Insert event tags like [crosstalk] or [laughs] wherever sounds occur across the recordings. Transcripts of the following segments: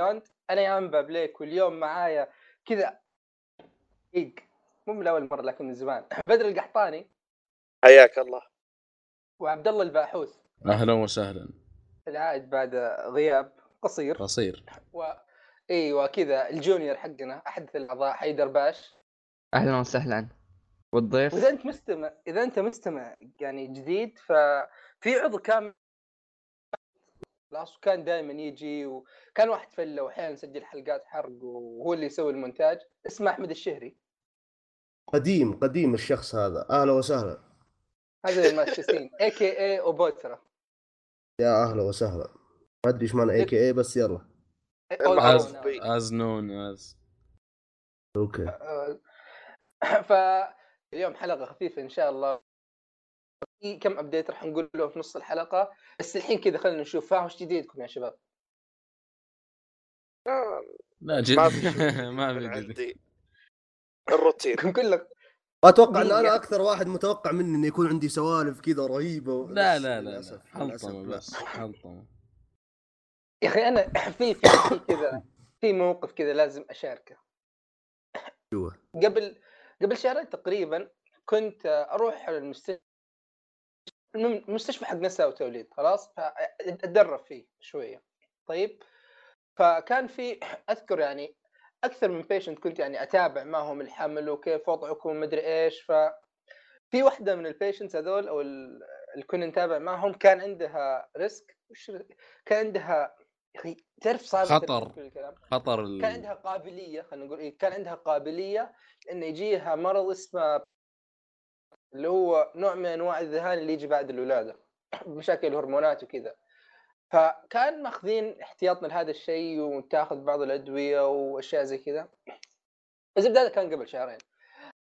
53 من بودكاست بيوند أنا يا انبا بليك واليوم معايا كذا. إيق. مو من أول مرة لكن من زمان. [laughs] بدر القحطاني. حياك الله. وعبد الله الباحوث. أهلا وسهلا. العائد بعد غياب قصير. قصير. و أيوه كذا الجونيور حقنا احدث الأعضاء حيدر باش. أهلا وسهلا. والضيف؟ وإذا أنت مستمع إذا أنت مستمع يعني جديد ففي عضو كان خلاص وكان دائما يجي وكان واحد فله واحيانا يسجل حلقات حرق وهو اللي يسوي المونتاج اسمه أحمد الشهري. قديم قديم الشخص هذا. أهلا وسهلا. هذا المؤسسين a.k.a أوبوترا. يا أهلا وسهلا. ما أدري إيش معنى a.k.a بس يلا. از. از نون از okay. [laughs] فاليوم حلقة خفيفة إن شاء الله. في كم ابديت راح نقول له في نص الحلقة بس الحين كذا خلينا نشوف. ها وش جديدكم يا شباب؟ آه، لا جد ما في [laughs] ما في. عندي الروتين. [laughs] كلك أتوقع ان أنا أكثر واحد متوقع مني إنه يكون عندي سوالف كذا رهيبة لا لا لا, حلطمة. بس حلطمة. يا أخي أنا [clears throat] في في كذا في موقف كذا لازم أشاركه. قبل قبل شهرين تقريبا كنت أروح المستشفى المستشفى حق نساء وتوليد خلاص؟ فاتدرب فيه شوية. طيب؟ فكان في أذكر يعني أكثر من patient كنت يعني أتابع معهم الحمل وكيف وضعكم مدري إيش. ف في واحدة من ال patients هذول أو ال- اللي كنا نتابع معهم كان عندها risk وش كان عندها أخي تعرف صعب خطر. خطر. كان عندها قابلية خلينا نقول إيه كان عندها قابلية إنه يجيها مرض اسمه اللي هو نوع من أنواع الذهان اللي يجي بعد الولادة [clears throat] مشاكل الهرمونات وكذا. فكان ماخذين احتياطنا لهذا الشيء وتاخذ بعض الأدوية وأشياء زي كذا. الزبده هذا كان قبل شهرين.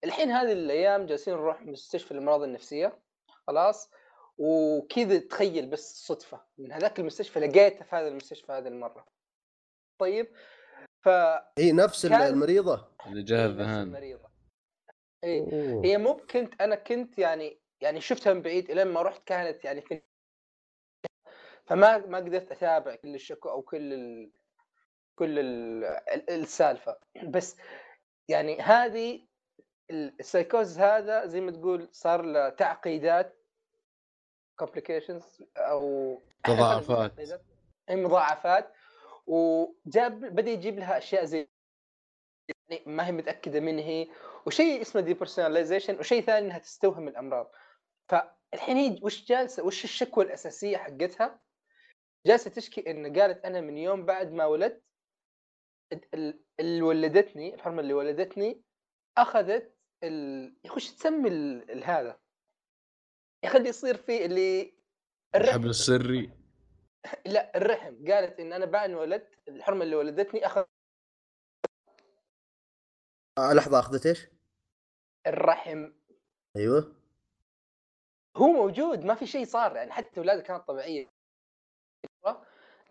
الحين هذه الأيام جالسين نروح مستشفى الأمراض النفسية. خلاص. وكذا تخيل بس صدفة. من هذاك المستشفى لقيتها في هذا المستشفى هذه المرة. طيب. ف هي نفس كان- المريضة. اللي جاه نفس الذهان المريضة. إيه أوه. هي مو كنت أنا كنت يعني يعني شفتها من بعيد الين ما رحت كانت يعني في [laughs] فما ما قدرت أتابع كل الشكوى أو كل ال... كل ال... ال- السالفة بس يعني هذه ال- السايكوز هذا زي ما تقول صار له تعقيدات complications أو تضاعفات. تعقيدات. [laughs] اي مضاعفات وجاب بدأ يجيب لها أشياء زي يعني ما هي متأكدة من هي وشيء اسمه depersonalization وشيء ثاني إنها تستوهم الأمراض. فالحين هي وش جالسة وش الشكوى الأساسية حقتها؟ جالسة تشكي إن قالت أنا من يوم بعد ما ولدت ال- ال- اللي ولدتني الحرمة اللي ولدتني أخذت ال... يخش تسمي ال... ال- هذا؟ يا أخي يصير فيه اللي الحبل السري. لا الرحم. قالت إن أنا بعد ما ولدت الحرمة اللي ولدتني أخذ آه لحظة أخذت إيش؟ الرحم. أيوه. هو موجود ما في شيء صار يعني حتى ولادة كانت طبيعية.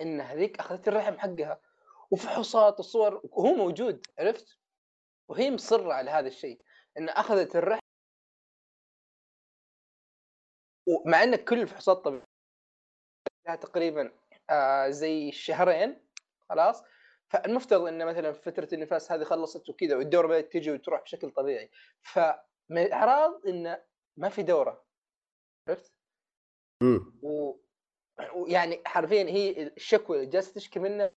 إن هذيك أخذت الرحم حقها. وفحوصات وصور وهو موجود عرفت؟ وهي مصرة على هذا الشيء إن أخذت الرحم. ومع إن كل الفحوصات طبيعية لها تقريبا آه زي شهرين خلاص. فالمفترض إن مثلا فترة النفاس هذه خلصت وكذا والدورة بدأت تجي وتروح بشكل طبيعي. فمن الاعراض انه ما في دورة. عرفت؟ و... ويعني حرفيا هي الشكوى اللي جالسة تشكي منها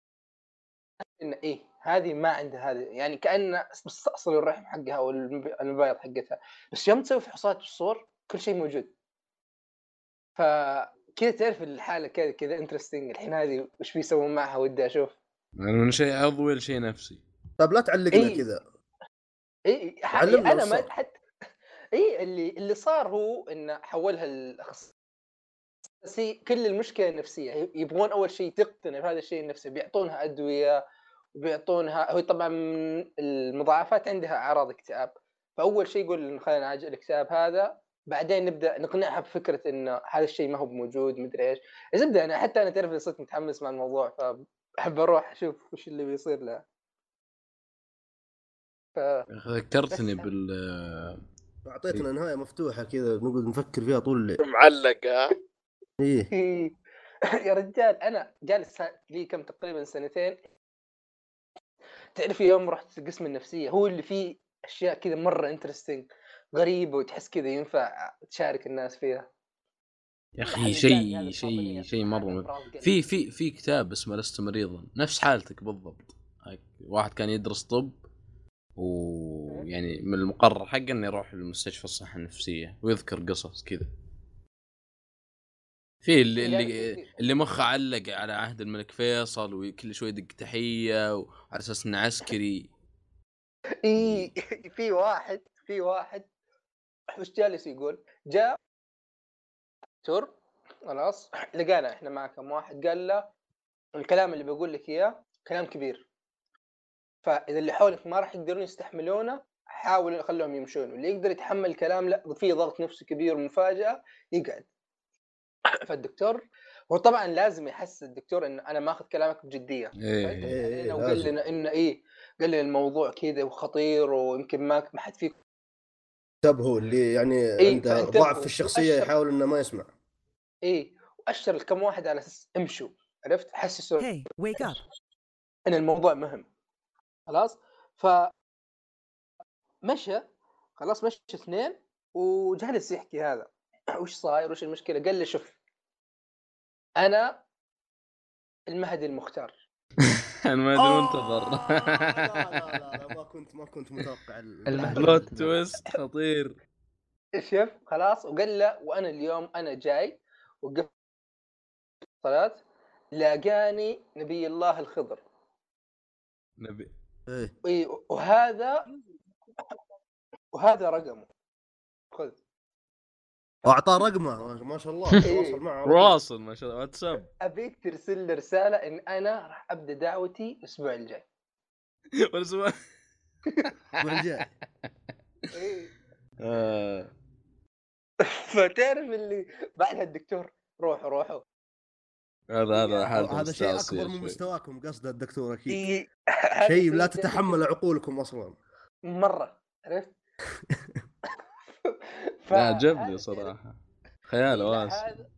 إن إيه هذه ما عندها هذه يعني كأن مستأصل الرحم حقها أو المب- المبايض حقتها. بس يوم تسوي فحوصات والصور كل شيء موجود. فكذا تعرف الحالة كذا كذا انترستنج الحين هذه وش بيسوون معها ودي أشوف. من شيء عضوي لشيء نفسي طيب لا تعلقنا إيه. كذا اي علمنا أنا ما. حتى اي اللي اللي صار هو انه حولها الأخصائي بس هي كل المشكلة النفسية يبغون أول شيء تقتنع بهذا الشيء النفسي بيعطونها أدوية وبيعطونها هو طبعا من المضاعفات عندها أعراض اكتئاب فأول شيء يقول خلينا نعالج الاكتئاب هذا بعدين نبدأ نقنعها بفكرة إنه هذا الشيء ما هو موجود مدري إيش الزبده أنا حتى أنا تعرف صرت متحمس مع الموضوع فاحب أروح أشوف وش اللي بيصير لها ف... ذكرتني بال أعطيتنا نهاية مفتوحة كذا نقعد نفكر فيها طول الليل. معلقة. إيه. إيه. [laughs] يا رجال أنا جالس لي كم تقريبا سنتين. تعرف يوم رحت قسم النفسية هو اللي فيه أشياء كذا مرة انترستنج غريبة وتحس كذا ينفع تشارك الناس فيها. يا أخي شيء شيء شيء مرة. في في في كتاب اسمه لست مريضا. نفس حالتك بالضبط. واحد كان يدرس طب ويعني من المقرر حقه إنه يروح لمستشفى الصحة النفسية ويذكر قصص كذا. في اللي يعني اللي في- اللي مخه علق على عهد الملك فيصل وكل شوي يدق تحية وعلى أساس إنه عسكري. اي في واحد في واحد وش جالس يقول؟ جاء دكتور خلاص. لقانا إحنا مع كم واحد قال له الكلام اللي بقول لك إياه كلام كبير. فإذا اللي حولك ما راح يقدرون يستحملونه حاول خليهم يمشون. واللي يقدر يتحمل الكلام لا في ضغط نفسي كبير ومفاجأة يقعد. [coughs] فالدكتور هو طبعا لازم يحس الدكتور ان أنا ماخذ كلامك بجدية. إيه، إيه، علينا وقال. لنا إنه إيه قال لنا الموضوع كذا وخطير ويمكن ما ما حد فيكم انتبهوا اللي يعني إيه، عنده. ضعف في الشخصية يحاول إنه ما يسمع. إيه وأشر لكم واحد على أساس امشوا عرفت؟ حسسوا Hey, wake up. إن الموضوع مهم. خلاص؟ ف مشى خلاص مشى اثنين وجالس يحكي هذا. [clears throat] وش صاير؟ وش المشكلة؟ قال لي شوف أنا المهدي المختار. [laughs] أنا ما أدري منتظر آه، لا لا لا ما كنت ما كنت متوقع ال- المهدي. بلوت تويست خطير. شوف خلاص وقال له وأنا اليوم أنا جاي وقفت صلاة لاقاني نبي الله الخضر. نبي. إيه. إي، وهذا وهذا رقمه. خذ. وأعطاه رقمه. ما شاء الله. تواصل معه واصل ما شاء الله واتساب. أبيك ترسل لي رسالة إن أنا راح أبدأ دعوتي الأسبوع الجاي. [laughs] الأسبوع الجاي. [laughs] [laughs] فتعرف اللي بعدها الدكتور روحوا روحوا هذا هذا حالته هذا شيء أكبر من. مستواكم قصده الدكتور أكيد. شيء لا تتحمل عقولكم أصلا. مرة عرفت؟ [laughs] لا عجبني صراحة. إيه، لا، واسع. هذا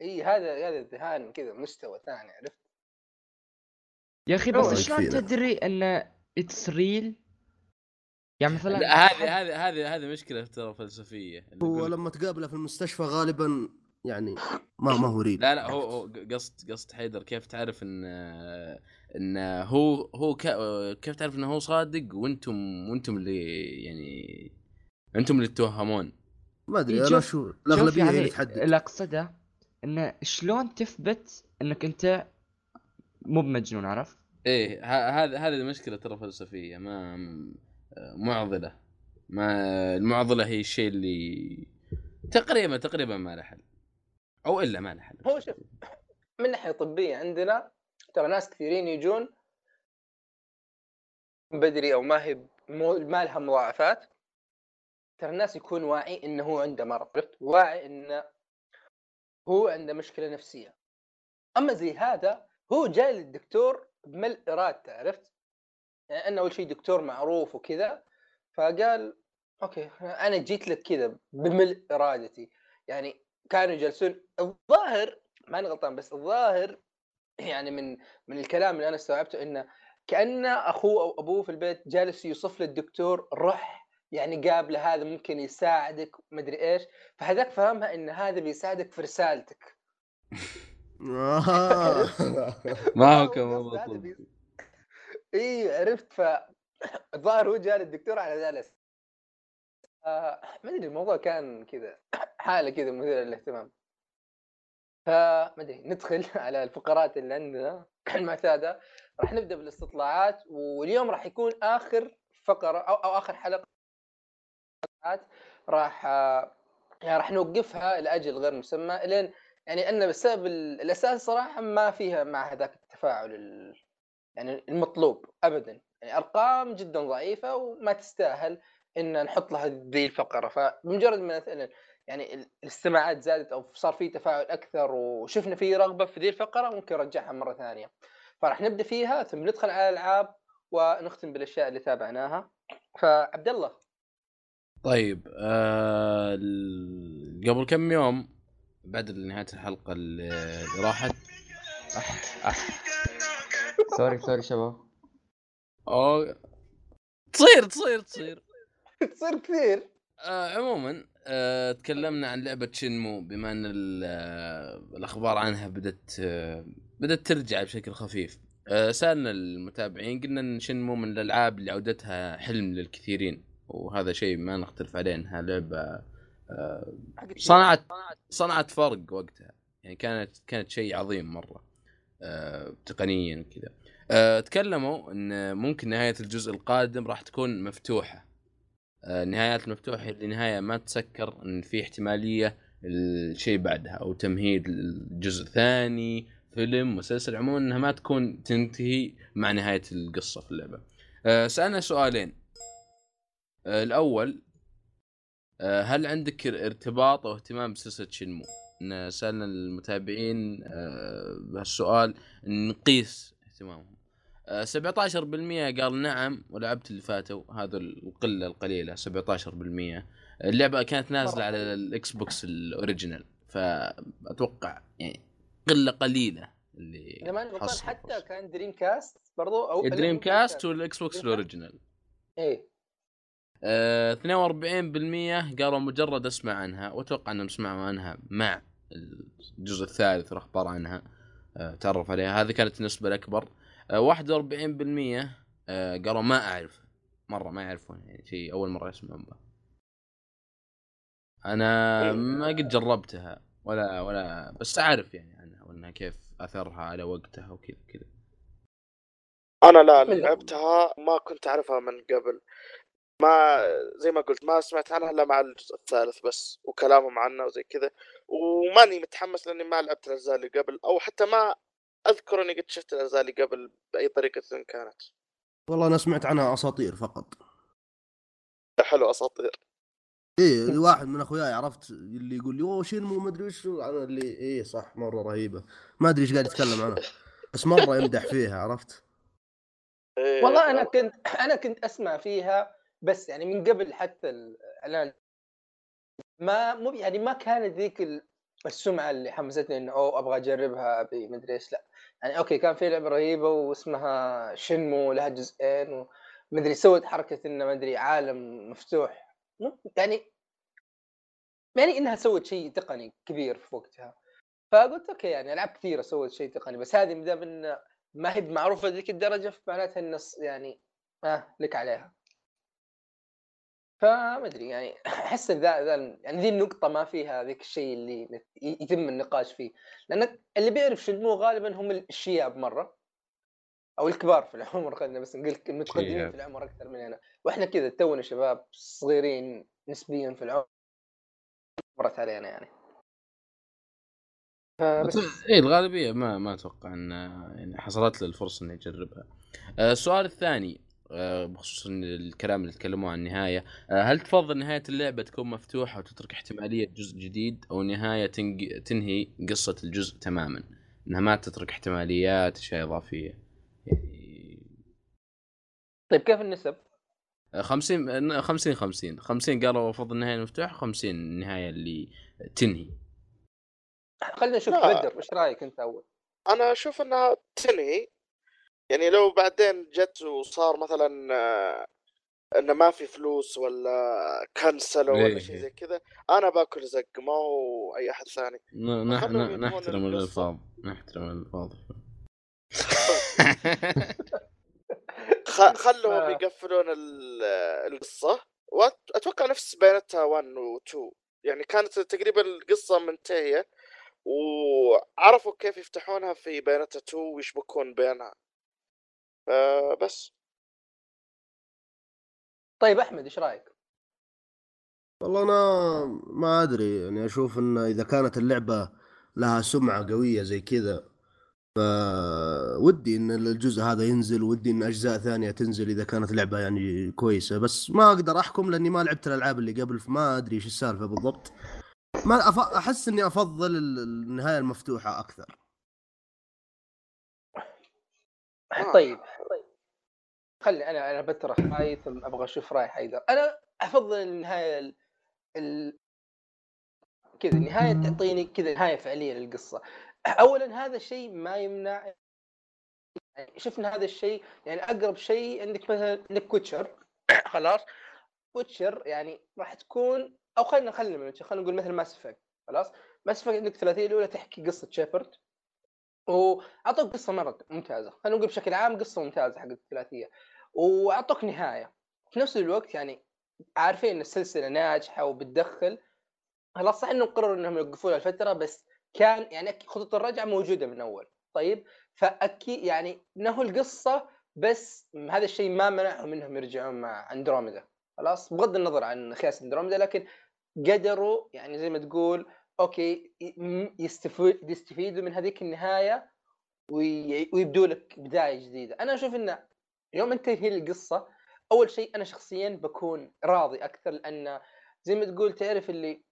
إي هذا هذا الذهان كذا مستوى ثاني عرفت؟ يا أخي بس شلون. تدري إن it's real يعني مثلا لا، هذه هذه هذه هذه مشكلة ترى فلسفيه هو لما تقابله في المستشفى غالبا يعني ما ما هو real لا لا هو هو قصد قصد حيدر كيف تعرف إن إن هو هو ك- كيف تعرف إنه هو صادق وأنتم وأنتم اللي يعني أنتم اللي تتوهمون؟ ما أدري إيه، أنا شو الأغلبية هي يعني اللي تحدد. اللي أقصده انه شلون تثبت إنك أنت مو بمجنون عرفت؟ إيه هذا هذه المشكلة ترى فلسفية ما م- معضلة. ما المعضلة هي الشيء اللي تقريبا تقريبا ما له حل. أو إلا ما له حل. هو شوف من ناحية طبية عندنا ترى ناس كثيرين يجون بدري أو ما هي ما لها مضاعفات. ترى الناس يكون واعي إنه هو عنده مرض عرفت واعي إنه هو عنده مشكلة نفسية. أما زي هذا هو جاي للدكتور بملء ارادته عرفت؟ يعني انه أول شيء دكتور معروف وكذا فقال أوكي أنا جيت لك كذا بملء إرادتي. يعني كانوا يجلسون. الظاهر ما أنا غلطان بس الظاهر يعني من من الكلام اللي أنا استوعبته إنه كأن أخوه أو أبوه في البيت جالس يوصف للدكتور روح يعني قابله هذا ممكن يساعدك مدري إيش. فهذاك فهمها إن هذا بيساعدك في رسالتك. [laughs] آه. [laughs] [laughs] ما هو كمان إي عرفت ف [coughs] الظاهر هو جاء للدكتور على ذلك آه ما أدري الموضوع كان كذا [coughs] حالة كذا مثيرة للاهتمام. فما أدري ندخل [laughs] على الفقرات اللي عندنا [coughs] المعتادة. راح نبدأ بالاستطلاعات واليوم راح يكون آخر فقرة أو, أو آخر حلقة. راح آه، يعني راح نوقفها لأجل غير مسمى لين يعني أن بسبب ال- الأساس صراحة ما فيها مع هذاك التفاعل ال- يعني المطلوب ابدا. يعني أرقام جدا ضعيفة وما تستاهل إن نحط لها ذي الفقرة. فبمجرد ما مثلا يعني ال- الاستماعات زادت أو صار في تفاعل أكثر وشفنا في رغبة في ذي الفقرة ممكن نرجعها مرة ثانية. فراح نبدأ فيها ثم ندخل على الألعاب ونختم بالأشياء اللي تابعناها. فعبد الله. طيب آه قبل كم يوم بعد نهاية الحلقة اللي راحت أح أح sorry sorry شباب. أو... تصير تصير تصير. تصير كثير. آه عموما آه تكلمنا عن لعبة شنمو بما إن ال- آه الأخبار عنها بدت آه بدت ترجع بشكل خفيف. آه سألنا المتابعين قلنا إن شنمو من الألعاب اللي عودتها حلم للكثيرين وهذا شيء ما نختلف عليه إنها لعبة آه صنعت صنعت فرق وقتها. يعني كانت كانت شيء عظيم مرة. تقنيا وكذا آه تكلموا إن ممكن نهاية الجزء القادم راح تكون مفتوحة آه النهايات المفتوحة اللي نهاية ما تسكر إن في احتمالية الشيء بعدها أو تمهيد الجزء ثاني فيلم مسلسل عموما إنها ما تكون تنتهي مع نهاية القصة في اللعبة. آه سألنا سؤالين. آه الأول آه، هل عندك ارتباط أو اهتمام بسلسلة شنمو؟ سألنا المتابعين آه، بهالسؤال نقيس اهتمامهم. آه، 17% قال نعم ولعبت اللي فاتوا هذا القلة القليلة 17% اللعبة كانت نازلة على الإكس بوكس ال original فأتوقع يعني قلة قليلة اللي إذا ماني غلطان حصلوا حتى. كان دريم كاست برضو أو الدريم كاست والإكس بوكس دريم. ال original إيه آه، 42% قالوا مجرد أسمع عنها وأتوقع أنهم سمعوا عنها مع الجزء الثالث والاخبار عنها آه، تعرف عليها. هذه كانت النسبة الأكبر. آه، 41% آه، قالوا ما أعرف. مرة ما يعرفون يعني شيء أول مرة يسمعون به. أنا ما قد جربتها ولا ولا بس أعرف يعني عنها وإنها كيف أثرها على وقتها وكذا كذا. أنا لا لعبتها ما كنت أعرفها من قبل. ما زي ما قلت ما سمعت عنها إلا مع الجزء الثالث بس وكلامهم عنها وزي كذا. وماني متحمس لأني ما لعبت الأجزاء اللي قبل أو حتى ما أذكر إني قد شفت الأجزاء اللي قبل بأي طريقة كانت. والله أنا سمعت عنها أساطير فقط. حلو أساطير. إيه واحد من أخوياي عرفت اللي يقول لي أوه شنمو ما ادري وش أنا اللي إيه صح مرة رهيبة. ما أدري إيش قاعد يتكلم عنها بس مرة يمدح فيها عرفت؟ إيه، والله أنا كنت أنا كنت أسمع فيها بس يعني من قبل حتى الإعلان ما مو يعني ما كانت ذيك ال- السمعة اللي حمستني إنه أوه أبغى أجربها ابي مدري إيش لا. يعني okay كان في لعبة رهيبة واسمها شنمو لها جزئين ومدري سوت حركة إنه مدري عالم مفتوح. يعني يعني إنها سوت شيء تقني كبير في وقتها. فقلت okay يعني ألعاب كثيرة سوت شيء تقني بس هذه ما دام إن ما هي معروفة ذيك الدرجة فمعناتها النص يعني آه لك عليها. فما أدري يعني أحس إن ذا ذا يعني ذي النقطة ما فيها ذيك الشيء اللي يتم النقاش فيه. لأن اللي بيعرف شنمو غالبا هم الشياب مره أو الكبار في العمر خلينا بس نقول المتقدمين. في العمر أكثر مننا. وإحنا كذا تونا شباب صغيرين نسبيا في العمر مرت علينا يعني. فبس. اي إيه، الغالبية ما ما أتوقع إن يعني حصلت له الفرصة إنه يجربها. آه، السؤال الثاني. بخصوص إن الكلام اللي تكلموا عن النهاية، آه، هل تفضل نهاية اللعبة تكون مفتوحة وتترك احتمالية جزء جديد أو نهاية تنج... تنهي قصة الجزء تماما؟ إنها ما تترك احتماليات أشياء إضافية. يعني طيب كيف النسب؟ آه، 50 50 50 50 قالوا افضل النهاية المفتوحة 50 النهاية اللي تنهي. خلينا نشوف. بدر إيش رأيك أنت أول؟ أنا أشوف إنها تنهي يعني لو بعدين جت وصار مثلا آه، إنه ما في فلوس ولا كنسلوا إيه. ولا شيء زي كذا أنا باكل زق ما هو اي احد ثاني نحترم. الألفاظ نحترم الألفاظ. [laughs] خلهم آه. يقفلون ال- القصة واتوقع نفس بيانتها 1 و 2 يعني كانت تقريبا القصة منتهية وعرفوا كيف يفتحونها في بيانتها 2 ويشبكون بينها آه بس. طيب أحمد إيش رأيك؟ والله أنا ما أدري يعني أشوف إن إذا كانت اللعبة لها سمعة قوية زي كذا فودي إن الجزء هذا ينزل ودي إن أجزاء ثانية تنزل إذا كانت لعبة يعني كويسة بس ما أقدر أحكم لأني ما لعبت الألعاب اللي قبل فما أدري إيش السالفة بالضبط. ما أف... أحس إني أفضل ال- النهاية المفتوحة أكثر آه. طيب. خلي أنا أنا بطرح رايي ثم أبغى أشوف رأي حيدر. أنا أفضل النهاية ال... ال... كذا نهاية تعطيني كذا نهاية فعلية للقصة. اولا هذا الشيء ما يمنع يعني شفنا هذا الشيء يعني أقرب شيء عندك مثلا عندك ويتشر. [coughs] خلاص. Witcher يعني راح تكون أو خلينا خلينا خلينا نقول مثلا Mass Effect. خلاص. Mass Effect عندك الثلاثيه الأولى تحكي قصة شيبرد. وأعطوك قصة مره ممتازة خلينا نقول بشكل عام قصة ممتازة حقت الثلاثية وأعطوك نهاية. في نفس الوقت يعني عارفين إن السلسلة ناجحة وبتدخل خلاص صح إنهم قرروا إنهم يوقفونها لفتره بس كان يعني خطوط الرجعة موجودة من أول. طيب فأكيد يعني نهوا القصة بس هذا الشيء ما منعهم إنهم يرجعون مع أندروميدا. خلاص بغض النظر عن خياس أندروميدا لكن قدروا يعني زي ما تقول okay يستفيدوا من هذيك النهاية وي- ويبدوا لك بداية جديدة. أنا أشوف إنه يوم انت تنهي القصة أول شيء أنا شخصيا بكون راضي أكثر لأن زي ما تقول تعرف اللي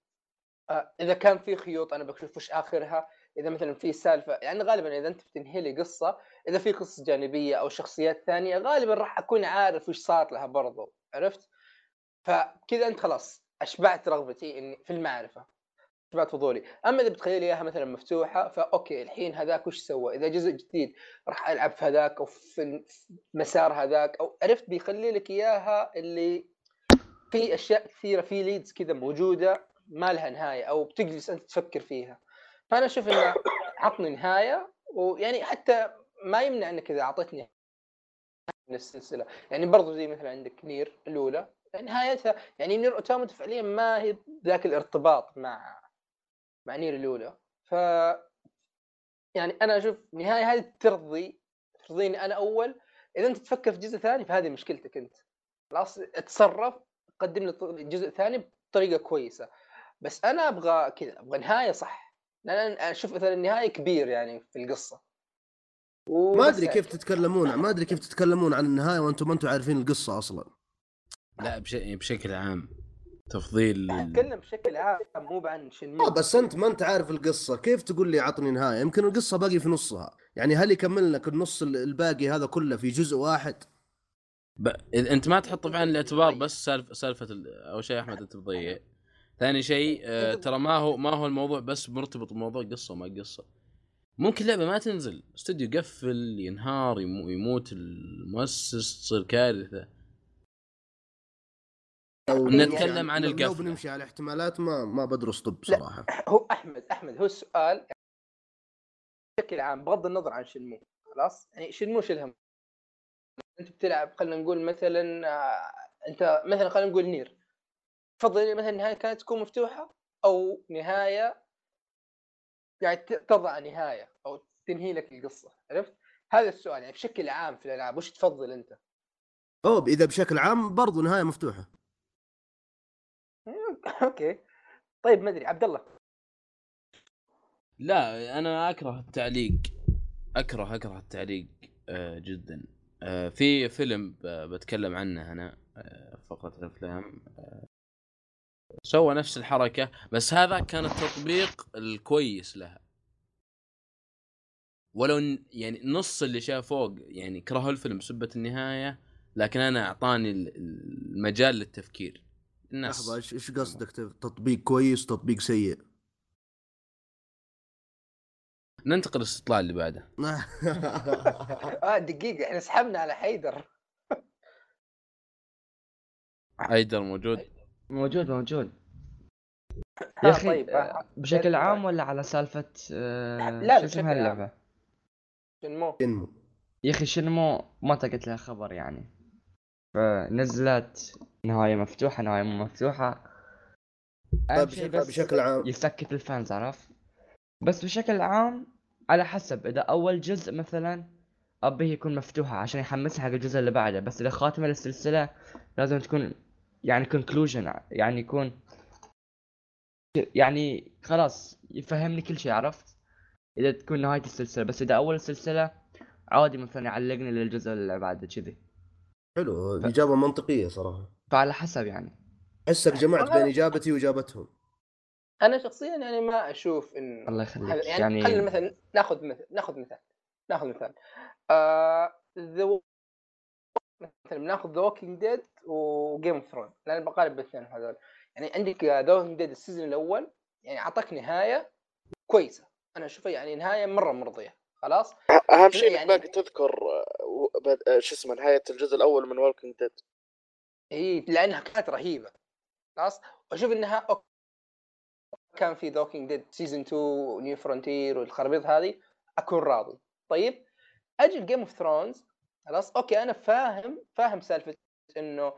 آه، إذا كان في خيوط أنا بشوف وش آخرها. إذا مثلا في سالفة يعني غالبا إذا أنت بتنهي لي قصة إذا في قصص جانبية أو شخصيات ثانية غالبا راح أكون عارف وش صار لها برضو. عرفت؟ فكذا أنت خلاص أشبعت رغبتي في المعرفة. اشبعت فضولي. أما إذا بتخيل إياها مثلا مفتوحة فأوكي الحين هذاك وش سوى؟ إذا جزء جديد راح ألعب في هذاك أو في مسار هذاك أو عرفت بيخلي لك إياها اللي في أشياء كثيرة في ليدز كذا موجودة ما لها نهاية أو بتجلس أنت تفكر فيها. فأنا أشوف إنه عطني نهاية ويعني حتى ما يمنع إنك إذا أعطيتني من السلسلة. يعني برضو زي مثلا عندك Nier الأولى نهايتها يعني Nier Automata فعليا ما هي ذاك الارتباط مع مع Nier الأولى. ف يعني أنا أشوف النهايه هذه ترضي ترضيني أنا أول. إذا أنت تفكر في جزء ثاني فهذه مشكلتك أنت. خلاص اتصرف قدم لي جزء ثاني بطريقة كويسة. بس أنا أبغى كذا أبغى نهاية صح. لأن أنا أشوف مثلا النهاية كبير يعني في القصة. ما أدري يعني. كيف تتكلمون ما أدري كيف تتكلمون عن النهاية وأنتم ما أنتم عارفين القصة أصلا. لا بش... بشكل عام. تفضيل أتكلم بشكل عام مو عن شنمو آه بس أنت ما أنت عارف القصة. كيف تقول لي عطني نهاية؟ يمكن القصة باقي في نصها. يعني هل يكمل لك النص ال- الباقي هذا كله في جزء واحد؟ ب... أنت ما تحط في عين الاعتبار بس سالف... سالفة ال... أول شيء أحمد أنت بتضيع ثاني شيء آه ترى ما هو ما هو الموضوع بس مرتبط بموضوع قصة وما قصة. ممكن لعبة ما تنزل. استوديو يقفل ينهار يمو... يموت المؤسس تصير كارثة. نتكلم عن لو- لو. بنمشي على احتمالات ما ما بدرس طب صراحة هو أحمد أحمد هو السؤال بشكل عام بغض النظر عن شنمو خلاص يعني شنمو شو الهم أنت بتلعب خلينا نقول مثلا آه، أنت مثلا خلينا نقول نير تفضل مثلا النهاية كانت تكون مفتوحة أو نهاية يعني ت- تضع نهاية أو تنهي لك القصة عرفت؟ هذا السؤال يعني بشكل عام في الألعاب وش تفضل أنت؟ أوه إذا بشكل عام برضو نهاية مفتوحة [laughs] أوكي. طيب ما أدري. عبد الله لا أنا أكره التعليق. أكره أكره التعليق آه جدا. آه في فيلم بتكلم عنه أنا آه فقره الأفلام. سوى نفس الحركة بس هذا كان التطبيق الكويس لها. ولو يعني نص اللي شافوه يعني كرهوا الفيلم بسبه النهاية لكن أنا أعطاني ال- المجال للتفكير. الناس. لحظة إيش قصدك؟ تطبيق كويس تطبيق سيء. ننتقل للاستطلاع اللي بعده. [laughs] آه دقيقة إحنا سحبنا على حيدر. حيدر موجود؟ موجود موجود. آه، يا أخي طيب، آه، آه، بشكل طيب. عام ولا على سالفة آه، لا، شو بشكل اسمها عام. اللعبه شنمو. انمو يا أخي شنمو ما تلقيت لها خبر يعني. فنزلت نهاية مفتوحة نهاية مو مفتوحة. أهم طيب شيء بس بشكل عام. يسكت ال fans عرف بس بشكل عام على حسب إذا أول جزء مثلا ابيه يكون مفتوحة عشان يحمسها حق الجزء اللي بعده بس إذا خاتمة للسلسلة لازم تكون يعني conclusion يعني يكون يعني خلاص يفهمني كل شيء عرفت؟ إذا تكون نهاية السلسلة. بس إذا أول السلسله عادي مثلا يعلقني للجزء اللي بعده كذي. حلو إجابة منطقية صراحة. فعلى حسب يعني. احسك جمعت بين إجابتي وإجابتهم. أنا شخصيا يعني ما أشوف إن الله يخليك. يعني, يعني خلينا مثلا نأخذ مثل نأخذ مثال نأخذ مثال. آه ذا مثلا بنأخذ The Walking Dead و Game of Thrones لأن بقارب بالاثنين هذول. يعني عندك The Walking Dead ال season الأول يعني أعطاك نهاية كويسة. أنا أشوفها يعني نهاية مرة مرضية. خلاص؟ أهم شيء انك يعني- باقي تذكر و- بد- شو اسمه نهاية الجزء الأول من Walking Dead إي لأنها كانت رهيبة. خلاص؟ وأشوف إنها okay. كان في The Walking Dead season 2 New Frontier والخرابيط هذه أكون راضي. طيب؟ أجي ال Game of Thrones خلاص؟ okay أنا فاهم فاهم سالفة إنه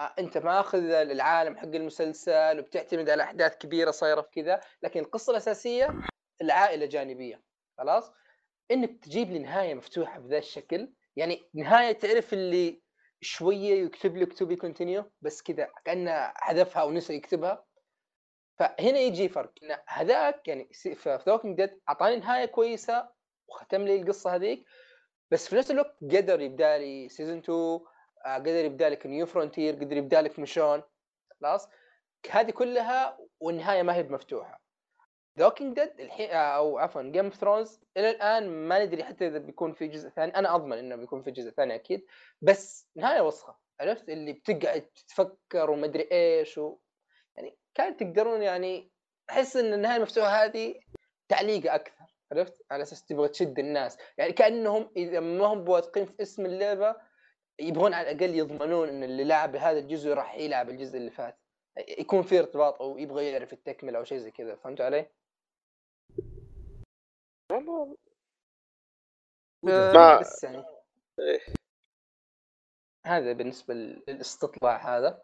آه، أنت ماخذ العالم حق المسلسل وبتعتمد على أحداث كبيرة صايرة في كذا لكن القصة الأساسية العائلة جانبيه خلاص؟ إنك تجيب لي نهاية مفتوحة بذا الشكل يعني نهاية تعرف اللي شوية يكتب لك to be continue بس كذا كأنه حذفها أو نسى يكتبها. فهنا يجي فرق إن هذاك يعني في The Walking Dead أعطاني نهاية كويسة وختم لي القصة هذيك بس في نفس الوقت قدر يبدأ لي season 2 آه، قدر يبدأ لك New Frontier قدر يبدأ لك Michonne. خلاص؟ هذه كلها والنهاية ما هي بمفتوحة. The Walking Dead الحين أو عفوا Game of Thrones إلى الآن ما ندري حتى إذا بيكون في جزء ثاني. أنا أضمن إنه بيكون في جزء ثاني أكيد. بس نهاية وسخة عرفت؟ اللي بتقعد تفكر ومدري إيش و... يعني كان تقدرون يعني أحس إن النهاية المفتوحة هذه تعليقه أكثر عرفت؟ على أساس تبغى تشد الناس. يعني كأنهم إذا ما هم واثقين في اسم اللعبة يبغون على الأقل يضمنون إن اللي لعب هذا الجزء راح يلعب الجزء اللي فات. يكون في ارتباط أو يبغى يعرف التكملة أو شيء زي كذا فهمت علي؟ والله آه، بس يعني إيه. هذا بالنسبة للاستطلاع هذا.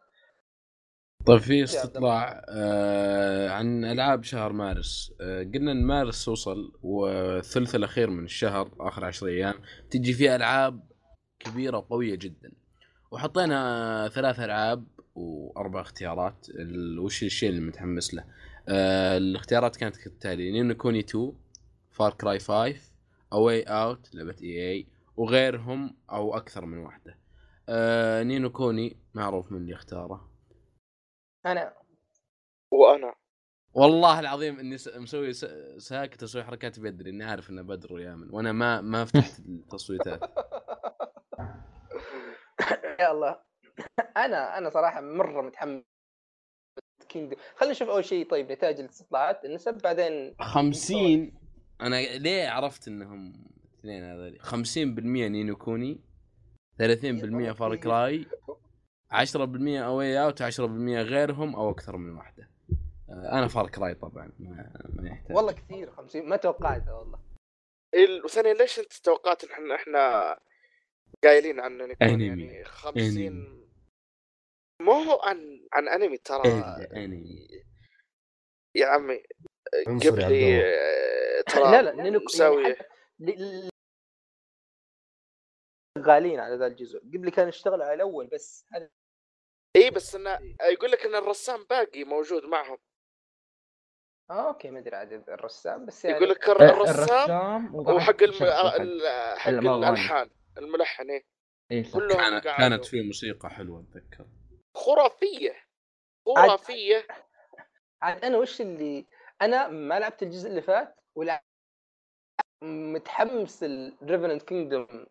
طيب في استطلاع آه عن ألعاب شهر مارس. آه قلنا إن مارس وصل والثلث الأخير من الشهر آخر عشر أيام تجي فيه ألعاب كبيرة وقوية جدا. وحطينا ثلاث ألعاب وأربع اختيارات ال- وش الشيء اللي متحمس له؟ آه الاختيارات كانت كالتالي Ni no Kuni 2 Far Cry 5 A Way Out لعبة EA وغيرهم أو أكثر من واحدة. آه Ni no Kuni معروف من اللي اختاره. أنا. وأنا. والله العظيم إني س- مسوي س- ساكت أسوي حركات بيدي لاني عارف إنه بدر ويامن وأنا ما ما فتحت التصويتات. [laughs] يا الله. أنا أنا صراحة مرة متحمس Kingdom خلينا نشوف أول شيء طيب نتائج الاستطلاعات النسب بعدين 50 أنا ليه عرفت إنهم اثنين هذول 50% Ni no Kuni 30% Far Cry 10% اواي أوت 10% غيرهم أو أكثر من واحدة. آه، أنا Far Cry طبعا ما, ما يحتاج. والله كثير 50 ما توقعتها والله. ال- وثانيا ليش أنت توقعت إن إحنا إحنا قايلين عن أنمي. يعني 50 أنمي. مو هو عن عن أنمي ترى. إلا أنمي. يا عمي قبلي الله. آه، ترى لا لا Ni no مساوي يعني حتى ل- ل- شغالين على ذا الجزء قبل كانوا يشتغلوا على الأول بس هذا إي بس إنه يقول لك إن الرسام باقي موجود معهم آه okay ما أدري عدد الرسام بس يعني يقول لك الر- الرسام وحق الم... حق. الألحان الملحن إيه. إيه. كلهم كانت. كانت في موسيقى حلوة أتذكر خرافية عاد- خرافية عاد أنا وش اللي أنا ما لعبت الجزء اللي فات ولا متحمس ال Revenant Kingdom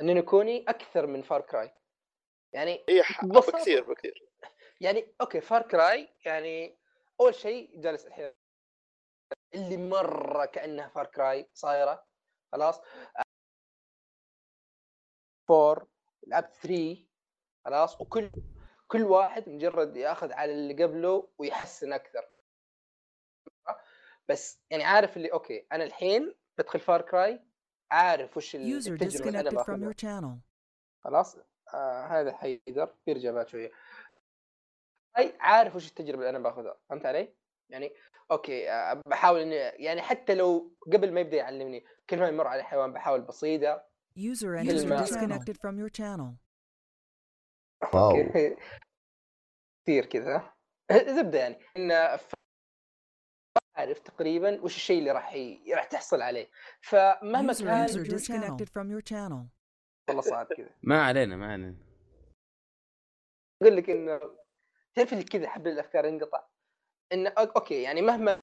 Ni no Kuni أكثر من Far Cry يعني اي. بكثير بكثير. يعني okay Far Cry يعني أول شيء جالس الحين اللي مرة كأنها Far Cry صايرة. خلاص؟ four لعبت 3 خلاص؟ وكل كل واحد مجرد ياخذ على اللي قبله ويحسن أكثر. بس يعني عارف اللي okay أنا الحين بدخل Far Cry عارف وش التجربة اللي أنا باخذها. خلاص آه هذا حيقدر بيرجع بعد شوية أي عارف وش التجربة اللي أنا باخذها فهمت علي؟ يعني okay آه بحاول إني يعني حتى لو قبل ما يبدأ يعلمني كل ما يمر على حيوان بحاول بصيده User entered disconnected. from your channel. wow okay [laughs] كثير كذا [laughs] زبدة يعني إن عارف تقريبا وش الشيء اللي راح ي... راح تحصل عليه. فمهما كان. والله صعب كذا. [laughs] ما علينا ما علينا. أقول لك إنه تعرف اللي كذا حبل الأفكار ينقطع؟ إنه okay يعني مهما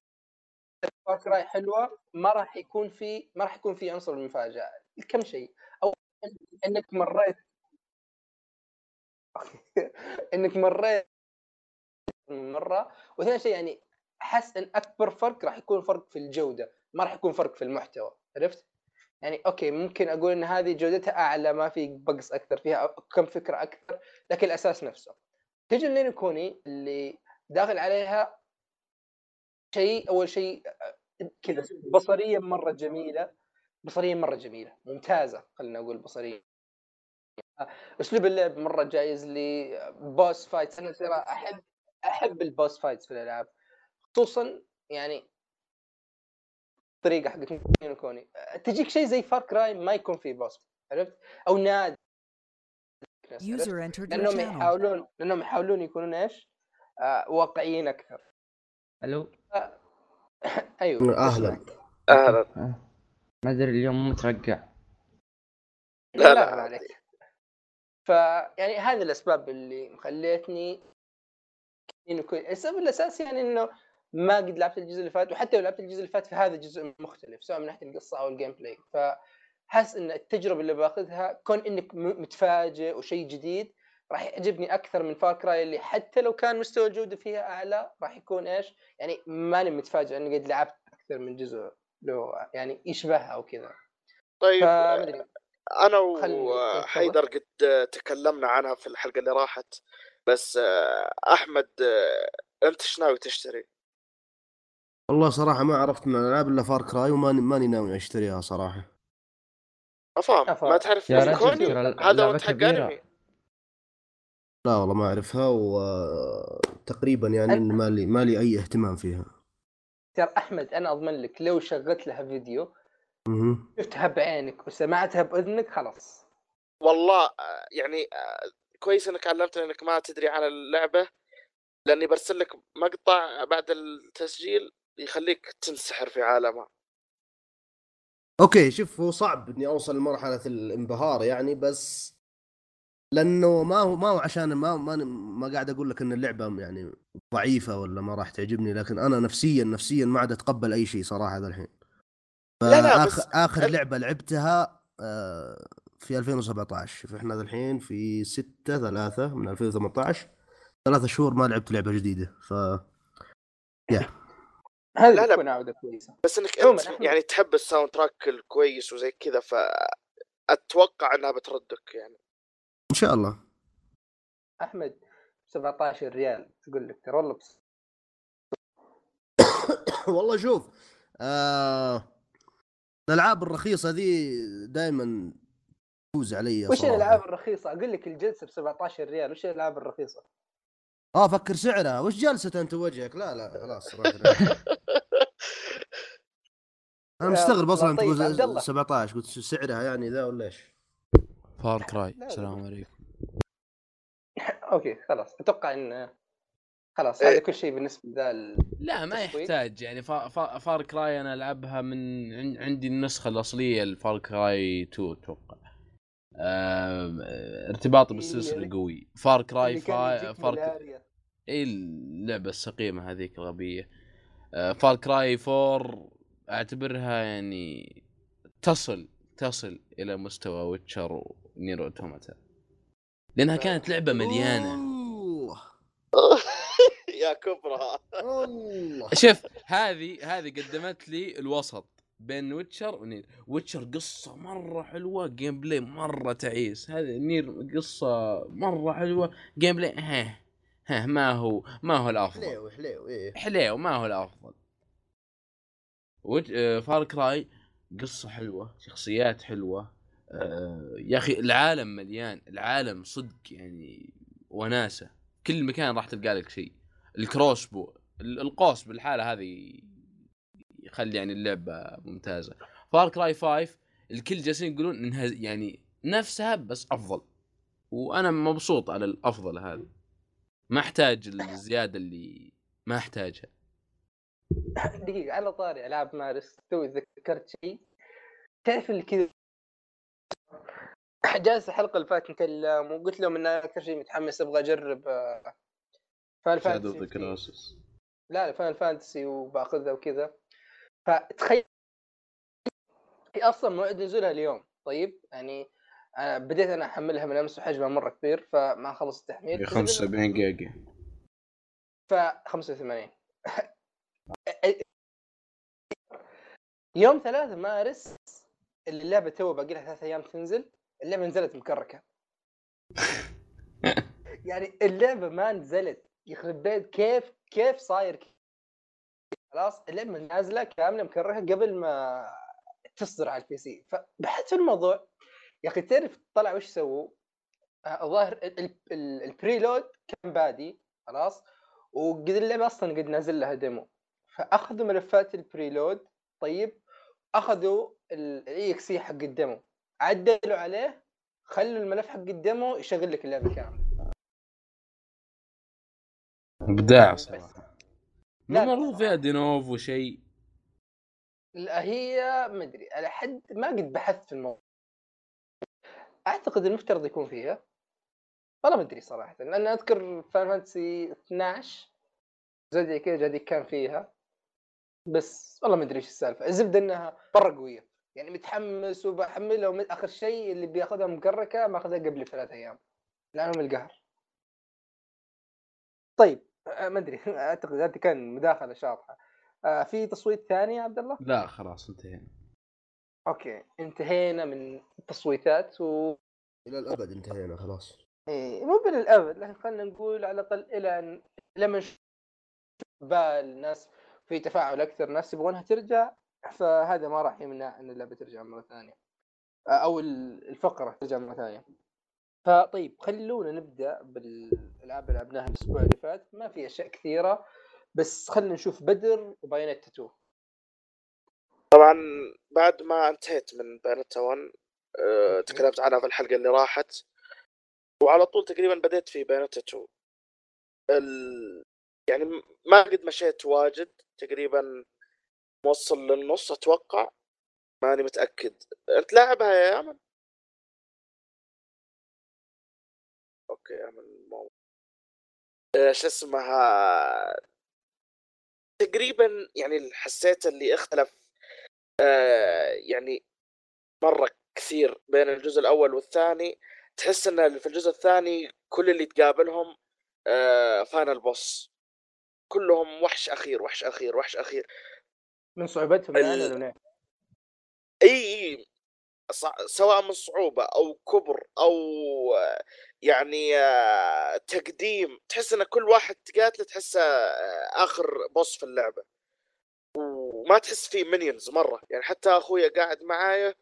Cry حلوة ما راح يكون في ما راح يكون في عنصر المفاجأة. كم شيء؟ أو إنك مريت [laughs] إنك مريت مرة. وثاني شيء يعني أحس إن أكبر فرق راح يكون فرق في الجودة ما راح يكون فرق في المحتوى عرفت؟ يعني okay ممكن أقول إن هذه جودتها أعلى ما في bugs أكثر فيها كم فكرة أكثر لكن الأساس نفسه. تجي ل Ni no Kuni اللي داخل عليها شيء أول شيء كذا بصريا مرة جميلة بصريا مرة جميلة ممتازة خلينا نقول بصريا أسلوب اللعب مرة جايز لي boss fights أنا ترى أحب أحب ال boss fights في الألعاب. خصوصا يعني الطريقة حقت نينو كوني تجيك شيء زي فار كراي ما يكون فيه بوس عرفت؟ أو نادر لأنهم. يحاولون لأنهم يحاولون يكونون إيش؟ آه واقعيين أكثر. ألو؟ [coughs] أيوه. أهلا. أهلا. آه. ما أدري اليوم مو مترقع. لا، لا ما عليك. فيعني هذه الأسباب اللي مخليتني. السبب الأساسي يعني إنه ما قد لعبت الجزء اللي فات وحتى لو لعبت الجزء اللي فات فهذا جزء مختلف سواء من ناحية القصة أو ال gameplay فحس إن التجربة اللي باخذها كون إنك متفاجئ وشيء جديد راح يعجبني أكثر من Far Cry اللي حتى لو كان مستوى الجودة فيها أعلى راح يكون إيش؟ يعني ماني متفاجئ إني قد لعبت أكثر من جزء له يعني يشبهها أو كذا طيب أنا وحيدر قد تكلمنا عنها في الحلقة اللي راحت بس آه، أحمد آه، أنت إيش ناوي تشتري؟ والله صراحة ما عرفت من الألعاب إلا فار كراي وماني ماني ناوي أشتريها صراحة أفهم أفهم. ما تعرف يا رجل كوني ترى هذا اللعبة وانت حق كبيرة. لا والله ما أعرفها وتقريبا يعني أنا- إن مالي مالي أي اهتمام فيها ترى أحمد أنا أضمن لك لو شغلت لها فيديو مهم. شفتها بعينك وسمعتها بإذنك خلاص والله آه، يعني آه، كويس إنك علمتني إنك ما تدري عن اللعبة لأني برسل لك مقطع بعد التسجيل يخليك تنسحر في عالمها okay شوف هو صعب إني أوصل لمرحلة الانبهار يعني بس لأنه ما هو ما هو عشان ما ما, ما قاعد أقول لك إن اللعبة يعني ضعيفة ولا ما راح تعجبني لكن أنا نفسيا نفسيا ما عاد أتقبل أي شيء صراحة ذا الحين. لا، لا، بس آخر لعبة لعبتها آه، في 2017 شوف إحنا ذا الحين في 6 3 من 2018 ثلاثة شهور ما لعبت لعبة جديدة ف هذه لا، لا. تكون عودة كويسة بس إنك أنت. يعني تحب ال soundtrack الكويس وزي كذا فأتوقع إنها بتردك يعني إن شاء الله أحمد 17 ريال تقول لك ترى والله بس [coughs] والله شوف آه الألعاب الرخيصة ذي دائما تفوز علي وش. الألعاب الرخيصة؟ أقول لك الجلسة ب 17 ريال وش الألعاب الرخيصة؟ آه فكر سعرها وش جلسة أنت وجهك لا لا خلاص. أنا مستغرب أصلا عبد تقول الله. 17 قلت سعرها يعني ذا ولا إيش؟ فار كراي لا، لا. السلام عليكم okay خلاص أتوقع إن خلاص إيه. هذا كل شيء بالنسبة لذا ال- لا ما. يحتاج يعني فا فا Far Cry أنا ألعبها من عن- عندي النسخة الأصلية ال Far Cry 2 أتوقع آه ارتباطي بالسلسلة قوي Far Cry اللي كان فا يجيك Far. اي اللعبة السقيمة هذيك الغبية. آه Far Cry 4 أعتبرها يعني تصل تصل إلى مستوى Witcher و Nier Automata لأنها كانت لعبة مليانة. [laughs] يا كبرى. الله شوف هذه هذه قدمت لي الوسط. بين Witcher و Nier Witcher قصة مرة حلوة gameplay مرة تعيس. هذه Nier قصة مرة حلوة gameplay ها ها ما هو ما هو الأفضل. حليو حليو إيه. حليو ما هو الأفضل. وج... آه، Far Cry قصة حلوة شخصيات حلوة. آه، يا أخي العالم مليان العالم صدق يعني وناسة. كل مكان راح تلقى لك شيء. الكروس بو ال- القوس بالحالة هذه يخلي يعني اللعبة ممتازة. فار كراي 5 الكل جالسين يقولون إنها يعني نفسها بس أفضل. وأنا مبسوط على الأفضل هذا ما أحتاج الزيادة اللي ما أحتاجها. [laughs] دقيقة على طاري ألعاب مارس توي ذكرت شيء؟ تعرف اللي كذا؟ [coughs] جالس الحلقة اللي فاتت نتكلم وقلت لهم إن أكثر شيء متحمس أبغى أجرب فان Shadow of the Colossus لا Final Fantasy وبأخذها وكذا. فتخيل هي أصلا موعد نزولها اليوم. طيب يعني أنا بديت أنا أحملها من أمس وحجمها مرة كبير فما خلص التحميل. 75 جيجا. ف 85 يوم 3 مارس اللي اللعبة تو باقي لها ثلاث أيام تنزل اللعبة نزلت مكركة. [laughs] يعني اللعبة ما نزلت. يخرب بيت كيف كيف صاير؟ خلاص اللعبه نازله كامله مكركه قبل ما تصدر على ال PC فبحثت في الموضوع يا أخي تعرف طلع وش سووا؟ آه، الظاهر ال- ال- ال- ال preload كان بادي خلاص وقد اللعبة أصلا قد نازل لها demo فأخذوا ملفات ال preload طيب أخذوا ال exe حق ال demo عدلوا عليه خلوا الملف حق ال demo يشغل لك اللعبة كاملة. إبداع صراحة. المفروض فيها Denuvo شيء لا هي ما أدري على حد ما قد بحثت في الموضوع. أعتقد المفترض يكون فيها. والله ما أدري صراحة لأن أذكر فان فانتسي 12 زي كذا جدي كان فيها. بس والله ما أدري إيش السالفة الزبدة إنها مرة قوية. يعني متحمس وبحملها ومن آخر شيء اللي بياخذها مكركه ماخذها قبل ثلاث أيام لانهم القهر. طيب. ما أدري. [laughs] أعتقد هذه كان مداخلة شاطحة. آه، في تصويت ثاني يا عبد الله؟ لا خلاص انتهينا. أوكي. انتهينا من التصويتات و إلى الأبد انتهينا خلاص. إيه، مو بالأبد لكن خلينا نقول على الأقل إلى أن لما نشوف بال الناس في تفاعل أكثر ناس يبغونها ترجع فهذا ما راح يمنع إن اللعبة ترجع مرة ثانية. آه، أو ال- الفقرة ترجع مرة ثانية. فطيب خلونا نبدأ بالألعاب اللي لعبناها الأسبوع اللي فات. ما في أشياء كثيرة بس خلينا نشوف بدر وبايونيتا 2 طبعا بعد ما انتهيت من بانتا 1 آه، تكلمت عنها في الحلقة اللي راحت. وعلى طول تقريبا بديت في بانتا 2 ال... يعني ما قد مشيت واجد تقريبا موصل للنص أتوقع. ماني متأكد. أنت لاعبها يا يامن؟ okay يامن مو آه، شو اسمها؟ تقريبا يعني حسيت اللي أختلف آه، يعني مرة كثير بين الجزء الأول والثاني. تحس إن في الجزء الثاني كل اللي تقابلهم آه، final boss كلهم وحش أخير وحش أخير وحش أخير. من صعوبتهم ال- يعني ولا لا؟ إي إي. سواء من صعوبة أو كبر أو يعني تقديم تحس إن كل واحد تقاتله تحسه آخر بوس في اللعبة. وما تحس فيه مينيونز مرة يعني حتى أخويا قاعد معايا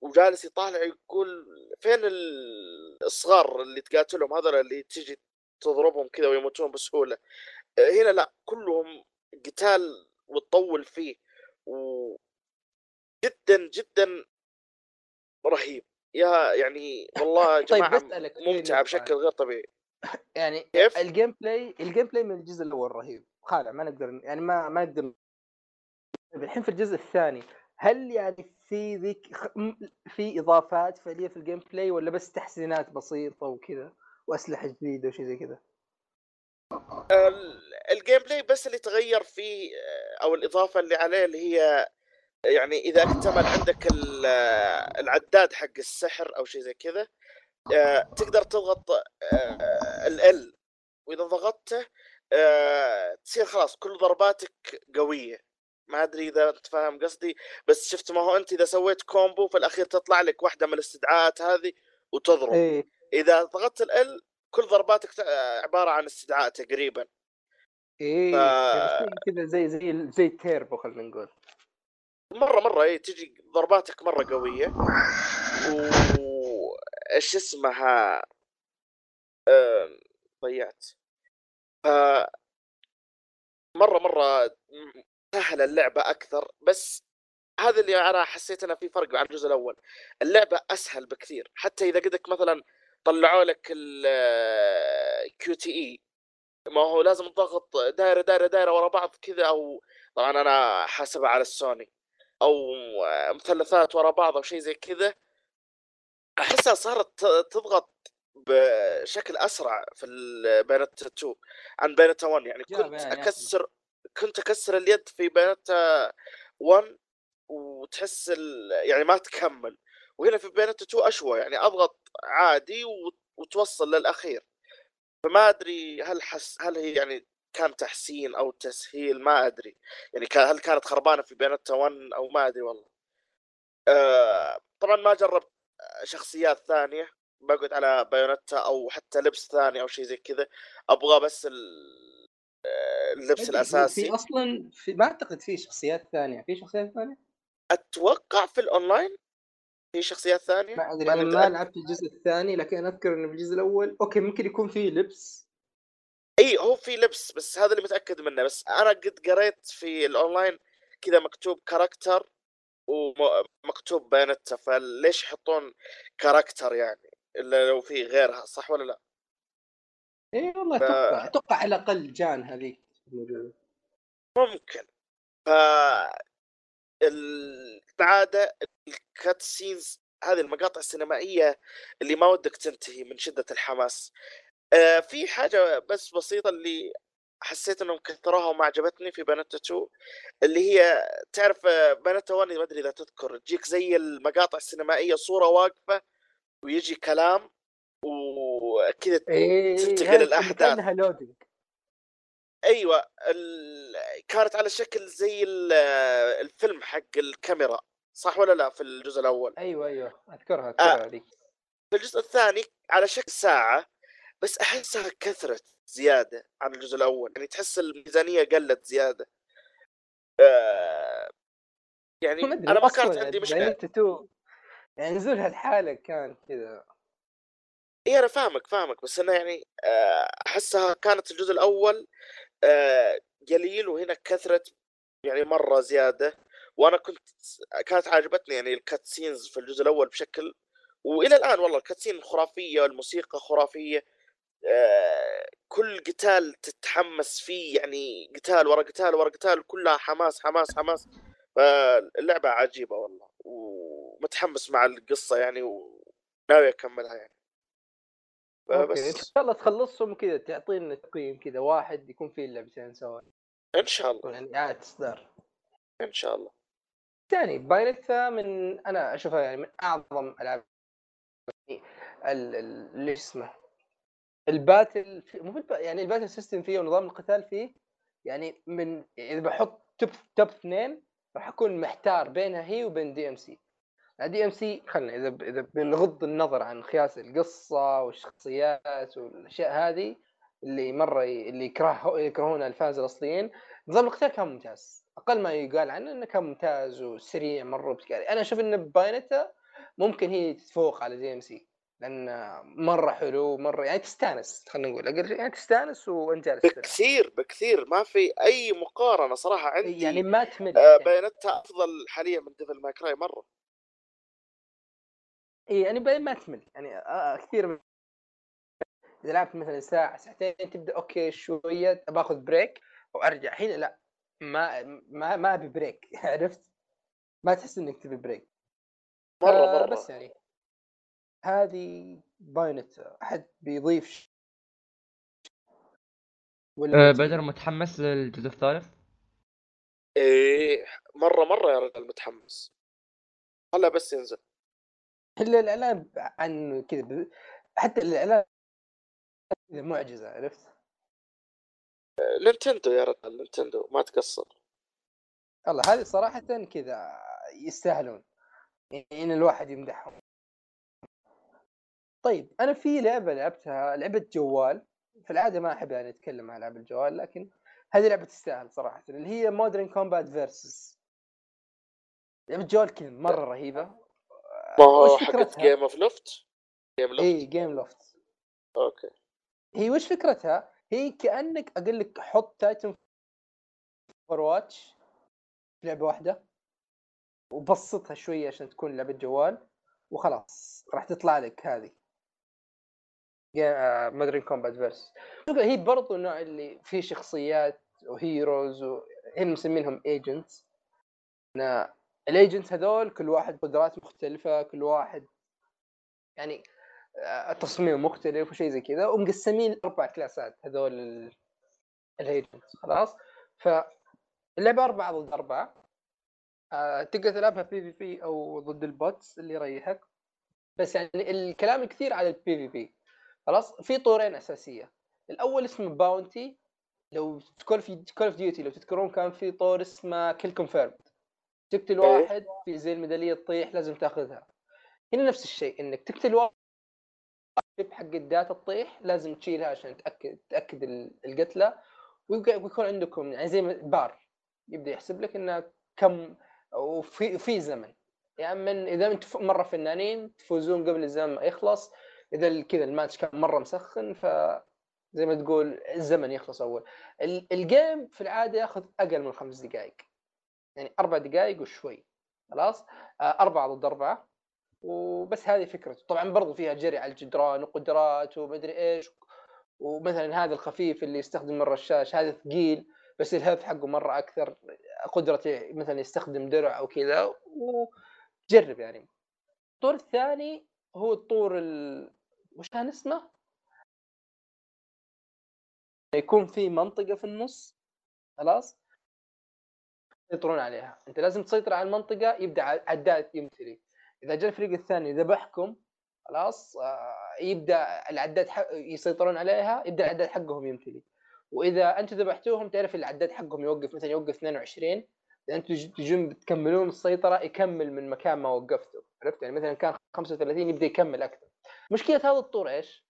وجالس يطالع يقول فين ال- الصغار اللي تقاتلهم؟ هذول اللي تجي تضربهم كذا ويموتون بسهولة. هنا لا كلهم قتال وتطول فيه. و جدا جدا رهيب. يا يعني والله يا [laughs] طيب جماعة بسألك في ممتعة بشكل غير طبيعي. [laughs] يعني كيف؟ ال gameplay ال gameplay من الجزء الأول رهيب. خالع ما نقدر يعني ما ما نقدر. الحين في الجزء الثاني هل يعني في ذيك في إضافات فعلية في ال gameplay ولا بس تحسينات بسيطة وكذا وأسلحة جديدة وشي زي كذا؟ ال- ال gameplay بس اللي تغير فيه آه، أو الإضافة اللي عليه اللي هي يعني إذا اكتمل عندك آه، العداد حق السحر أو شيء زي كذا آه، تقدر تضغط ال وإذا ضغطته آه، تصير خلاص كل ضرباتك قوية. ما أدري إذا انت فاهم قصدي بس شفت ما هو أنت إذا سويت combo في الأخير تطلع لك واحدة من الاستدعاءات هذه وتضرب. إيه إذا ضغطت ال كل ضرباتك آه، عبارة عن استدعاء تقريبا. إيه ف- يعني كذا زي زي زي التيربو خلينا نقول. مرة مرة اي تجي ضرباتك مرة قوية. و إيش اسمها ضيعت. ف مرة مرة سهل اللعبة أكثر. بس هذا اللي أنا حسيت إنه في فرق عن الجزء الأول. اللعبة أسهل بكثير. حتى إذا قدك مثلا طلعوا لك ال QTE ما هو لازم تضغط دايرة دايرة دايرة ورا بعض كذا أو طبعا أنا حاسبها على السوني. أو مثلثات ورا بعض أو شيء زي كذا أحسها صارت تضغط بشكل أسرع في Bayonetta 2 عن Bayonetta 1 يعني كنت أكسر كنت أكسر اليد في Bayonetta 1 وتحس. يعني ما تكمل. وهنا في Bayonetta 2 أشوى يعني أضغط عادي وت- وتوصل للأخير. فما أدري هل حس هل هي يعني كان تحسين أو تسهيل؟ ما أدري. يعني كان هل كانت خربانة في Bayonetta 1 أو ما أدري والله. آه طبعا ما جربت شخصيات ثانية. بقعد على Bayonetta أو حتى لبس ثاني أو شيء زي كذا. أبغى بس ال- اللبس في الأساسي. أصلا في ما أعتقد في شخصيات ثانية. في شخصيات ثانية؟ أتوقع في الأونلاين في شخصيات ثانية. ما أدري أنا ما. لعبت الجزء الثاني لكن أذكر إنه في الجزء الأول. okay ممكن يكون فيه لبس. إي هو في لبس بس هذا اللي متأكد منه بس أنا قد قريت في الأونلاين كذا مكتوب character ومكتوب Bayonetta فليش يحطون character يعني؟ إلا لو في غيرها صح ولا لا؟ إي والله ف- أتوقع أتوقع على الأقل جان هذيك. ممكن. ف العاده ال cutscenes هذه المقاطع السينمائية اللي ما ودك تنتهي من شدة الحماس. آه، في حاجة بس بسيطة اللي حسيت إنهم كثروها وما عجبتني في Bayonetta 2 اللي هي تعرف آه، Bayonetta 1 ما أدري إذا تذكر تجيك زي المقاطع السينمائية صورة واقفة ويجي كلام وكذا اي تنتقل الأحداث. كانها لودنج أيوه ال... كانت على شكل زي ال- الفيلم حق الكاميرا صح ولا لا في الجزء الأول أيوه أيوه أذكرها آه. أذكرها هذيك في الجزء الثاني على شكل ساعة بس أحسها كثرت زيادة عن الجزء الأول يعني تحس الميزانية قلت زيادة. آه يعني أنا ما كانت عندي مشكلة. Bayonetta 2 يعني نزولها الحالة كان كذا إي أنا فاهمك فاهمك بس أنا يعني آه، أحسها كانت الجزء الأول آه، قليل وهنا كثرت يعني مرة زيادة. وأنا كنت كانت عاجبتني يعني ال cutscenes في الجزء الأول بشكل وإلى الآن والله ال cutscene خرافية والموسيقى خرافية. كل قتال تتحمس فيه يعني قتال ورا قتال ورا قتال كلها حماس حماس حماس. فاللعبة عجيبة والله ومتحمس مع القصة يعني وناوي أكملها يعني. okay إن بس شاء الله تخلصهم كذا تعطينا تقييم كذا واحد يكون فيه اللعبتين سوا. إن شاء الله. يعني اعاده إصدار. إن شاء الله. ثاني Bayonetta من أنا أشوفها يعني من أعظم ألعاب ال- ال- اللي اسمه ال battle في- مو بالب- يعني ال battle system فيه ونظام القتال فيه يعني من إذا بحط top top اثنين راح أكون محتار بينها هي وبين دي ام سي دي ام سي خلنا إذا ب- إذا بنغض النظر عن قياس القصة والشخصيات والأشياء هذه اللي مرة ي- اللي يكره يكرهون ال fans الأصليين نظام القتال كان ممتاز. أقل ما يقال عنه إنه كان ممتاز وسريع مرة وبسكاري أنا أشوف إن Bayonetta ممكن هي تتفوق على DMC لأن مرة حلو مره يعني تستانس خلينا نقول. أقل يعني تستانس وأنت جالس بكثير بكثير. ما في أي مقارنة صراحة عندي يعني ما تمل آه، يعني. Bayonetta أفضل حاليا من Devil May Cry مرة. إي يعني بعدين ما تمل. يعني آه كثير من [laughs] إذا لعبت مثلا ساعة ساعتين تبدأ okay شوية باخذ break وأرجع. هنا لا ما ما ما أبي break [laughs] عرفت؟ ما تحس إنك تبي break مرة آه، مرة. بس يعني. هذه Bayonetta أحد بيضيف ش- ولا أه؟ بدر متحمس للجزء الثالث؟ إيه مرة مرة يا رجال متحمس. هلا بس ينزل. إلا الإعلان عن كذا ب- حتى الإعلان كذا معجزة عرفت؟ نينتندو يا رجال نينتندو ما تقصر. والله هذه صراحة كذا يستاهلون يعني إن الواحد يمدحهم. طيب أنا في لعبة لعبتها لعبة جوال. في العادة ما أحب يعني أتكلم عن العاب الجوال لكن هذه لعبة تستاهل صراحة اللي هي Modern Combat Versus لعبة جوال كذا مرة رهيبة. ما هو حقت؟ Game of Loft Gameloft اي Gameloft okay. هي وش فكرتها؟ هي كأنك أقول لك حط Titanfall Overwatch لعبة واحدة وبسطها شوية عشان تكون لعبة جوال وخلاص راح تطلع لك هذه. Modern Combat Versus هي برضو النوع اللي فيه شخصيات و heroes وهم مسمينهم agents ال agents هذول كل واحد قدرات مختلفة كل واحد يعني آه، تصميم مختلف وشيء زي كذا. ومقسمين أربع كلاسات هذول ال- ال agents خلاص؟ فاللعبه أربعة ضد أربعة. آه، تقدر تلعبها PvP أو ضد ال bots اللي يريحك. بس يعني الكلام كثير على ال PvP خلاص؟ في طورين أساسية. الأول اسمه Bounty لو Call في Call of Duty لو تذكرون كان في طور اسمه Kill Confirmed تقتل إيه. واحد في زي الميدالية تطيح لازم تاخذها. هنا نفس الشيء إنك تقتل واحد حق ال data تطيح لازم تشيلها عشان تاكد تأكد ال- القتلة. ويكون عندكم يعني زي بار. يبدأ يحسب لك إنه كم وفي في زمن. يعني من إذا أنتم مرة فنانين تفوزون قبل الزمن ما يخلص إذا كذا الماتش كان مرة مسخن ف زي ما تقول الزمن يخلص أول. ال- الجيم في العادة ياخذ أقل من خمس دقائق يعني أربع دقائق وشوي. خلاص؟ آه، أربعة ضد أربعة. وبس هذه فكرته. طبعا برضو فيها جري على الجدران وقدرات ومدري إيش. ومثلا هذا الخفيف اللي يستخدم الرشاش هذا ثقيل بس الهيلث حقه مرة أكثر. قدرته مثلا يستخدم درع أو كذا وجرب يعني. الطور الثاني هو الطور ال... كان اسمه؟ يكون في منطقة في النص خلاص؟ يسيطرون عليها. أنت لازم تسيطر على المنطقة يبدأ عداد يمتلي. إذا جاء الفريق الثاني ذبحكم خلاص آه، يبدأ العداد يسيطرون عليها يبدأ العداد حقهم يمتلي. وإذا أنتم ذبحتوهم تعرف العداد حقهم يوقف مثلا يوقف 22 إذا أنتم تج- تجون بتكملون السيطرة يكمل من مكان ما وقفتوا. عرفت؟ يعني مثلا كان 35 يبدأ يكمل أكثر. مشكلة هذا الطور إيش؟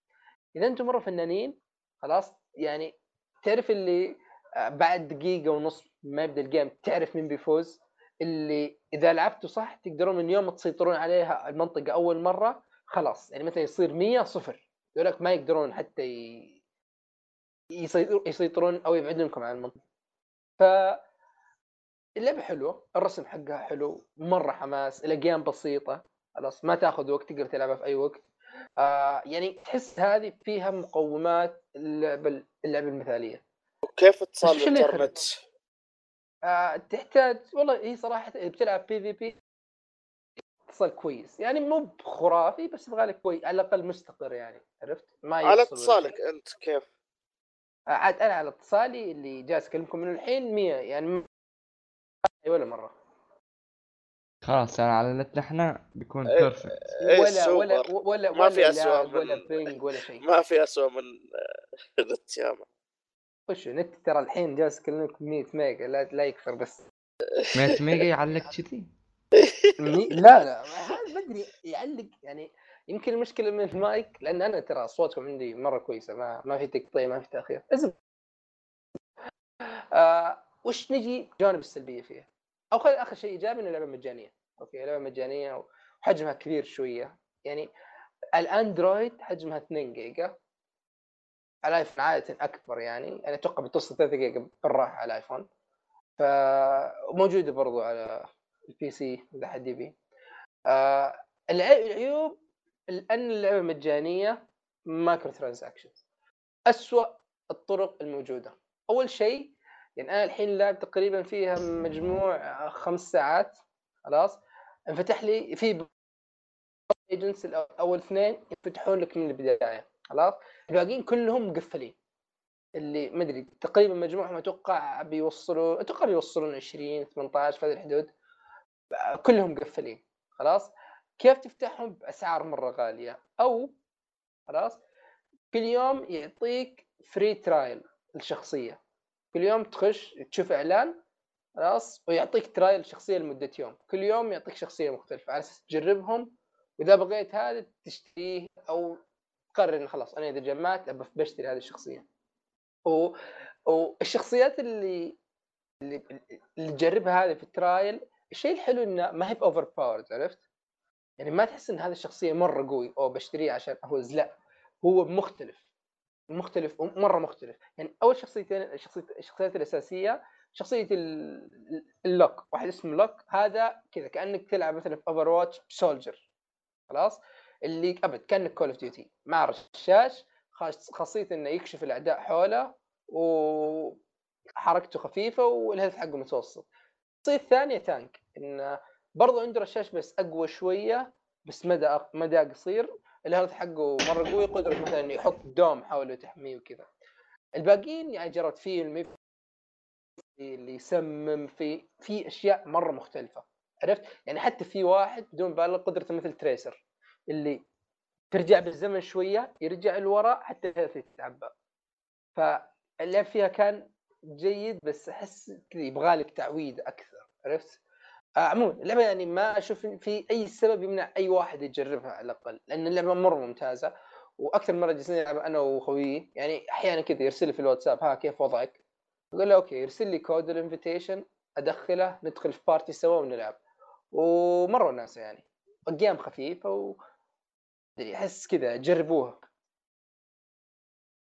إذا أنتم مرة فنانين خلاص يعني تعرف اللي آه، بعد دقيقة ونص ما يبدأ الجيم تعرف مين بيفوز. اللي إذا لعبتوا صح تقدرون من يوم تسيطرون عليها المنطقة أول مرة خلاص يعني مثلا يصير 100 صفر. ذولك ما يقدرون حتى ي... يسيطر- يسيطرون أو يبعدونكم عن المنطقة. ف اللعبة حلوة الرسم حقها حلو مرة حماس الاجيام بسيطة. خلاص ما تاخذ وقت تقدر تلعبها في أي وقت. آه يعني تحس هذه فيها مقومات اللعبه اللعبه المثالية وكيف اتصال؟ الانترنت؟ آه تحتاج والله هي صراحة بتلعب PvP اتصال كويس يعني مو بخرافي بس يبغى لك كويس على الأقل مستقر يعني عرفت ما على اتصالك. أنت كيف؟ آه، عاد أنا على اتصالي اللي جالس أكلمكم منه الحين 100 يعني ولا مرة خلاص يعني على نتنا إحنا بيكون إيه. perfect إيه ولا ولا سوبر. ولا ما في ولا أسوأ lag من- ولا ping ولا شيء. ما في اسوء من نت ياما خش نت ترى الحين جالس اكلمك 100 ميجا لا لا يكثر بس. 100 [laughs] ميجا يعلق كذي؟ مي- لا لا ما ما أدري يعلق يعني يمكن المشكلة من المايك لأن أنا ترى أصواتكم عندي مرة كويسة ما ما في تقطيع ما في تأخير. اسم آه وش نجي الجوانب السلبية فيها؟ أو خلينا آخر شيء إيجابي انها لعبة مجانية. okay لعبة مجانية وحجمها كبير شوية. يعني الأندرويد حجمها 2 جيجا. الايفون عادة أكبر يعني. أنا أتوقع بتوصل 3 جيجا بالراحة على الايفون فموجوده برضو على ال PC إذا حد يبي. آه العي- العيوب لأن اللعبة مجانية microtransactions اسوء الطرق الموجودة. أول شيء يعني أنا الحين لعب تقريبا فيها مجموع خمس ساعات خلاص. انفتح لي في agents أول اثنين يفتحون لك من البداية خلاص. الباقيين كلهم مقفلين. اللي ما أدري تقريبا مجموعهم أتوقع بيوصلوا أتوقع بيوصلون 20 18 في هذه الحدود كلهم مقفلين خلاص. كيف تفتحهم؟ بأسعار مرة غالية. أو خلاص كل يوم يعطيك free trial الشخصيه كل يوم تخش تشوف إعلان خلاص ويعطيك trial شخصية لمدة يوم. كل يوم يعطيك شخصية مختلفة على أساس تجربهم وإذا بغيت هذا تشتريه أو تقرر إنه خلاص أنا إذا جمعت بشتري هذه الشخصية. و... والشخصيات اللي اللي تجربها هذه في ال trial الشيء الحلو إنه ما هي ب overpowered عرفت؟ يعني ما تحس إن هذه الشخصية مرة قوي أو بشتريه عشان افوز لا هو مختلف. مختلف مرة مختلف. يعني أول شخصيتين الشخصيات الأساسية شخصية ال- اللوك. واحد اسمه لوك هذا كذا كأنك تلعب مثلا في Overwatch Soldier خلاص؟ اللي أبد كأنك Call of Duty مع رشاش خاص- خاصيته إنه يكشف الأعداء حوله وحركته خفيفة وال health حقه متوسط. الشخصية الثانية tank إنه برضو عنده رشاش بس أقوى شوية بس مدى مدى قصير. ال health حقه مرة قوي قدرة مثلا يحط dome حوله تحميه وكذا. الباقيين يعني جربت فيه الميف اللي يسمم في في أشياء مرة مختلفة. عرفت؟ يعني حتى في واحد بدون مبالغة قدرته مثل تريسر اللي ترجع بالزمن شوية يرجع لورا حتى ال health يتعبى. ف اللعب فيها كان جيد بس أحس يبغى لك تعويد أكثر. عرفت؟ آه، عموما اللعبه يعني ما أشوف في أي سبب يمنع أي واحد يجربها على الأقل لأن اللعبة مرة ممتازة وأكثر مرة جلسنا نلعب أنا وخويي يعني أحيانا كذا يرسل لي في الواتساب ها كيف وضعك؟ أقول له okay. يرسل لي code ال invitation أدخله ندخل في party سوا ونلعب. ومرة وناسه يعني ال game خفيفه و أحس كذا جربوها.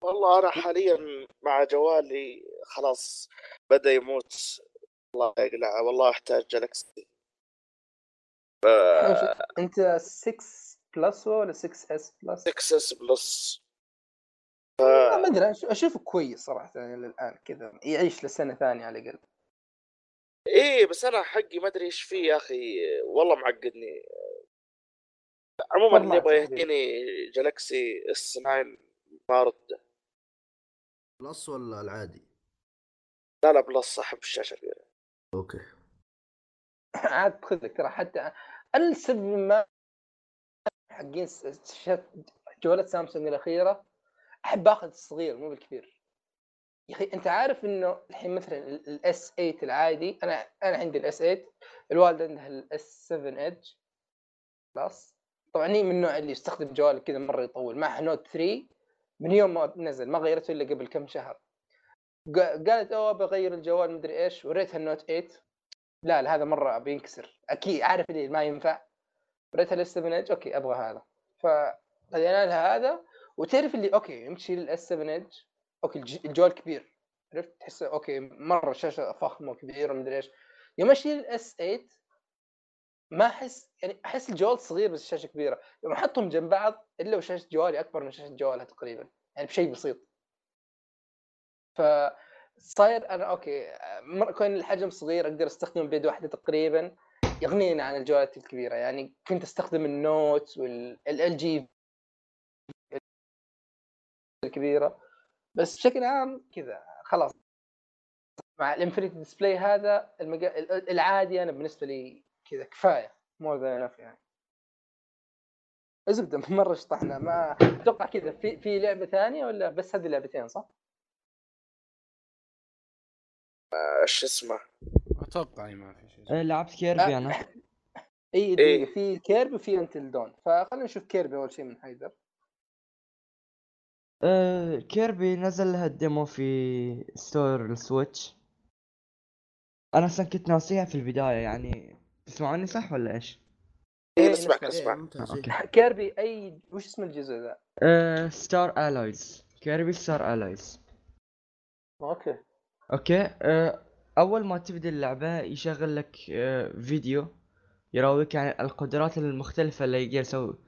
والله أنا حاليا مع جوالي خلاص بدأ يموت. الله يقلع والله أحتاج Galaxy أنت 6 Plus ولا 6S Plus؟ 6S Plus آه، ما أدري أش- أشوفه كويس صراحة يعني للآن كذا يعيش لسنة ثانية على الأقل. إيه بس أنا حقي ما أدري إيش فيه يا أخي والله معقدني. عموما اللي يبغى. يهديني Galaxy S9 ما رده Plus ولا العادي؟ لا لا Plus صاحب الشاشة كبيره okay. عاد خذ لك ترى حتى السبب ما حقين جوالات سامسونج الأخيرة أحب آخذ الصغير مو بالكبير. يا أخي أنت عارف إنه الحين مثلا ال S8 العادي أنا أنا عندي ال S8 الوالده عندها ال S7 Edge خلاص. طبعا هي من النوع اللي يستخدم جوال كذا مرة يطول. معها Note 3 من يوم ما نزل ما غيرته إلا قبل كم شهر. قالت أوه بغير الجوال مدري إيش. وريتها ال Note 8 لا لا هذا مرة بينكسر. أكيد عارف اللي ما ينفع. وريتها ال S7 Edge okay أبغى هذا. فخذينا لها هذا. وتعرف اللي okay يوم تشيل ال S7 Edge okay الج- الجوال كبير. عرفت؟ تحس okay مرة شاشة فخمة وكبيره ومدري إيش. يوم أشيل ال S8 ما أحس يعني أحس الجوال صغير بس الشاشة كبيرة. يوم أحطهم جنب بعض إلا وشاشة جوالي أكبر من شاشة جوالها تقريبا. يعني بشيء بسيط. ف صاير أنا okay كون الحجم صغير أقدر أستخدمه بيد واحدة تقريبا يغنيني عن الجوالات الكبيرة. يعني كنت أستخدم ال Note وال LG الكبيرة. بس بشكل عام كذا خلاص. مع ال infinity display هذا المجا... ال- العادي أنا بالنسبة لي كذا كفاية more than enough يعني. زبدة مرة شطحنا ما أتوقع كذا في في لعبة ثانية ولا بس هذه لعبتين صح؟ إيش اسمه أتوقع ما في شيء إيه، لعبت Kirby أنا اي [laughs] إيه. في Kirby وفي انتل دون فخلينا نشوف Kirby أول شيء من حيدر آه، Kirby نزل لها ال demo في store ال Switch أنا أصلا كنت ناسيها في البداية يعني تسمعوني صح ولا إيش؟ إيه إيه، نسمعك نسمع. إيه، إيه. Kirby أي وش اسم الجزء ذا؟ Star Allies Kirby Star Allies okay okay آه، أول ما تبدأ اللعبة يشغل لك آه، فيديو يراويك عن القدرات المختلفة اللي يقدر يسوي.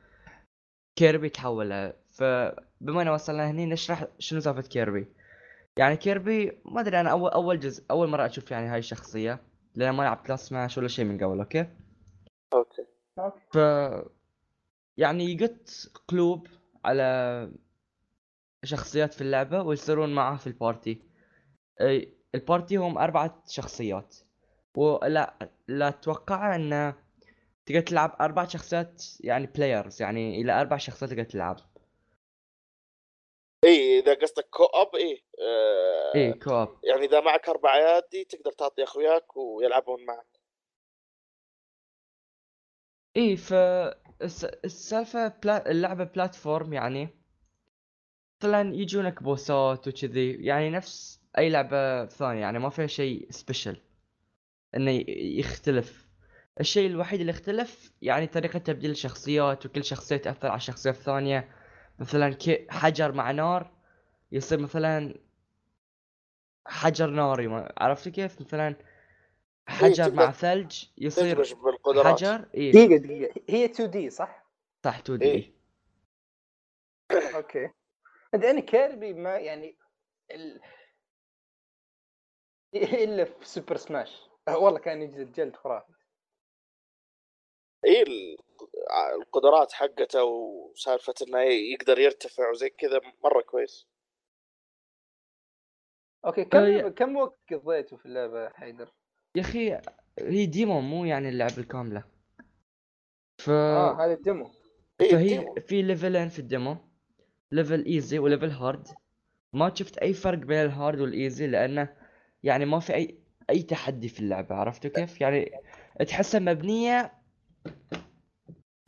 Kirby تحولها فبما ان وصلنا هني نشرح شنو سالفة Kirby. يعني Kirby ما أدري أنا أول أول جزء أول مرة أشوف يعني هاي الشخصية لأن ما لعبت لاست سماش ولا شيء من قبل okay؟ okay. ف يعني يقط قلوب على شخصيات في اللعبة ويصيرون معه في ال party. ال party هم أربعة شخصيات. ولا لا أتوقع أن تقدر تلعب أربع شخصيات يعني players يعني إلى أربع شخصيات تقدر تلعب. إيه إذا قصدك co-op إيه آه إيه co-op يعني إذا معك أربع ايادي تقدر تعطي أخوياك ويلعبون معك. إيه ف الس- السالفة بلا... اللعبة platform يعني مثلا يجونك bossات وكذي يعني نفس أي لعبة ثانية يعني ما فيها شيء special إنه يختلف. الشيء الوحيد اللي اختلف يعني طريقة تبديل الشخصيات وكل شخصية تأثر على الشخصية الثانية. مثلا حجر مع نار يصير مثلا حجر ناري ما عرفت كيف؟ مثلا حجر مع ثلج يصير حجر إيه. دقيقة دقيقة. هي 2 دي صح؟ صح 2 دي إيه. [coughs] أوكي. أنا كيربي ما يعني ال... إلا في Super Smash. والله كان يجلد جلد خرافي. ال- القدرات حقته وسالفة إنه يقدر يرتفع وزي كذا مرة كويس. okay كم آه، كم وقت قضيته في اللعبة حيدر؟ يا أخي هي demo مو يعني اللعبة الكاملة ف آه هذا ال demo. إيه فهي. في ليفلين في ال demo. level easy و level hard ما شفت أي فرق بين ال hard وال easy لأنه يعني ما في أي أي تحدي في اللعبة عرفتوا كيف؟ يعني تحسها مبنية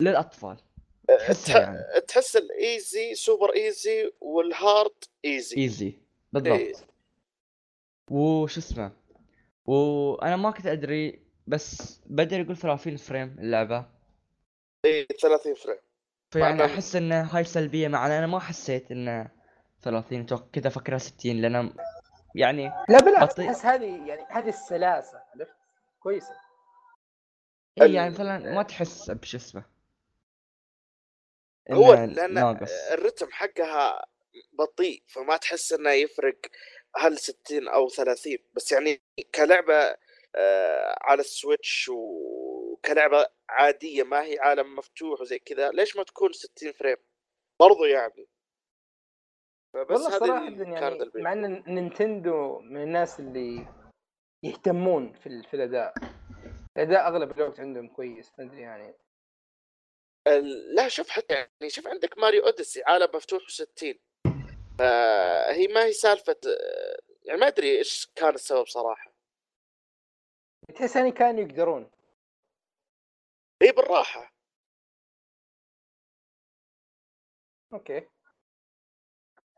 للأطفال. تحسها يعني. تحس ال easy super easy وال hard easy easy إيه. بالضبط. وش اسمه؟ وأنا ما كنت أدري بس بدر يقول 30 frame اللعبة. إي 30 فريم. فيعني أحس ان هاي سلبية معنا. أنا ما حسيت إنه 30 توك كذا فكرها 60 لأن يعني لا بالعكس. بطيء. احس هذه يعني هذه السلاسة عرفت؟ كويسة. اي يعني مثلا ما تحس بش اسمه. هو لأن ناقص. الرتم حقها بطيء فما تحس إنه يفرق هل 60 أو 30 بس يعني كلعبة آه، على ال Switch وكلعبة عادية ما هي عالم مفتوح وزي كذا ليش ما تكون 60 frame؟ برضو يعني فبس والله كانت يعني. مع إن Nintendo من الناس اللي يهتمون في, في الأداء. الأداء أغلب الوقت عندهم كويس ما أدري يعني. لا شوف حتى يعني شوف عندك Mario Odyssey عالم مفتوح و60 فهي ما هي سالفة يعني ما أدري إيش كان السبب صراحة. تحس يعني كانوا يقدرون. إي بالراحة. okay.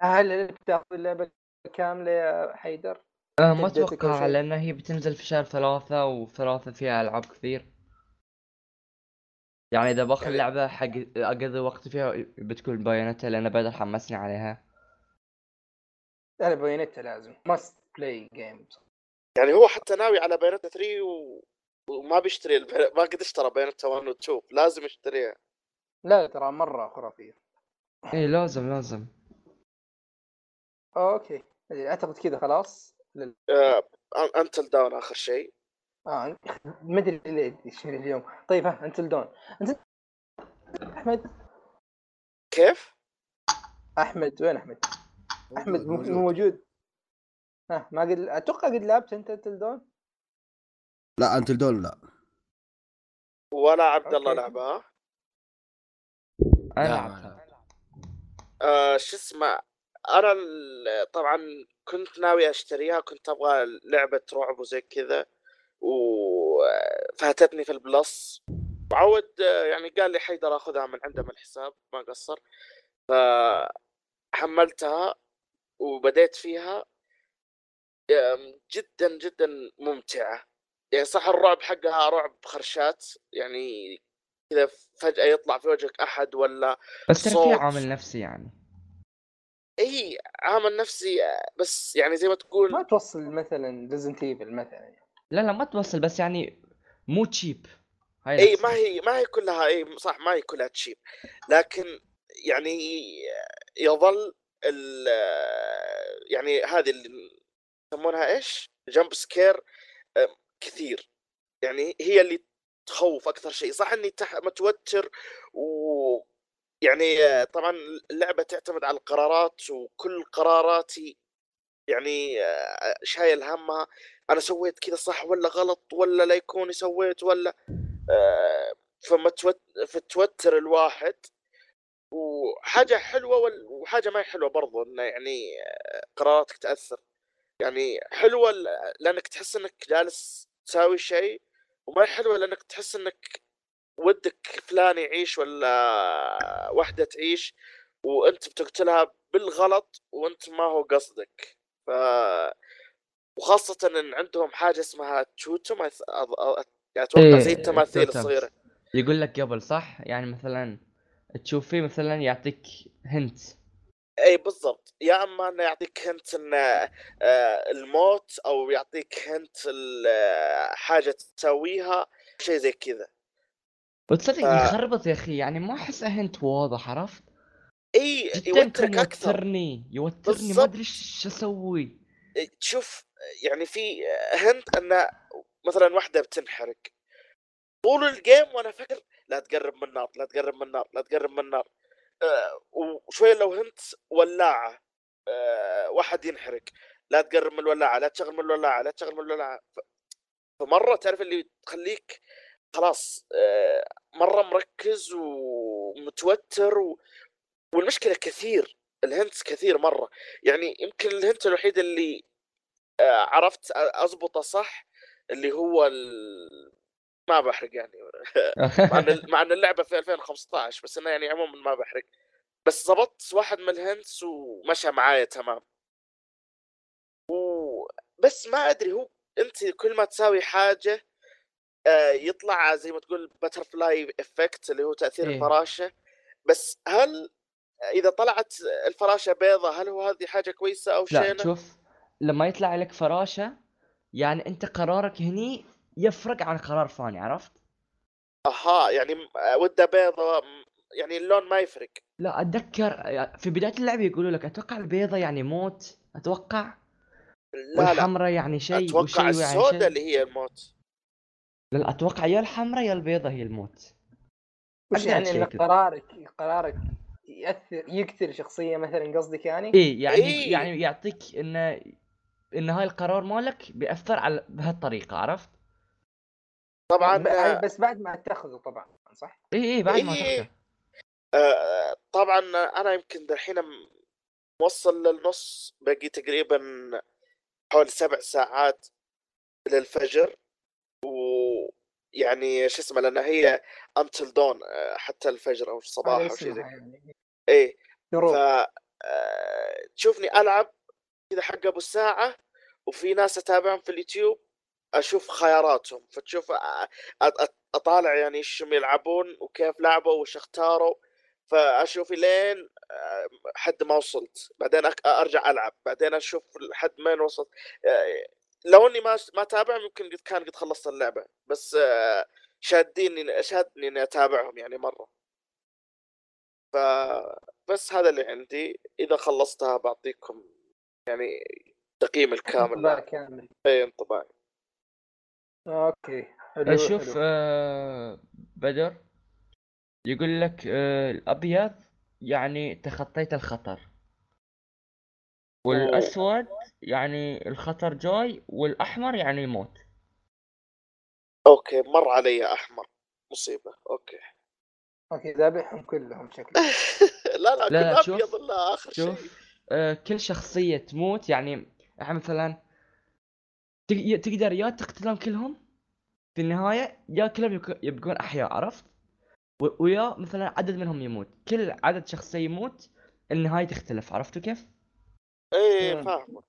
هل بتاخذ اللعبة كاملة يا حيدر؟ آه ما أتوقع؟ لأن هي بتنزل في شهر ثلاثة وثلاثة فيها ألعاب كثير. يعني إذا بأخذ يعني- لعبة حق أقضي وقت فيها بتكون Bayonetta لأن بدر حمسني عليها. أنا Bayonetta لازم. must play game يعني هو حتى ناوي على Bayonetta 3 و... وما بيشتري الب... ما قد اشترى Bayonetta 1 و 2 لازم يشتريها. لا ترى مرة خرافية. اي لازم لازم. okay. أعتقد كذا خلاص. لل... آه... Until Dawn آخر شيء. آه ما أدري ليه إيش اليوم. طيب ها Until Dawn انت أحمد؟ كيف؟ أحمد وين أحمد؟ أحمد مو- موجود. مو موجود. ها ما قد أتوقع قد لعبت أنت أنتل دون لا أنتل دون لا. ولا عبد الله. لعبها أنا لا، لعبتها. آه شو اسمه؟ أنا ال- طبعا كنت ناوي أشتريها كنت أبغى لعبة رعب وزي كذا وفاتتني في البلس. وعود يعني قال لي حيدر آخذها من عنده من الحساب ما قصر. فحملتها وبديت فيها. جدا جدا ممتعة. يعني صح الرعب حقها رعب خرشات يعني كذا فجأة يطلع في وجهك أحد ولا بس ترى في صوت. عامل نفسي يعني. اي عامل نفسي بس يعني زي ما تقول ما توصل مثلا Resident Evil مثلا لا لا ما توصل بس يعني مو cheap هاي اي. ما هي ما هي كلها اي صح ما هي كلها cheap لكن يعني يظل ال يعني هذه اللي يسمونها إيش؟ jump scare كثير. يعني هي اللي تخوف أكثر شيء. صح إني تح... متوتر و يعني آه، طبعا اللعبة تعتمد على القرارات وكل قراراتي يعني آه، شايل همها أنا سويت كذا صح ولا غلط ولا لا يكوني سويت ولا آه، فمتوت... فتوتر الواحد. وحاجة حلوة وحاجة ما حلوة برضو انه يعني قراراتك تأثر. يعني حلوة لأنك تحس إنك جالس تساوي شيء وما حلوة لأنك تحس إنك ودك فلان يعيش ولا وحدة تعيش وأنت بتقتلها بالغلط وأنت ما هو قصدك. ف وخاصة إن عندهم حاجة اسمها توتم أث- أض- يعني أتوقع إيه، زي التماثيل. الصغيرة. يقول لك قبل صح؟ يعني مثلا تشوف فيه مثلا يعطيك هنت اي بالضبط. يا أما إنه يعطيك هنت إن آه، الموت أو يعطيك هنت آه، حاجة تسويها شيء زي كذا. وتصدق آه. يخربط يا أخي يعني ما أحس هنت واضح عرفت؟ إي يوترك أكثر. يوترني يوترني ما بالضبط. ادري إيش أسوي. تشوف يعني في هنت أن مثلا واحدة بتنحرق. طول الجيم وأنا فاكر لا تقرب من النار لا تقرب من النار لا تقرب من النار. آه وشويه لو هنت ولاعة آه واحد ينحرق. لا تقرب من الولاعة لا تشغل من الولاعة لا تشغل من الولاعة. فمرة تعرف اللي تخليك خلاص آه مرة مركز ومتوتر و... والمشكلة كثير الهنتس كثير مرة. يعني يمكن الهنت الوحيد اللي آه، عرفت أضبطه صح اللي هو ال... ما بحرق يعني. [laughs] مع إن مع إن اللعبة في 2015 بس إنه يعني عموما ما بحرق. بس ضبطت واحد من الهنتس ومشى معايا تمام. و... بس ما أدري هو أنت كل ما تساوي حاجة يطلع زي ما تقول butterfly effect اللي هو تأثير إيه. الفراشة. بس هل إذا طلعت الفراشة بيضة هل هو هذه حاجة كويسة أو لا شينة؟ شوف لما يطلع لك فراشة يعني أنت قرارك هني يفرق عن قرار ثاني عرفت؟ أها يعني م- ودة بيضة يعني اللون ما يفرق. لا أتذكر في بداية اللعبه يقولوا لك أتوقع البيضة يعني موت؟ أتوقع؟ لا لا. والحمراء يعني شيء أتوقع يعني السوداء شيء. اللي هي الموت. لا أتوقع يا الحمراء يا البيضة هي الموت وش يعني إن. قرارك قرارك يأثر يقتل شخصية مثلا قصدك يعني؟ إيه يعني إيه. يعني يعطيك انه إن هاي القرار مالك بيأثر على بهالطريقة عرفت؟ طبعا آه، بس بعد ما اتخذه طبعا صح؟ إيه إيه بعد ما إيه. تاخذه آه، طبعا أنا يمكن دحين م- موصل للنص باقي تقريبا حوالي سبع ساعات للفجر ويعني شو اسمه لأن هي انتل دون حتى الفجر أو الصباح أو شيء زي يعني. إيه ف آه، تشوفني ألعب كذا حق أبو الساعة وفي ناس أتابعهم في اليوتيوب أشوف خياراتهم. فتشوف أ- أطالع يعني إيش هم يلعبون وكيف لعبوا وش اختاروا. فأشوف لين آه، حد ما وصلت. بعدين أرجع ألعب. بعدين أشوف لحد وين وصلت. آه، لو إني ما ما أتابعهم يمكن قد كان قد خلصت اللعبة بس شاديني شادني إني أتابعهم يعني مرة. فبس هذا اللي عندي. إذا خلصتها بعطيكم يعني تقييم الكامل. انطباع. كامل. إي انطباعي okay. حلو شوف حلو. آه بدر يقول لك آه الأبيض يعني تخطيت الخطر. والأسود يعني الخطر جاي والأحمر يعني موت okay مر علي أحمر. مصيبة okay. okay ذابحهم كلهم شكله [laughs] لا لا, لا، كل شوف- ابيض الا آخر شيء. شوف آه كل شخصية تموت يعني إحنا مثلا تق- تقدر يا تقتلهم كلهم في النهاية يا كلهم يك- يبقون أحياء عرفت؟ و- ويا مثلا عدد منهم يموت. كل عدد شخصية يموت النهاية تختلف عرفتوا كيف؟ اي مم. فاهمك.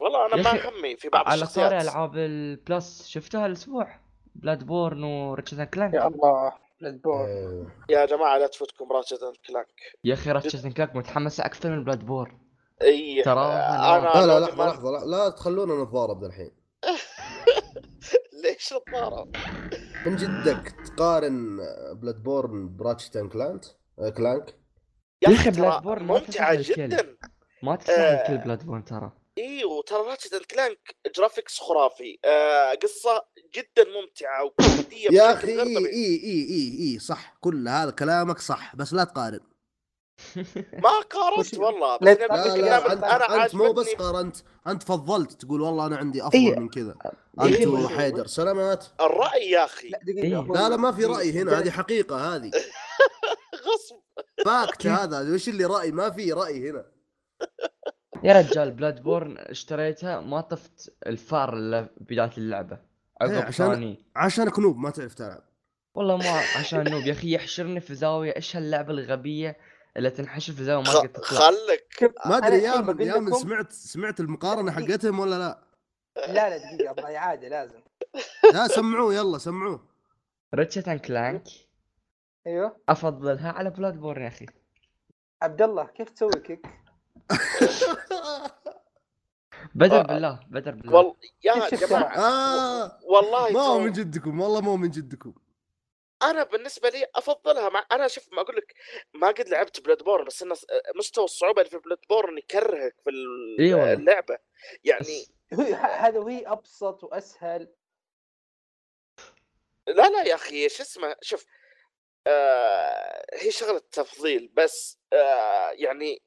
والله أنا يا ما أخي، همي في بعض على الشخصيات. طاري ألعاب البلس شفتها الأسبوع؟ Bloodborne و Ratchet Clank يا الله Bloodborne آه، يا جماعة لا تفوتكم Ratchet and Clank يا أخي Ratchet Clank متحمسة أكثر من Bloodborne اي تراها أنا لا لا لو لحظة ما- لحظة لا, لا تخلونا نتضارب الحين [laughs] ليش نتضارب؟ من جدك تقارن Bloodborne ب Ratchet Clank آه، Clank يا أخي ترى Bloodborne ما ممتعة. جدا ما تستاهل آه. كل Bloodborne ترى اي وترى Ratchet and Clank graphics خرافي آه قصة جدا ممتعة وكوميدية يا أخي اي. اي اي اي اي صح كل هذا كلامك صح بس لا تقارن ما قارنت [laughs] والله بس لا. لا لا أنت, أنا أنت مو بس قارنت أنت فضلت تقول والله أنا عندي أفضل إيه. من كذا إيه. أنت إيه. وحيدر سلامات الرأي يا أخي لا إيه. لا لا ما في في- رأي هنا هذه حقيقة هذه [laughs] غصب fact [laughs] هذا. وش اللي رأي؟ ما في رأي هنا. يا رجال Bloodborne اشتريتها ما طفت الفار إلا بداية اللعبة. إيه، عقب عشان- ثاني. عشانك noob ما تعرف تلعب. والله ما [laughs] عشان noob يا أخي يحشرني في زاوية. إيش هاللعبة الغبية اللي تنحشر في زاوية ما قد تطلع؟ خلك. ما أدري يا من يا من سمعت سمعت المقارنة حقتهم ولا لا؟ لا لا دقيقة أبغى إعادة لازم. لا سمعوه يلا سمعوه. Ratchet and Clank. أيوه أفضلها على Bloodborne يا أخي عبد الله كيف تسوي كيك؟ [laughs] بدر آه. بالله بدر بالله والله يا؟ جماعة آه والله ما هو من جدكم والله ما هو من جدكم أنا بالنسبة لي أفضلها مع أنا شوف ما أقول لك ما قد لعبت Bloodborne بس انه مستوى الصعوبة اللي في Bloodborne يكرهك في. اللعبة يعني هذا وهي أبسط وأسهل لا لا يا أخي شو اسمه شوف آه هي شغلة تفضيل بس آه يعني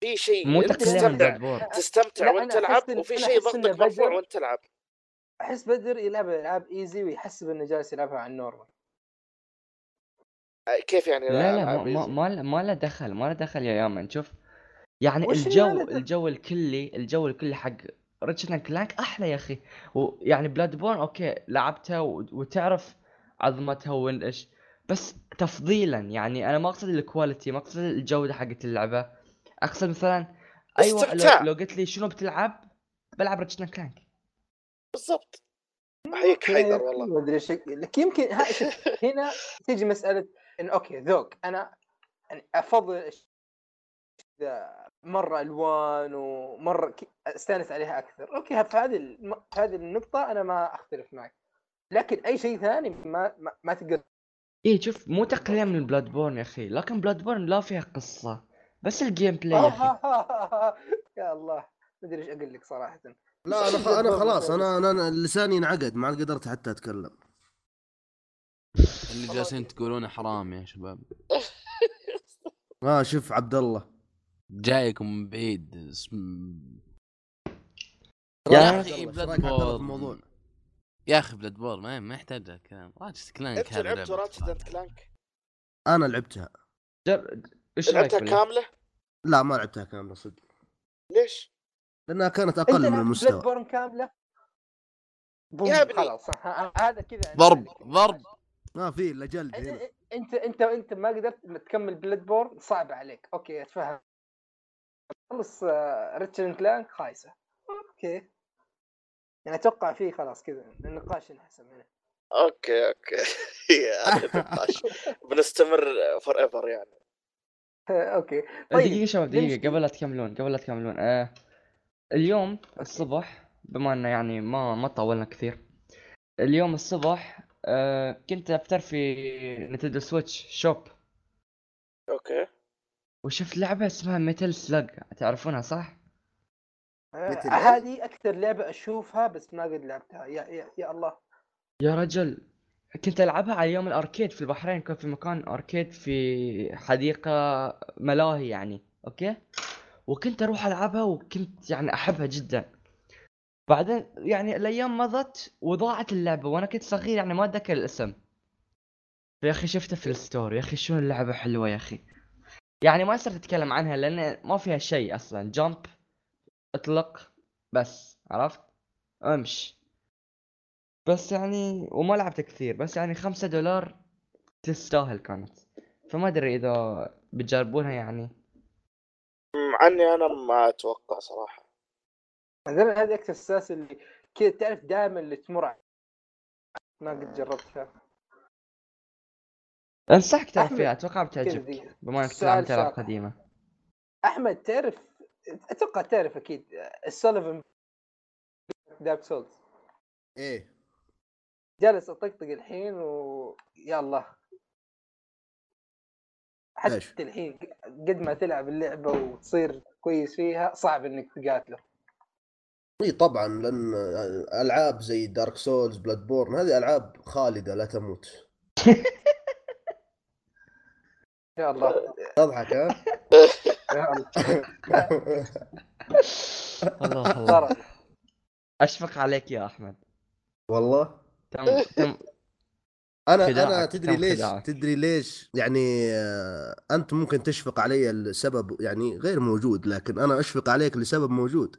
في شيء مو تستمتع تستمتع وأنت تلعب وفي شيء ضغطك مرفوع بدر- وأنت تلعب. أحس بدر يلعب العاب easy ويحسب إنه جالس يلعبها على ال normal كيف يعني لا لا ما ما؟ ما له- دخل ما له دخل يا يامن شوف يعني الجو؟ الجو الكلي الجو الكلي حق Ratchet and Clank أحلى يا أخي. ويعني Bloodborne okay لعبتها وتعرف عظمتها وين إيش. بس تفضيلا يعني أنا ما أقصد ال quality ما أقصد الجودة حقت اللعبة. أقصد مثلا أيوه استمتاع. لو, لو قلت لي شنو بتلعب؟ بلعب Ratchet and Clank بالضبط. احييك حيدر والله. ما أدري إيش لك يمكن [laughs] هنا تيجي مسألة انه okay ذوق. أنا يعني أفضل مرة ألوان ومرة أستأنس عليها أكثر. okay في هذه الم- في هذه النقطة أنا ما أختلف معك. لكن أي شيء ثاني ما ما, ما تقدر إيه شوف مو تقليل من Bloodborne يا أخي لكن Bloodborne لا فيها قصة بس ال gameplay يا أخي. [laughs] يا الله ما أدري إيش أقول لك صراحة. لا أنا. أنا خلاص أنا أنا أنا لساني انعقد ما قدرت حتى أتكلم. اللي جالسين تقولونه حرام يا شباب. [laughs] آه شوف عبد الله جايكم من بعيد اسم... يا أخي بلاد رأيك؟ عبد الله في بورن الموضوع؟ يا أخي بلاد بورن ما ما يحتاج لها كلام راتشت كلانك انت هذا لعبت صراحة. كلانك أنا لعبتها. جر... إيش لعبتها؟ كاملة؟ لا ما لعبتها كاملة صدق. ليش؟ لأنها كانت أنت أقل من لعبت بلاد المستوى. بورن كاملة؟ boom، يا ابني. خلاص هذا كذا ضرب ضرب. ما في إلا جلد هنا. أنت أنت أنت ما قدرت تكمل Bloodborne صعب عليك. okay أتفهم. خلص Ratchet Clank خايسة. okay. يعني أتوقع فيه خلاص كذا النقاش انحسم هنا okay okay. [laughs] نقاش. بنستمر forever يعني. [laughs] okay. دقيقة طيب شباب دقيقة. نمشي. قبل لا تكملون قبل لا تكملون. آه اليوم الصبح بما إنه يعني ما ما طولنا كثير. اليوم الصبح آه كنت أفتر في Nintendo Switch shop okay. وشفت لعبة اسمها Metal Slug تعرفونها صح؟ آه، مثل هذه أكثر لعبة أشوفها بس ما قد لعبتها. يا يا, يا الله. يا رجل كنت ألعبها على يوم ال arcade في البحرين كان في مكان arcade في حديقة ملاهي يعني okay؟ وكنت أروح ألعبها وكنت يعني أحبها جدا. بعدين يعني الأيام مضت وضاعت اللعبة وأنا كنت صغير يعني ما أتذكر الاسم. يا أخي شفتها في ال store يا أخي شلون اللعبة حلوة يا أخي. يعني ما صرت أتكلم عنها لأن ما فيها شيء أصلا. jump اطلق بس عرفت امش بس يعني وما لعبت كثير بس يعني خمسة دولار تستاهل كانت فما أدري إذا بتجربونها يعني أمم، عني أنا ما أتوقع صراحة أكثر السلاسل اللي كذا تعرف دائما اللي تمر. ما قد جربتها أنصحك تلعب فيها أتوقع بتعجبك. بما إنك تلعب. قديمة أحمد تعرف أتوقع تعرف أكيد السوليفن Dark Souls. إيه. جالس أطقطق الحين ويا الله. حتى؟ الحين قد ما تلعب اللعبة وتصير كويس فيها صعب إنك تقاتله. اي طبعا لأن ألعاب زي Dark Souls Bloodborne هذه ألعاب خالدة لا تموت. [laughs] يا الله. تضحك ها؟ [laughs] الله. الله [laughs] أشفق عليك يا أحمد. والله. تم تم أنا خداعك، أنا تدري ليش خداعك. تدري ليش؟ يعني آه، أنت ممكن تشفق علي السبب يعني غير موجود لكن أنا أشفق عليك لسبب موجود.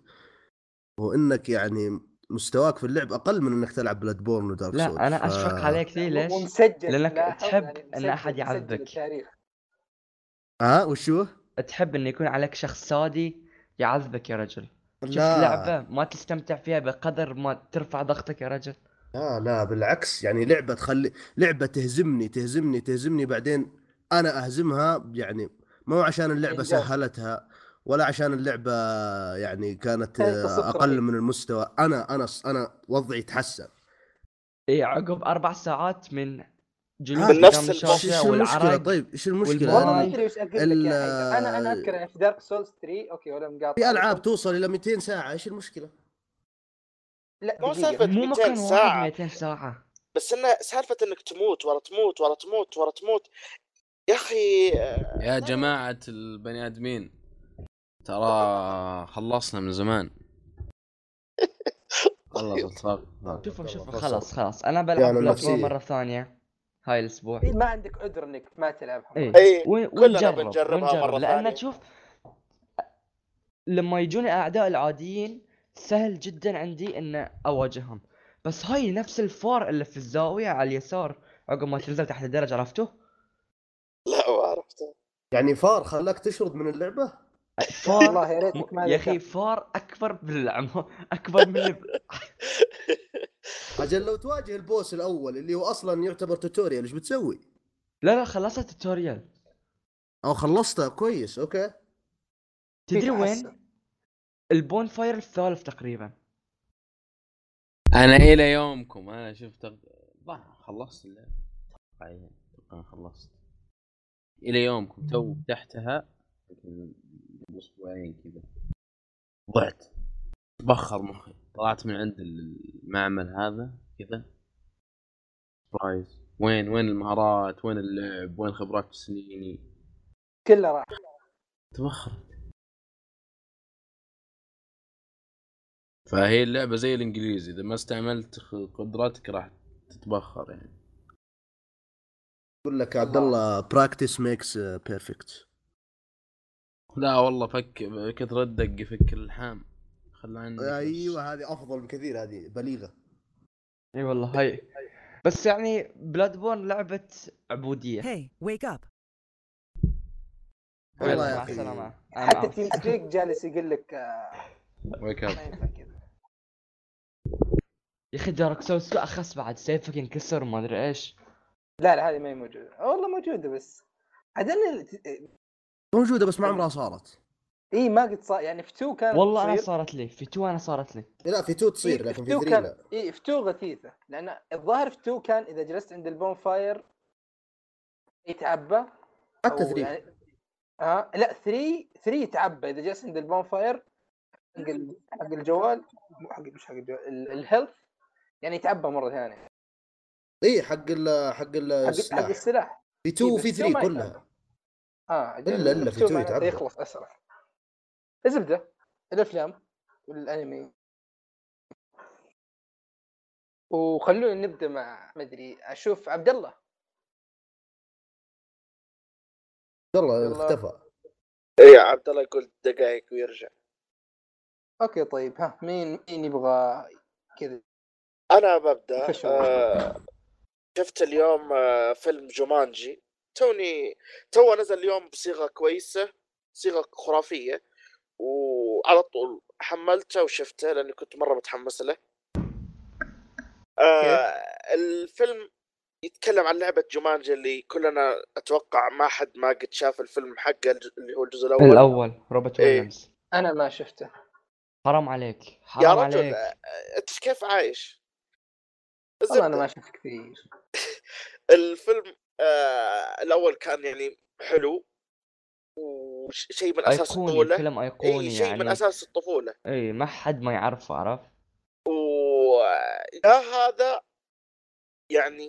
هو انك يعني مستواك في اللعب أقل من إنك تلعب Bloodborne و Dark Souls لا أنا أشفق عليك ذي ليش؟ ومسجل لأنك لاحظ تحب يعني أحد مسجل يعذبك. ها وشو؟ تحب إنه يكون عليك شخص سادي يعذبك يا رجل. شفت لا. لعبة ما تستمتع فيها بقدر ما ترفع ضغطك يا رجل. لا لا بالعكس يعني لعبة تخلي لعبة تهزمني تهزمني تهزمني بعدين أنا أهزمها يعني مو عشان اللعبة. سهلتها ولا عشان اللعبة يعني كانت قصة آه، أقل. من المستوى. أنا أنا أنا وضعي تحسن اي عقب أربع ساعات من جلوس من نفس المشكلة. والعرق طيب إيش المشكلة. والله ما يعني أدري إيش أقول لك ال- يا حيدر أنا أنا أذكر يعني في دارك سولز 3 أوكي ولا مقاطع. في ألعاب توصل إلى 200 ساعة إيش المشكلة؟ لا مو مو 200 مكان ساعة. واحد 200 ساعة. بس انه سالفة إنك تموت ورا تموت ورا تموت ورا تموت يا أخي آه، يا جماعة البني آدمين ترى خلصنا من زمان. [laughs] خلص الفرق شوفوا شوفوا. خلاص خلاص. أنا يعني بلعب نفسية. بورن مرة ثانية. هاي الأسبوع. إيه، ما عندك عذر إنك ما تلعبها إيه. اي ون- كلنا ونجرب بنجربها ونجرب مرة لأن ثانية. تشوف لما يجوني أعداء العاديين سهل جدا عندي إن أواجههم. بس هاي نفس الفار اللي في الزاوية على اليسار عقب ما تنزل تحت الدرج عرفته؟ لا ما عرفته. يعني فار خلاك تشرد من اللعبة؟ فار والله يا ريتك ما يا أخي. فار أكبر بالعمر أكبر من [laughs] أجل لو تواجه ال boss الأول اللي هو أصلا يعتبر tutorial إيش بتسوي؟ لا لا خلصت ال tutorial أو خلصتها كويس okay. تدري وين؟ ال bonfire الثالث تقريبا. أنا إلى يومكم أنا شفت خلصت اللعبة. أي، أتوقع خلصت. إلى يومكم تو فتحتها. أسبوعين كذا. ضعت. تبخر مخي. طلعت من عند المعمل هذا كذا. سبرايز وين وين المهارات؟ وين اللعب؟ وين خبرات سنيني كله راح. تبخرت فهي اللعبة زي الإنجليزي إذا ما استعملت قدراتك راح تتبخر يعني. يقول لك عبد الله براكتس ميكس بيرفكت لا والله فك كثر الدق يفك اللحام خلى عنك أيوه هذه أفضل بكثير هذه بليغة. إي والله هاي. بس يعني بلاد بورن لعبة عبودية. Hey, wake up. والله يا I'm حتى. تيم سبيك جالس يقول لك آه، ويك ما اب يا أخي Dark Souls اخس بعد سيفك ينكسر وما أدري إيش. لا لا هذه ما هي موجودة. والله موجودة بس أنا موجودة بس ما عمرها صارت. اي ما قد صار يعني في 2 كانت والله أنا. صارت لي. في two أنا صارت لي. لا في two تصير إيه، لكن في two 3 كان لا اي في 2 غثيثة. لأن الظاهر في 2 كان إذا جلست عند ال bonfire يتعبى حتى أو 3 يعني ها؟ لا 3 3 يتعبى. إذا جلست عند ال bonfire حق ال- حق الجوال مو حق مش حق الجوال ال- ال health يعني يتعبى مرة ثانية. اي حق ال حق ال- حق السلاح. السلاح. في إيه، 2 بس وفي two ما 3 يتعبى. كلها آه إلا- إلا في two two معناته يتعبى. يخلص أسرع. الزبدة الأفلام والأنمي. وخلونا نبدأ مع مدري أشوف عبد الله. والله يلا. اختفى. اي عبد الله يقول دقائق ويرجع. okay طيب ها مين مين يبغى كذا؟ أنا ببدأ. آه شفت اليوم آه فيلم جومانجي. توني تو نزل اليوم بصيغة كويسة صيغة خرافية. وعلى طول حملته وشفته لأني كنت مرة متحمس له. آه الفيلم يتكلم عن لعبة جومانجي اللي كلنا أتوقع ما حد ما قد شاف الفيلم حقه اللي هو الجزء الأول. الأول روبرت إيه. ويليامز. أنا ما شفته. حرام عليك يا حرام رجل عليك. آه، أنت كيف عايش؟ والله أنا. ما شفت كثير. [laughs] الفيلم آه الأول كان يعني حلو وشيء من أساس أيقوني الطفولة؟ فيلم اي ايقوني شيء من يعني. أساس الطفولة. اي ما حد ما يعرفه عرف ويا هذا يعني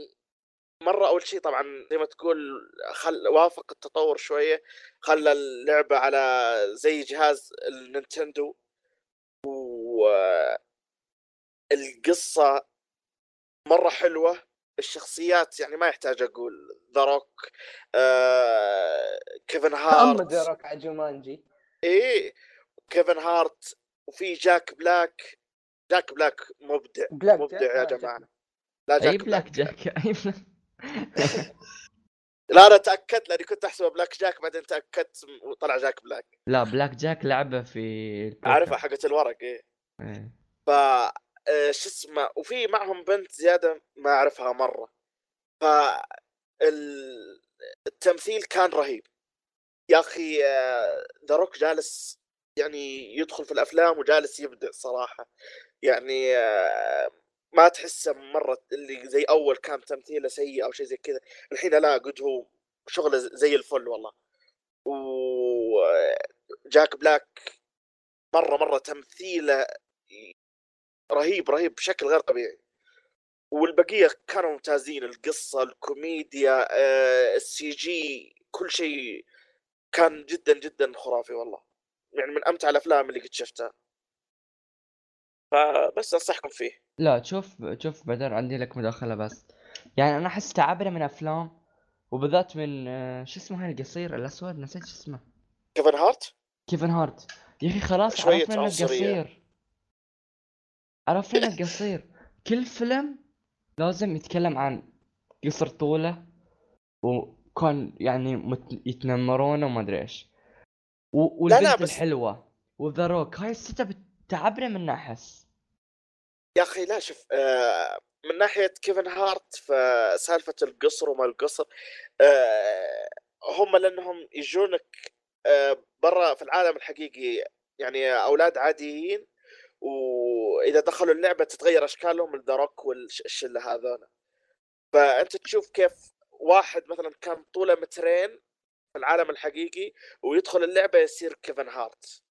مرة أول شيء طبعا زي ما تقول خل واكب التطور شوية خلى اللعبة على زي جهاز ال Nintendo. والقصة مرة حلوة. الشخصيات يعني ما يحتاج أقول The Rock آه، كيفن أما هارت ديرك على جومانجي إيه كيفن هارت وفي جاك بلاك جاك بلاك مبدع بلاك مبدع جاك؟ يا جاك جماعة بلاك. لا أي جاك بلاك بلاك جاك أي بلاك [laughs] لا أنا تأكدت لأني كنت أحسبه بلاك جاك بعدين تأكدت وطلع جاك بلاك لا بلاك جاك لعبه في البوكر. عارفها حقت الورق إيه إيه. ف شو اسمه وفي معهم بنت زيادة ما أعرفها مرة. ف ال- التمثيل كان رهيب. يا أخي The Rock جالس يعني يدخل في الأفلام وجالس يبدع صراحة. يعني آه، ما تحسه مرة اللي زي أول كان تمثيله سيء أو شيء زي كذا. الحين لا قد هو شغله زي الفل والله. وجاك بلاك مرة مرة تمثيله رهيب رهيب بشكل غير طبيعي. والبقية كانوا ممتازين القصة الكوميديا آه، ال CG كل شيء كان جدا جدا خرافي والله. يعني من أمتع الأفلام اللي قد شفتها. فبس أنصحكم فيه. لا شوف شوف بدر عندي لك مداخلة بس. يعني أنا أحس تعبنا من أفلام وبالذات من آه، شو اسمه هاي القصير الأسود؟ نسيت شو اسمه. كيفن هارت؟ كيفن هارت. يا أخي خلاص شوية عرفنا إنه. قصير. عرفنا انه قصير كل فيلم لازم يتكلم عن قصر طوله وكان يعني مت... يتنمرونه وما أدري إيش. و... لا، لا، والبنت بس- الحلوة وذا روك هاي الستة تعبنا من احس يا أخي لا شوف آه، من ناحية كيفن هارت فسالفه القصر وما القصر آه، هم لأنهم يجونك آه، برا في العالم الحقيقي يعني أولاد عاديين واذا دخلوا اللعبة تتغير أشكالهم ال The Rock والشله هذول فأنت تشوف كيف واحد مثلا كان طوله مترين في العالم الحقيقي ويدخل اللعبة يصير كيفن هارت.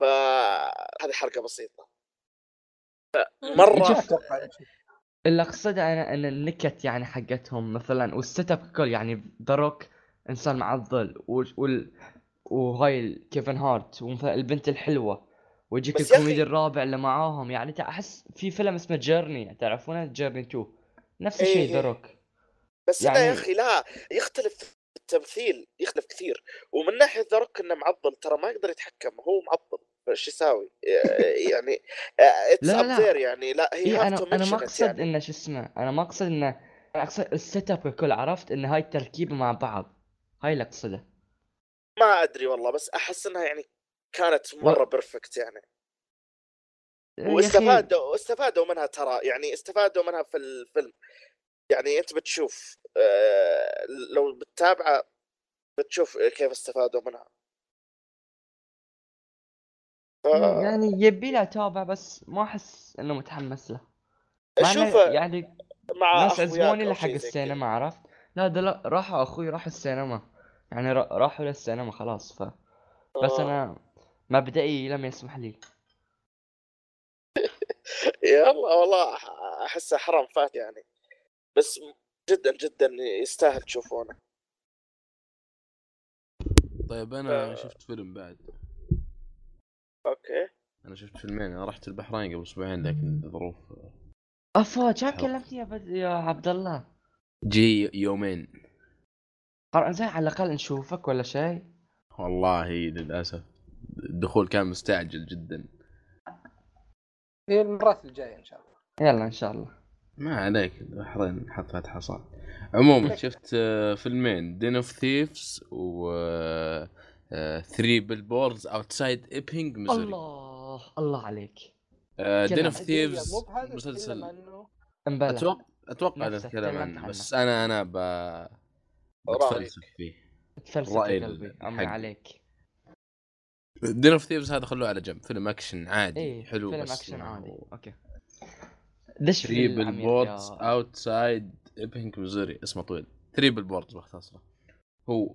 فهذه حركة بسيطة. مرة اللي أقصده أنا إن النكت يعني حقتهم مثلا وال setup كل يعني The Rock إنسان معضل وال... وال... وهاي كيفن هارت ومثلا البنت الحلوة. ويجيك الكوميدي الرابع اللي معاهم يعني أحس في فيلم اسمه Journey تعرفونه؟ Journey 2 نفس إيه الشيء The إيه. روك بس لا يعني- يا أخي لا يختلف التمثيل يختلف كثير. ومن ناحية The Rock إنه معضل ترى ما يقدر يتحكم هو معضل. إيش يساوي؟ [laughs] يعني it's لا، up لا. there يعني لا هي إيه أنا أنا ما أقصد يعني. إنه شو اسمه أنا ما أقصد إنه أنا أقصد ال setup ككل عرفت؟ إن هاي التركيبه مع بعض. هاي اللي أقصده. ما أدري والله بس أحس إنها يعني كانت مرة perfect يعني. أخي، واستفادوا استفادوا منها ترى يعني استفادوا منها في الفيلم. يعني أنت بتشوف آه، لو بتتابعه بتشوف كيف استفادوا منها. ف... يعني يبي له تابع بس ما أحس إنه متحمس له. شوف يعني مع ناس عزموني لحق. السينما عرفت؟ لا ده لا راحوا أخوي راح السينما. يعني را- راحوا للسينما خلاص ف بس آه. أنا مبدئي لم يسمح لي. [laughs] يلا والله احسه حرام فات يعني. بس جدا جدا يستاهل تشوفونه. طيب أنا آه. شفت فيلم بعد. okay. أنا شفت فيلمين أنا رحت البحرين قبل أسبوعين لكن ظروف افا كم حلو. كلمتني يا, بد... يا عبد الله. جي يومين. قر- زين على الأقل نشوفك ولا شيء. والله للأسف. الدخول كان مستعجل جدا. هي المرات الجاية إن شاء الله. يلا إن شاء الله. ما عليك البحرين حط فتحه صعب عموما [laughs] شفت آه، فيلمين Den of Thieves و Three Billboards Outside Ebbing Missouri الله الله عليك. Den of Thieves مسلسل. أتوقع أتوقع نتكلم تكلمت عنه. بس أنا أنا ب بتفلسف فيه. تفلسف قلبي. عليك. Den of Thieves هذا خلوه على جنب. فيلم أكشن عادي إيه حلو فيلم بس أكشن عادي. هو- Okay. دش في Billboards يا Outside Ebbing Missouri اسمه طويل. Three Billboards باختصره هو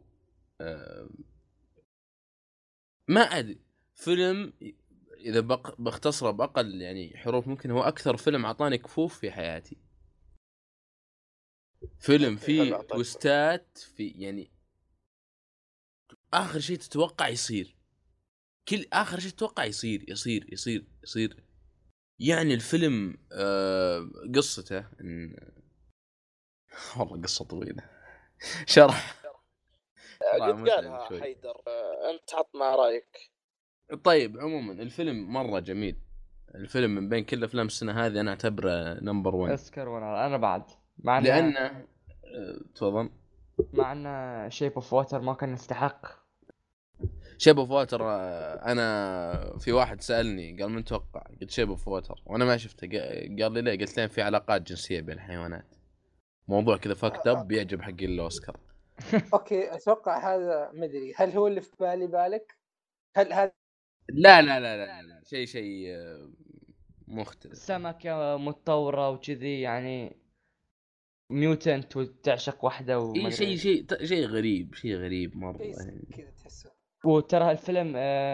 آه ما أدري. فيلم إذا بق... بختصره بأقل يعني حروف ممكن هو أكثر فيلم أعطاني كفوف في حياتي. فيلم فيه. twist ات في يعني آخر شيء تتوقع يصير. كل آخر شيء تتوقع يصير يصير يصير يصير. يعني الفيلم آه قصته إن [laughs] والله قصة طويلة. شرح. شرح قد قالها. حيدر آه، أنت عط مع رأيك. طيب عموما الفيلم مرة جميل. الفيلم من بين كل أفلام السنة هذه أنا أعتبره number 1 اسكر وأنا أنا بعد. مع إنه لأنه آه، تفضل. مع إنه Shape of Water ما كان يستحق. Shape of Water أنا في واحد سألني قال من توقع؟ قلت Shape of Water وأنا ما شفته قا- قال لي ليه؟ قلت له في علاقات جنسية بين الحيوانات موضوع كذا fucked up بيعجب حقين الأوسكار [laughs] Okay أتوقع هذا مدري هل هو اللي في بالي بالك؟ هل هذا لا لا لا لا, لا. شيء شيء آه، مختلف سمكة متطورة وكذي يعني mutant وتعشق واحدة وما إي شيء. شيء شيء غريب شيء غريب مرة شيء يعني. كذا تحسه وترى الفيلم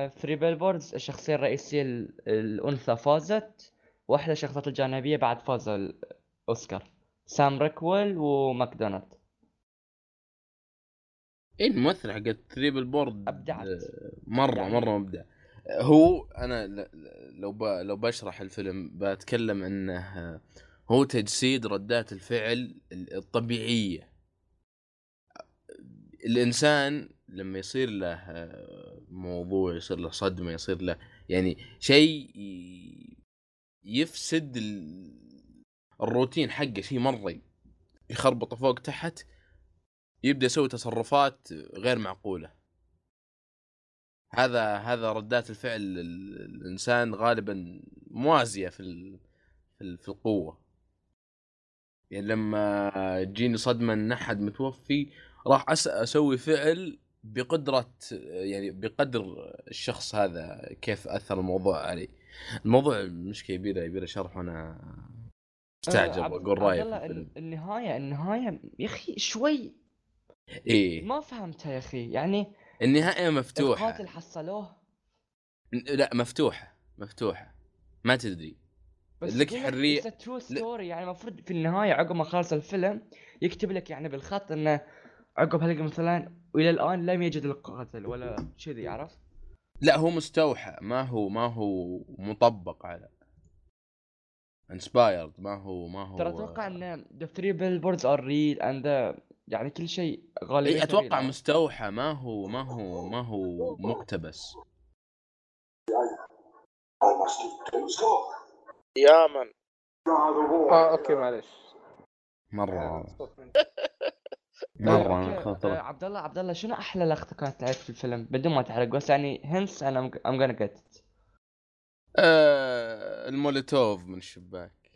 Three Billboards الشخصية الرئيسية ال- الأنثى فازت. واحدة الشخصيات الجانبية بعد فازوا الأوسكار. سام روكويل وماكدونالد. اي الممثل حق ال Three Billboard أبدعت. آه، مرة يعني- مرة مبدع. هو أنا لو ب... لو بشرح الفيلم بتكلم إنه آه، هو تجسيد ردات الفعل الطبيعية. الإنسان لما يصير له آه، موضوع يصير له صدمة يصير له يعني شيء يفسد ال- الروتين حقه شيء مرة يخربطه فوق تحت يبدأ يسوي تصرفات غير معقولة. هذا هذا ردات الفعل ال- الانسان غالبا موازية في في ال- في القوة. يعني لما تجيني صدمة إن أحد متوفي راح أسوي فعل بقدرة يعني بقدر الشخص هذا كيف أثر الموضوع علي. الموضوع مشكله كبيره يبي شرح وأنا مستعجب آه، عبد- وأقول رأيي النهاية النهاية يا أخي شوي إيه. ما فهمتها يا أخي. يعني النهاية مفتوحة. القاتل حصلوه. لا مفتوحة مفتوحة. ما تدري. بس لك a true story. يعني المفروض في النهاية عقب ما خلص الفيلم يكتب لك يعني بالخط إنه عقب هلقى مثلا وإلى الآن لم يجد القاتل ولا كذي عرفت؟ لا هو مستوحى ما هو ما هو مطبق على. انسبايرد ما هو ما هو. ترى أتوقع إن the three billboards are real and the يعني كل شيء غالبا إي أتوقع مستوحى ما هو ما هو ما هو مقتبس. يا من. آه أوكي معلش مرة. مني. مرة آه، خطر عبد الله عبد الله شنو أحلى لقطة كانت تعرف في الفيلم بدون ما تحرق؟ بس يعني هنس أنا I'm gonna get it. آه المولوتوف من الشباك.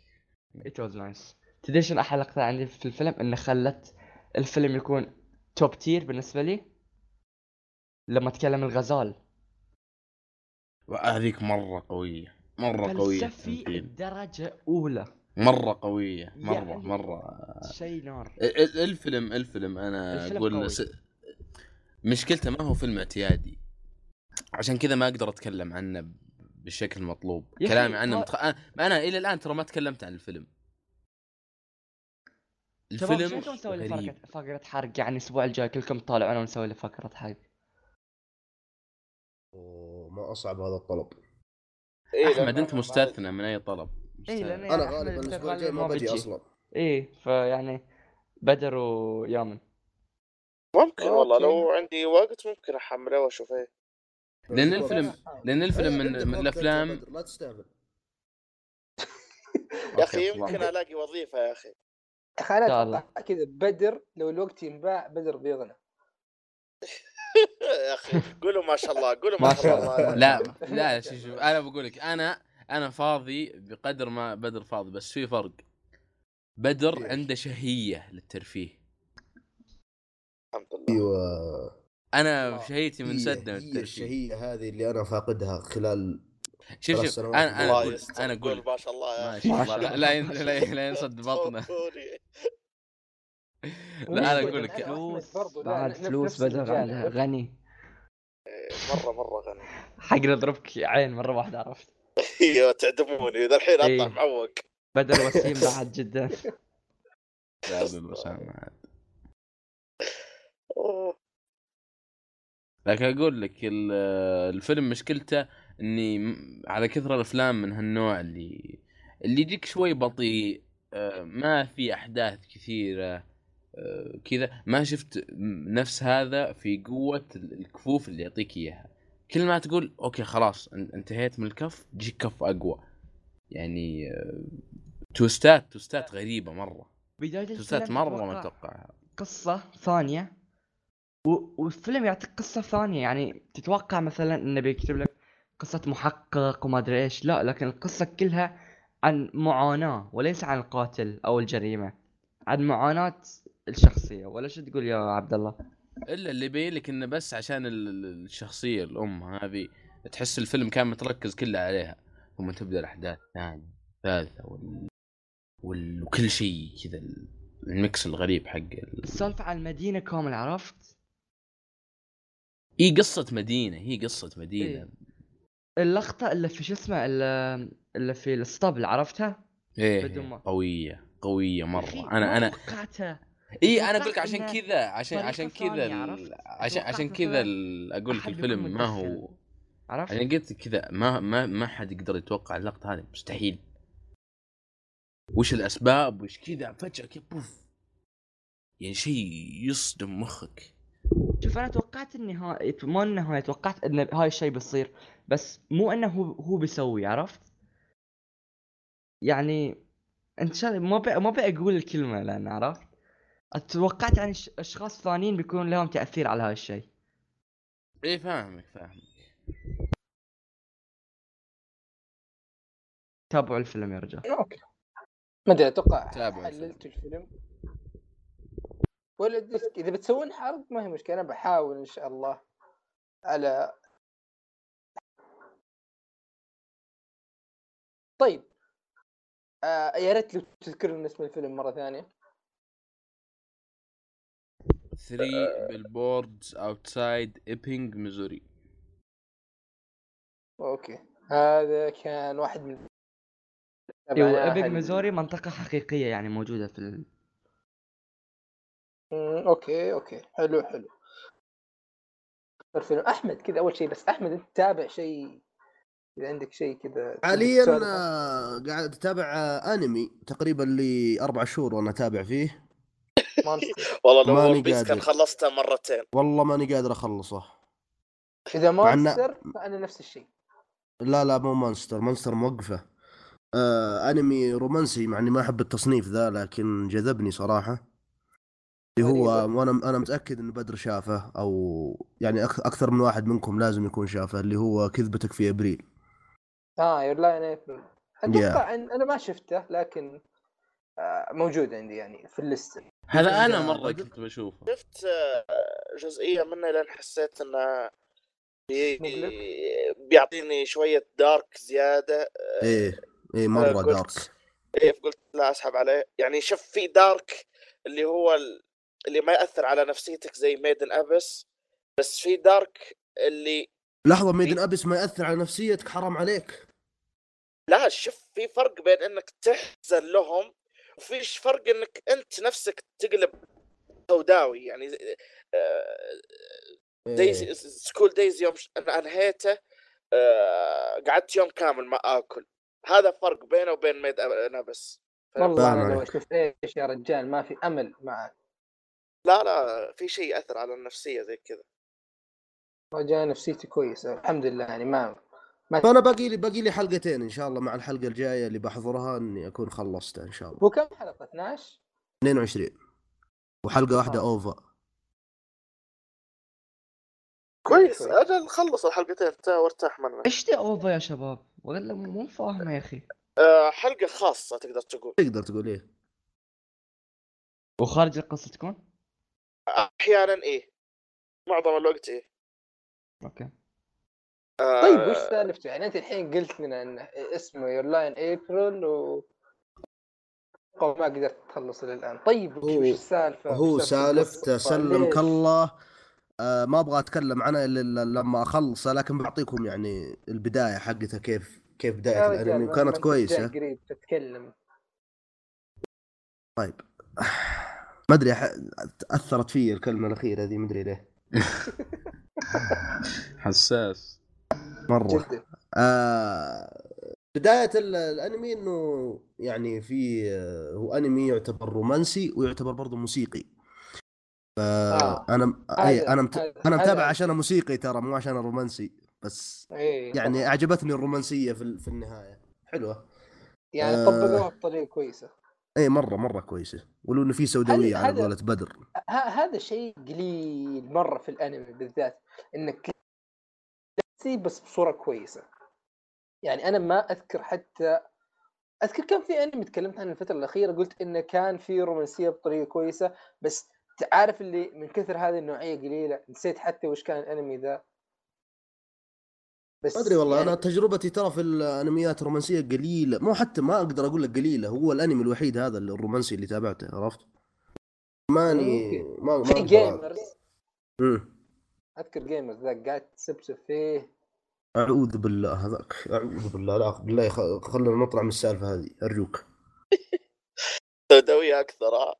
It was nice. تدري شنو أحلى لقطة عندي في الفيلم؟ إنه خلت الفيلم يكون توب تير بالنسبة لي لما تكلم الغزال. هذيك مرة قوية مرة قوية فلسفي. درجه اولى مرة قوية مرة يعني- مرة. شيء نار. ال- ال- الفيلم الفيلم أنا الفيلم أقول. س... مشكلته ما هو فيلم اعتيادي. عشان كذا ما أقدر أتكلم عنه بالشكل المطلوب كلامي عنه ما- متخ... أنا... أنا إلى الآن ترى ما تكلمت عن الفيلم. شباب الفيلم رايكم نسوي فقرة حرق يعني الأسبوع الجاي كلكم طالعون ونسوي له فقره حرق. وما أصعب هذا الطلب. إيه احمد أنت أنا مستثنى من أي طلب. إيه، لأن مستثنى. أنا غالبا الأسبوع الجاي ما ما بتجي. أصلا إيه فيعني بدر ويامن ممكن والله. لو عندي وقت ممكن أحمله وأشوف إيه لأن الفيلم. لأن الفيلم إيه، من, من الافلام لا تستهبل [laughs] يا أخي يمكن. ألاقي وظيفة يا أخي يا أخي أنا كذا بدر لو الوقت ينباع بدر بيغنى [laughs] يا أخي قولوا ما شاء الله قولوا ما ما شاء الله. لا [laughs] لا شوف أنا بقول لك أنا أنا فاضي بقدر ما بدر فاضي بس في فرق. بدر؟ عنده شهية للترفيه. الحمد لله. أيوه. أنا شهيتي هي- منسده هي للترفيه الشهية هذه اللي أنا فاقدها خلال شوف شوف أنا أنا أقول أنا قول أقول ما شاء الله يا ما شاء الله. لا لا لا ين- لا ينصد بطنه. [laughs] لا أنا أقول؟ لك. بعد فلوس بدر غني. مرة مرة غني. حق نضربك عين مرة واحدة عرفت؟ [laughs] أيوه تعدموني. ذا الحين إيه. اطلع معوق. بدر [laughs] وسيم بعد جدا لا أقول الوسامة عاد. لكن أقول لك ال- الفيلم مشكلته إني على كثر الأفلام من هالنوع اللي اللي يجيك شوي بطيء. آه، ما في أحداث كثيرة. آه، كذا. ما شفت نفس هذا في قوة ال- الكفوف اللي يعطيك إياها. كل ما تقول أوكي خلاص إن- انتهيت من الكف تجيك كف أقوى. يعني آه، توستات توستات غريبة مرة. بداية توستات مرة ما اتوقعها قصة ثانية. والفيلم يعطيك قصة ثانية. يعني تتوقع مثلا انه بيكتب لك قصة محقق وما أدري إيش. لا لكن القصة كلها عن معاناة وليس عن القاتل أو الجريمة. عن معاناة الشخصية. ولا شو تقول يا عبد الله؟ إلا اللي يبين لك إنه بس عشان ال- ال- الشخصية الأم هذه تحس الفيلم كان متركز كله عليها. ثم تبدأ الأحداث ثانية ثالثه وال... وال... وكل شيء كذا ال- الميكس الغريب حق ال... السالفة عن المدينة كامل عرفت؟ هي قصة مدينة هي قصة مدينة. اللقطة اللي في شو اسمه اللي, اللي في الاسطبل عرفتها؟ إيه يا أخي، مره أنا أنا توقعتها. اي أنا أقول لك عشان كذا عشان عشان كذا عرفت؟ عشان عشان كذا أقول لك الفيلم ما هو. عرفت يعني قلت كذا ما ما ما حد يقدر يتوقع اللقطة هذه مستحيل وش الأسباب وش كذا فجأة كذا بوف يعني شيء يصدم مخك شوف أنا توقعت النهاية مو النهاية توقعت إن هاي الشيء بيصير بس مو إنه هو هو بيسوي عرفت؟ يعني إنت. ما بي... ما ابي أقول الكلمة لأن عرفت؟ توقعت يعني ش... أشخاص ثانيين بيكون لهم تأثير على هاي الشيء. إيه فاهمك فاهمك. تابعوا الفيلم يا رجال. Okay. ما أدري أتوقع تابعوا حللت الفيلم. ولا دس- إذا بتسوون حرق ما هي مشكلة أنا بحاول إن شاء الله على طيب. آه يا ريت لو تذكر لنا اسم الفيلم مرة ثانية. 3 Billboards Outside Ebbing Missouri Okay. هذا كان واحد من أيوه ال- ميزوري منطقة حقيقية يعني موجودة في ال... Okay okay. حلو حلو. الفيلم. أحمد كذا أول شيء بس. أحمد أنت تتابع شيء؟ إذا عندك شيء كذا حاليا. آه، قاعد أتابع آه، أنمي تقريبا لي أربع شهور وأنا اتابع فيه. [laughs] والله لو One Piece كان. خلصته مرتين. والله ماني قادر أخلصه. اذا Monster فأنا نفس الشيء. لا لا مو Monster Monster موقفه. آه أنمي رومانسي مع إني ما أحب التصنيف ذا لكن جذبني صراحة. اللي هو. وأنا أنا متأكد انه بدر شافه أو يعني أك- أكثر من واحد منكم لازم يكون شافه اللي هو كذبتك في أبريل. آه Your Lie in April أتوقع ان أنا ما شفته لكن موجود عندي يعني في ال list. هذا أنا مرة كنت بشوفه. شفت آه، جزئية منه لين حسيت إنه بي... بيعطيني شوية dark زيادة إيه إيه مرة قلت- dark. إيه قلت لا أسحب عليه. يعني شوف في dark اللي هو ال- اللي ما يأثر على نفسيتك زي Made in Abyss بس في dark اللي لحظة Made in Abyss ما يأثر على نفسيتك حرام عليك. لا شوف في فرق بين إنك تحزن لهم وفي فرق إنك أنت نفسك تقلب سوداوي يعني آه، Days إيه. School Days يوم أنهيته آه، قعدت يوم كامل ما آكل. هذا فرق بينه وبين Made in Abyss. والله أنا لو. أشوف إيش يا رجال ما في أمل معك. لا لا في شيء يأثر على النفسية زي كذا. رجال نفسيتي كويسة الحمد لله يعني ما فأنا باقي لي باقي لي حلقتين إن شاء الله مع الحلقة الجاية اللي بحضرها إني أكون خلصتها إن شاء الله. هو كم حلقه 12 22 وحلقة واحدة آه. OVA كويس. أجل خلص الحلقتين وارتاح منها إيش دي OVA يا شباب؟ ولا مو فاهمة يا أخي. آه، حلقة خاصة تقدر تقول. تقدر تقول إيه؟ وخارج القصة تكون؟ أحيانا إيه. معظم الوقت إيه. أوكي. طيب وش سالفته يعني أنت الحين قلت لنا انه اسمه Your Lie in April و ما قدرت تخلص إلى الان طيب وش هو- وش السالفة؟ هو سالفته؟ سلمك؟ الله. آه ما أبغى أتكلم عنها إلا إلا لما أخلصه لكن بعطيكم يعني البداية حقتها كيف كيف بدايه رجال، الانمي وكانت كويسة. قريب تتكلم. طيب. ما أدري ح- أثرت في الكلمة الأخيرة ذي ما أدري ليه. [laughs] حساس. مرة. جدا. آه بداية ال- الأنمي إنه يعني في آه، هو أنمي يعتبر رومانسي ويعتبر برضه موسيقي. آه. فانا هذا- أي أنا مت... أنا متابع عشان موسيقي ترى مو عشان رومانسي. بس إيه يعني طبعاً. أعجبتني الرومانسية في في النهاية. حلوة. يعني آه. طبقوها بطريقة كويسة. اي مرة مرة كويسة. ولو إنه في سوداوية على قولة بدر. هذا شيء قليل مرة في الأنمي بالذات إنك تمثل بس بصورة كويسة. يعني أنا ما أذكر حتى أذكر كان في أنمي تكلمت عنه الفترة الأخيرة قلت إنه كان في رومانسية بطريقة كويسة بس تعرف اللي من كثر هذه النوعية قليلة نسيت حتى وش كان الأنمي ذا. بس ما أدري والله يعني أنا تجربتي ترى في الأنميات الرومانسية قليلة مو حتى ما أقدر أقول لك قليلة هو الأنمي الوحيد هذا الرومانسي اللي تابعته عرفت؟ ماني. ما ما في gamers. أذكر gamers ذا قاعد تسبسب فيه أعوذ بالله هذاك أعوذ بالله لا بالله خ- خلينا نطلع من السالفة هذه أرجوك. [laughs] سوداوية أكثر آه.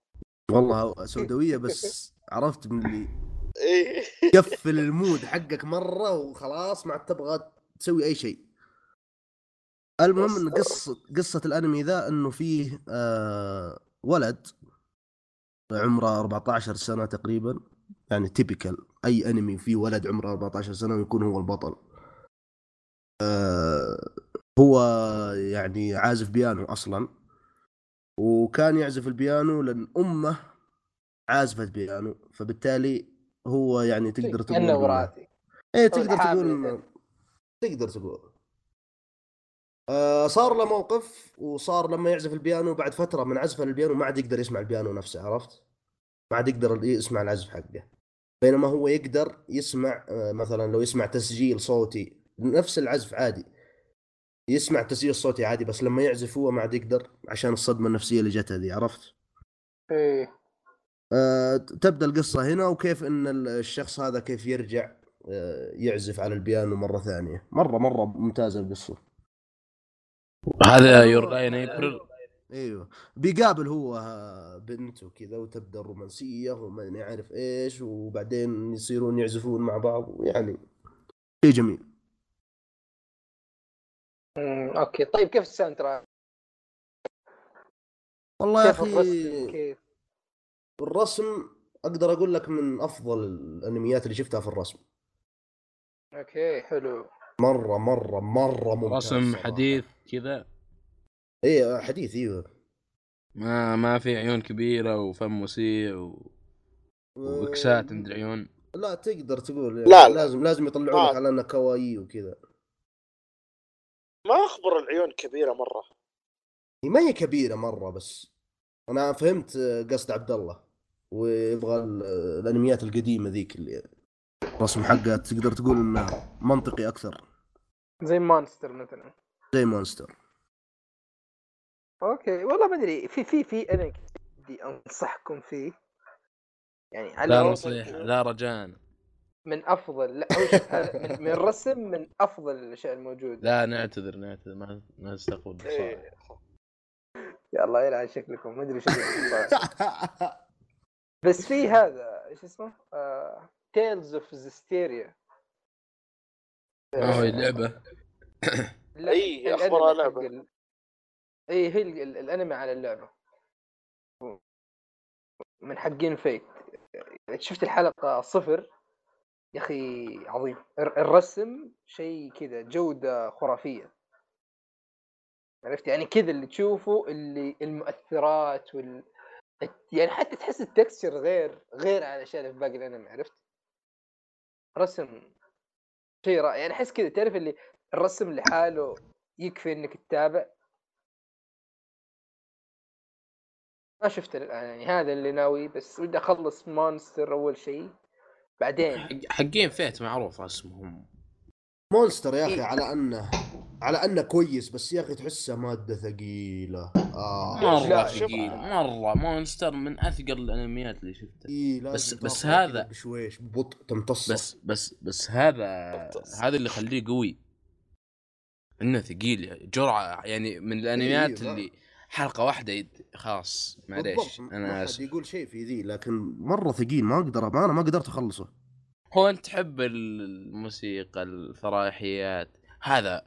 والله سوداوية بس عرفت من اللي [laughs] إيه. قفل ال mood حقك مرة وخلاص ما عاد تبغى تسوي أي شيء. المهم إن قصة قصة الأنمي ذا إنه فيه آه ولد عمره 14 سنة تقريبا. يعني typical أي انمي فيه ولد عمره 14 سنة ويكون هو البطل. آه هو يعني عازف بيانو أصلا. وكان يعزف البيانو لأن أمه عازفه بيانو. فبالتالي هو يعني تقدر تقول انه وراثي. إيه أو تقدر تقول يعني. تقدر تقول. آه صار له موقف وصار لما يعزف البيانو بعد فترة من عزفه للبيانو ما عاد يقدر يسمع البيانو نفسه عرفت؟ ما عاد يقدر يسمع العزف حقه. بينما هو يقدر يسمع آه مثلا لو يسمع تسجيل صوتي نفس العزف عادي. يسمع تسجيل صوتي عادي بس لما يعزف هو ما عاد يقدر عشان الصدمة النفسية اللي جتها ذي عرفت؟ إيه. آه، تبدأ القصة هنا وكيف إن ال- الشخص هذا كيف يرجع آه، يعزف على البيانو مرة ثانية. مرة مرة ممتازة القصة. هذا Your Lie in April إيوه. بيقابل هو آه، بنت وكذا وتبدأ الرومانسية وما نعرف إيش وبعدين يصيرون يعزفون مع بعض ويعني شيء جميل. أمم، أوكي. طيب كيف ال soundtrack؟ والله يا أخي كيف؟ الرسم أقدر أقول لك من أفضل الأنميات اللي شفتها في الرسم. أوكي حلو. مرة مرة مرة ممتاز رسم صراحة. حديث كذا. إيه حديث أيوه ما ما في عيون كبيرة وفم وسيع و... وبكسات عند العيون لا تقدر تقول. لا، لا. لازم لازم يطلعون ما- لك على انه كوايي وكذا. ما أخبر العيون كبيرة مرة. هي ما هي كبيرة مرة بس. أنا فهمت قصد عبد الله ويبغى ال- الأنميات القديمة ذيك اللي الرسم حقها تقدر تقول انه منطقي أكثر. زي Monster مثلا. زي Monster. أوكي. والله ما أدري. في في في أنا بدي أنصحكم فيه. يعني على لا نصيحه لا رجاء. من أفضل لا من, من [laughs] الرسم من أفضل الأشياء الموجودة. لا نعتذر نعتذر. ما ما نستقبل إيه. يا الله يلعن شكلكم. ما أدري شكلكم [laughs] بس في هذا إيش اسمه؟ Tales of Zestiria ما هو اللعبة. إي، أخبارها لعبة. اي هي ال- ال- الأنمي على اللعبة. من حقين فيت شفت الحلقة صفر يا أخي عظيم. الر- الرسم شيء كذا جودة خرافية. عرفت؟ يعني كذا اللي تشوفه اللي المؤثرات وال يعني حتى تحس التكستشر غير غير عن الاشياء اللي في باقي الأنمي عرفت؟ رسم شيء رائع. يعني أحس كذا تعرف اللي الرسم لحاله يكفي إنك تتابع؟ ما الان يعني هذا اللي ناوي بس ودي أخلص Monster أول شيء. بعدين حق- حقين Fate معروف اسمهم. Monster يا أخي إيه. على أنه على أنه كويس بس يا أخي تحسه مادة ثقيلة. آه. مرة ثقيل مرة. Monster من أثقل الأنميات اللي شفتها إيه لازم بس- بس هذا- كذا بشويش ببطء تمتصه بس بس بس هذا هذا اللي يخليه قوي. إنه ثقيل جرعة يعني من الأنميات إيه، اللي حلقة واحدة يد- خلاص معليش أنا آسف يقول شيء في ذي لكن مرة ثقيل ما أقدر ما أنا ما قدرت أخلصه هو أنت تحب الموسيقى الفرايحيات هذا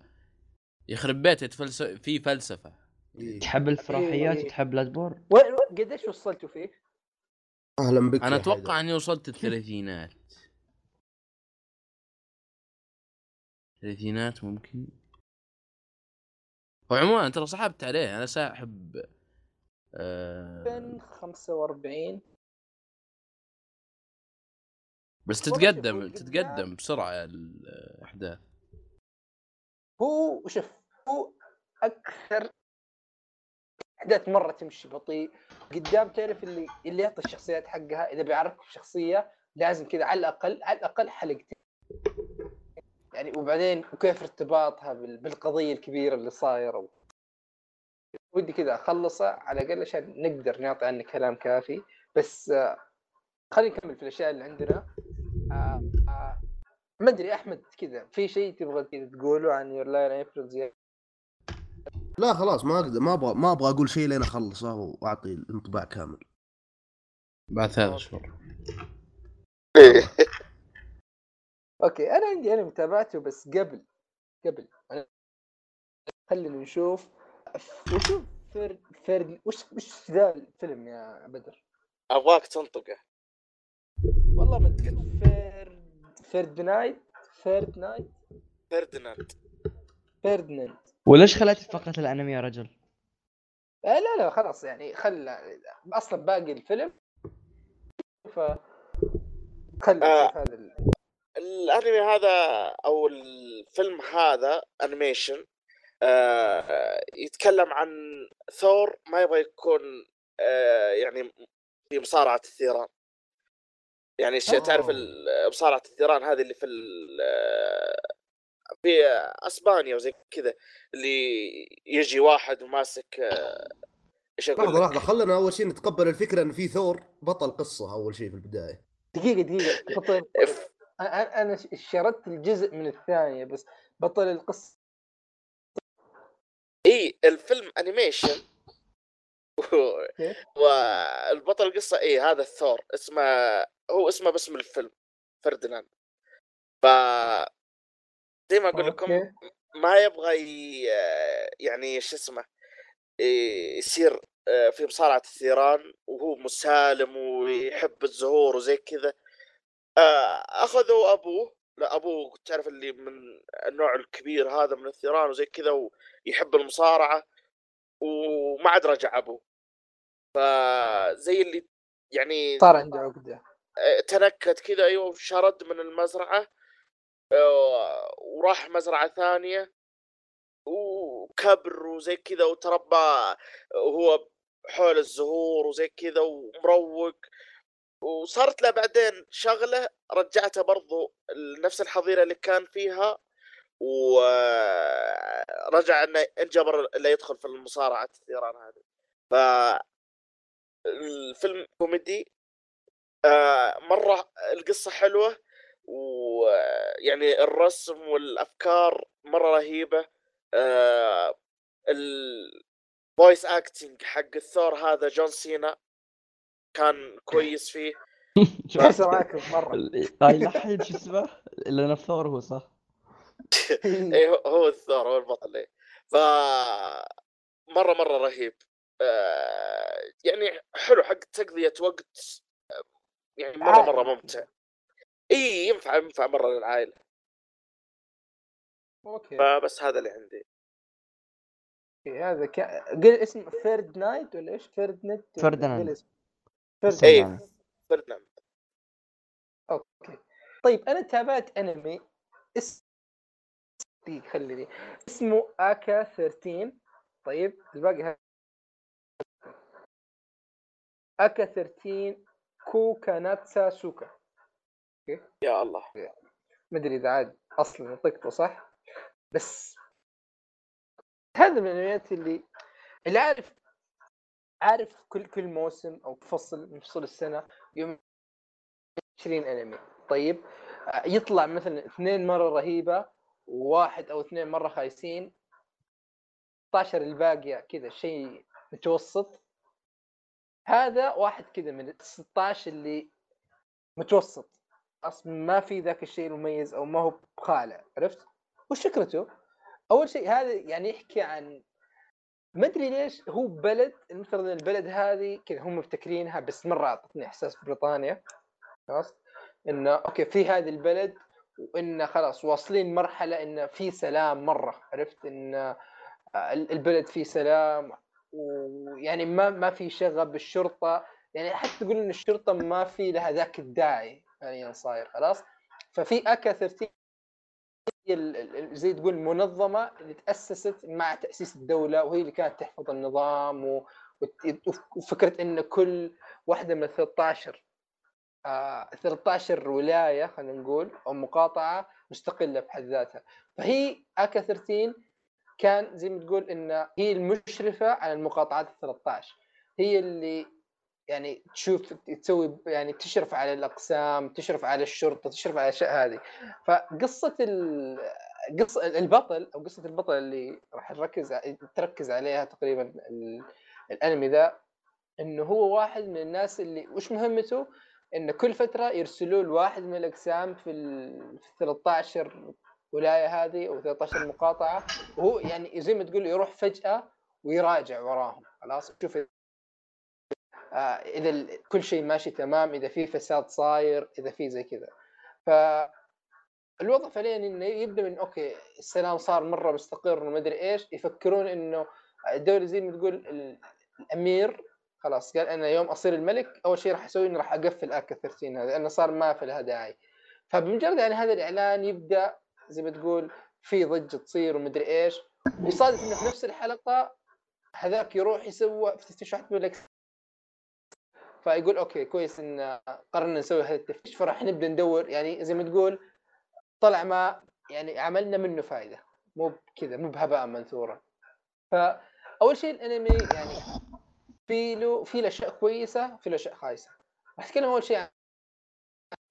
يخرب بيته فلس... في فلسفة إيه. تحب الفراحيات إيه. وتحب وين- قديش وصلتوا فيه؟ أهلا بك أنا أتوقع. إني وصلت الثلاثينات [laughs] الثلاثينات ممكن وعموما ترى سحبت عليه. أنا ساحب آه 45 بس تتقدم تتقدم بسرعة الأحداث. هو شوف هو أكثر أحداث مرة تمشي بطيء. قدام تعرف اللي اللي يعطي الشخصيات حقها إذا بيعرفك شخصية لازم كذا على الأقل على الأقل حلقتين يعني وبعدين وكيف ارتباطها بال- بالقضية الكبيرة اللي صايرة. ودي كذا اخلصه على الأقل عشان نقدر نعطي عنه كلام كافي. بس خلينا نكمل في الأشياء اللي عندنا. ما أدري أحمد كذا في شيء تبغى كذا تقوله عن Your Lie in April زياده لا خلاص ما أقدر ما أبغى ما أبغى أقول شيء لين أخلصه وأعطي الانطباع كامل. بعد ثلاث شهور. [laughs] أوكي أنا عندي أنا متابعته بس قبل قبل. أنا خلينا نشوف. وشوف فرد فرد وش وش ذا الفيلم يا بدر؟ أبغاك تنطقه. والله ما أدري. فرد فرد نايت؟ فرد نايت؟ فردناند وليش خليت فقرة الأنمي يا رجل؟ آه لا لا خلاص يعني خل أصلا باقي الفيلم. ف خل آه. نشوف هذا ال... الأنمي هذا أو الفيلم هذا انيميشن آه يتكلم عن ثور ما يبغى يكون آه يعني في مصارعة الثيران يعني ش- تعرف أوه. ال- مصارعة الثيران هذه اللي في آه، في أسبانيا وزي كذا اللي يجي واحد وماسك آه، إيش أقول لحظة؟ لحظة خلينا أول شيء نتقبل الفكرة إن في ثور بطل قصة أول شيء في البداية دقيقة دقيقة بطل إف- أنا أنا شردت الجزء من الثانية بس بطل القصة اي الفيلم animation والبطل القصة اي هذا الثور اسمه هو اسمه باسم الفيلم فرديناند ف زي ما أقول لكم. ما يبغى ي... يعني شو اسمه يصير في مصارعة الثيران وهو مسالم ويحب الزهور وزي كذا آه، أخذوا أبوه لأ أبوه تعرف اللي من النوع الكبير هذا من الثيران وزي كذا ويحب المصارعة وما عاد رجع أبوه. فزي اللي يعني صار عنده عقدة. آه، تنكت كذا أيوه وشرد من المزرعة آه، وراح مزرعة ثانية وكبر وزي كذا وتربى وهو حول الزهور وزي كذا ومروق. وصارت له بعدين شغلة رجعته برضو لنفس الحظيرة اللي كان فيها ورجع إنه انجبر انه يدخل في المصارعة الثيران هذه. ف الفيلم كوميدي. آه، مرة القصة حلوة ويعني الرسم والأفكار مرة رهيبة. آه، ال voice acting حق الثور هذا جون سينا كان كويس فيه. [laughs] إيش رايكم مرة؟ هاي لحين شو اسمه؟ لأن الثور هو صح. [laughs] اي هو- هو الثور هو البطل إيه. ف مرة مرة رهيب. آه، يعني حلو حق تقضيه وقت. يعني مرة مرة. ممتع. إي ينفع ينفع مرة للعائلة. أوكي. فبس هذا اللي عندي. هذا قل اسم فيرد نايت ولا إيش؟ فيرد نت ولا فيرد إيه. يعني. أوكي. طيب أنا تابعت أنمي اسم دقيقة، خليني اسمه آكا 13 طيب الباقي آكا 13 كوكاناتسا سوكا. يا الله. مدري إذا عاد أصلا نطقته صح بس هذا من الأنميات اللي اللي عارف عارف كل كل موسم أو فصل من فصول السنة يوم 20 أنمي طيب آه، يطلع مثلا اثنين مرة رهيبة وواحد أو اثنين مرة خايسين 16 الباقية كذا شيء متوسط هذا واحد كذا من ال 16 اللي متوسط أصلا ما في ذاك الشيء المميز أو ما هو بخالع عرفت؟ وش فكرته؟ أول شيء هذا يعني يحكي عن ما أدري ليش هو بلد المفترض إن البلد هذه كذا هم مبتكرينها بس مرة أعطتني إحساس بريطانيا. خلاص؟ إنه أوكي في هذه البلد وانه خلاص واصلين مرحلة انه في سلام مرة عرفت؟ إن البلد فيه سلام ويعني ما ما في شغب بالشرطة. يعني حتى تقول إن الشرطة ما في لها ذاك الداعي حاليا صاير خلاص؟ ففي أكا 13 هي زي تقول المنظمه اللي تأسست مع تأسيس الدولة وهي اللي كانت تحفظ النظام وفكرة إن كل واحدة من ال 13 آه 13 ولاية خلينا نقول أو مقاطعة مستقلة بحد ذاتها. فهي اكا 13 كان زي ما تقول إن هي المشرفة على المقاطعات ال 13 هي اللي يعني تشوف تسوي يعني تشرف على الأقسام تشرف على الشرطة تشرف على الأشياء هذه فقصة ال... قصه البطل أو قصة البطل اللي راح نركز تركز عليها تقريبا ال... الأنمي ذا إنه هو واحد من الناس اللي وش مهمته؟ انه كل فترة يرسلوا له واحد من الأقسام في ال في 13 الولايه هذه أو 13 مقاطعة وهو يعني زي ما تقول يروح فجأة ويراجع وراهم خلاص شوف إذا ال- كل شيء ماشي تمام إذا في فساد صاير إذا في زي كذا. ف الوضع فعليا إنه يبدأ من okay السلام صار مرة مستقر وما أدري إيش يفكرون إنه الدولة زي ما تقول ال- الأمير خلاص قال أنا يوم أصير الملك أول شيء راح أسوي إني راح أقفل ACCA 13 هذا لأنه صار ما في لها داعي. فبمجرد يعني هذا الإعلان يبدأ زي ما تقول في ضجة تصير ومدري إيش. ويصادف إنه في نفس الحلقة هذاك يروح يسوى في تفتيش يقول لك فيقول okay كويس إن قررنا نسوي هذا التفتيش فراح نبدأ ندور. يعني زي ما تقول طلع ما يعني عملنا منه فائده مو كذا مو بهباء منثورا. فأول شيء الأنمي يعني في له في له أشياء كويسة في له أشياء خايسة. راح أتكلم أول شيء عن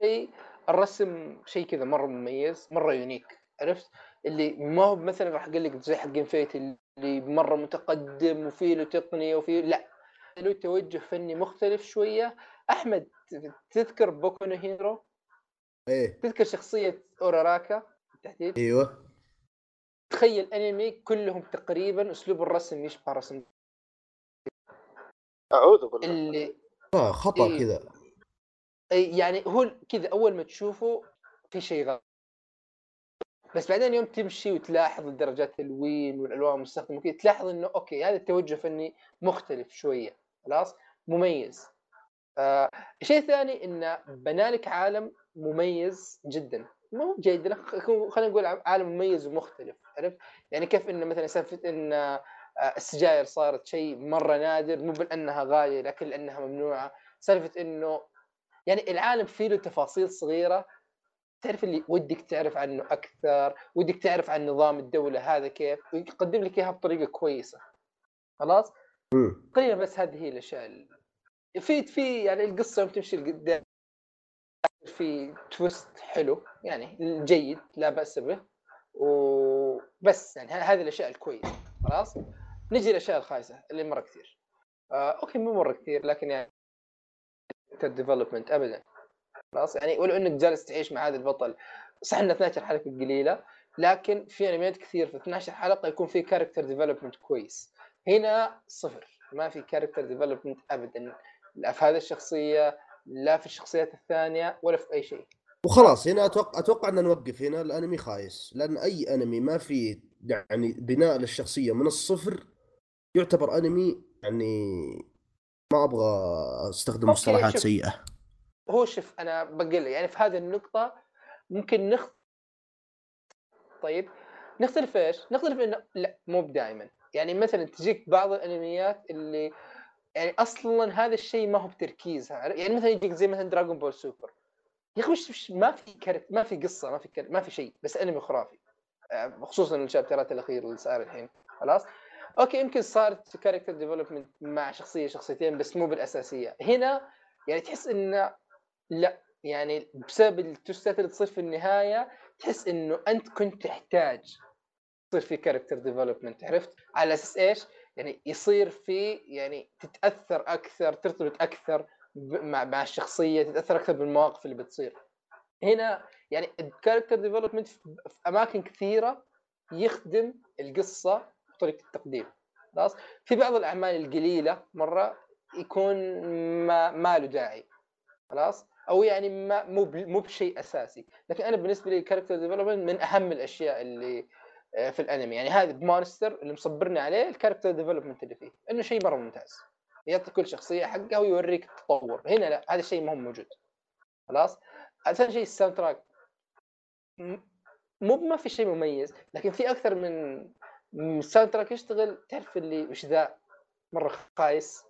شيء الرسم شيء كذا مرة مميز مرة يونيك. عرفت؟ اللي ما هو مثلا راح أقول لك زي حق فيت اللي مرة متقدم وفي له تقنية وفي لا. له توجه فني مختلف شوية. أحمد تذكر Boku no Hero؟ إيه. تذكر شخصية Uraraka بالتحديد؟ أيوه. تخيل أنمي كلهم تقريبا أسلوب الرسم يشبه رسم. أعوذ بالله. اللي آه خطأ إيه. كذا يعني هو كذا أول ما تشوفه في شيء غلط. بس بعدين يوم تمشي وتلاحظ درجات اللون والألوان المستخدمه وكذا تلاحظ إنه okay هذا التوجه فني مختلف شوية. خلاص؟ مميز. آه الشيء الثاني انه بنالك عالم مميز جدا. مو جيد خلينا نقول عالم مميز ومختلف عرفت؟ يعني كيف انه مثلا سالفه إن آه، السجاير صارت شيء مرة نادر مو بانها غالية لكن لأنها ممنوعة. سالفة إنه يعني العالم فيه له تفاصيل صغيرة. تعرف اللي ودك تعرف عنه أكثر ودك تعرف عن نظام الدولة هذا كيف ويقدم لك إياها بطريقة كويسة. خلاص. تقريبا بس هذه هي الأشياء ال- في في يعني القصة يوم تمشي لقدام في twist حلو يعني جيد لا بأس به وبس يعني هذه الأشياء الكويسة خلاص؟ نجي للأشياء الخايسة اللي مرة كثير. آه okay مو مرة كثير لكن يعني development ابدا خلاص؟ يعني ولو إنك جالس تعيش مع هذا البطل صح انه 12 حلقة قليلة لكن في انميات كثير في 12 حلقة يكون في character development كويس. هنا صفر. ما في character development ابدا لا في هذه الشخصية لا في الشخصيات الثانية ولا في أي شيء. وخلاص هنا أتوقع أتوقع أن نوقف هنا الانمي خايس. لأن أي أنمي ما في يعني بناء للشخصية من الصفر يعتبر أنمي يعني ما أبغى استخدم مصطلحات. سيئة. هو شوف أنا بقول يعني في هذه النقطة ممكن نخ طيب نختلف إيش؟ نختلف انه لا مو دائما يعني مثلا تجيك بعض الأنميات اللي يعني أصلا هذا الشيء ما هو بتركيزها يعني مثلا يجيك زي مثلا Dragon Ball Super يا أخي ما في character ما في قصة ما في character ما في شيء بس أنمي خرافي. آه، خصوصا ال chapter ات الأخيرة اللي صار الحين. خلاص؟ okay يمكن صارت character development مع شخصية شخصيتين بس مو بالأساسية. هنا يعني تحس إنه لا يعني بسبب ال twist ات اللي تصير في النهاية تحس إنه أنت كنت تحتاج يصير في character development عرفت؟ على أساس إيش؟ يعني يصير في يعني تتأثر أكثر ترتبط أكثر مع مع الشخصية تتأثر أكثر بالمواقف اللي بتصير. هنا يعني ال character development في أماكن كثيرة يخدم القصة بطريقة التقديم. خلاص؟ في بعض الأعمال القليلة مرة يكون ما ما له داعي. خلاص؟ أو يعني ما مو مو بشيء أساسي. لكن أنا بالنسبة لي ال character development من أهم الأشياء اللي في الانمي. يعني هذا ب Monster اللي مصبرني عليه ال character development اللي فيه. إنه شيء مرة ممتاز. يعطي كل شخصية حقها ويوريك التطور. هنا لا هذا الشيء ما هو موجود. خلاص؟ ثاني شيء ال soundtrack. مو ما في شيء مميز. لكن في أكثر من من soundtrack يشتغل تعرف اللي وش ذا؟ مرة خايس.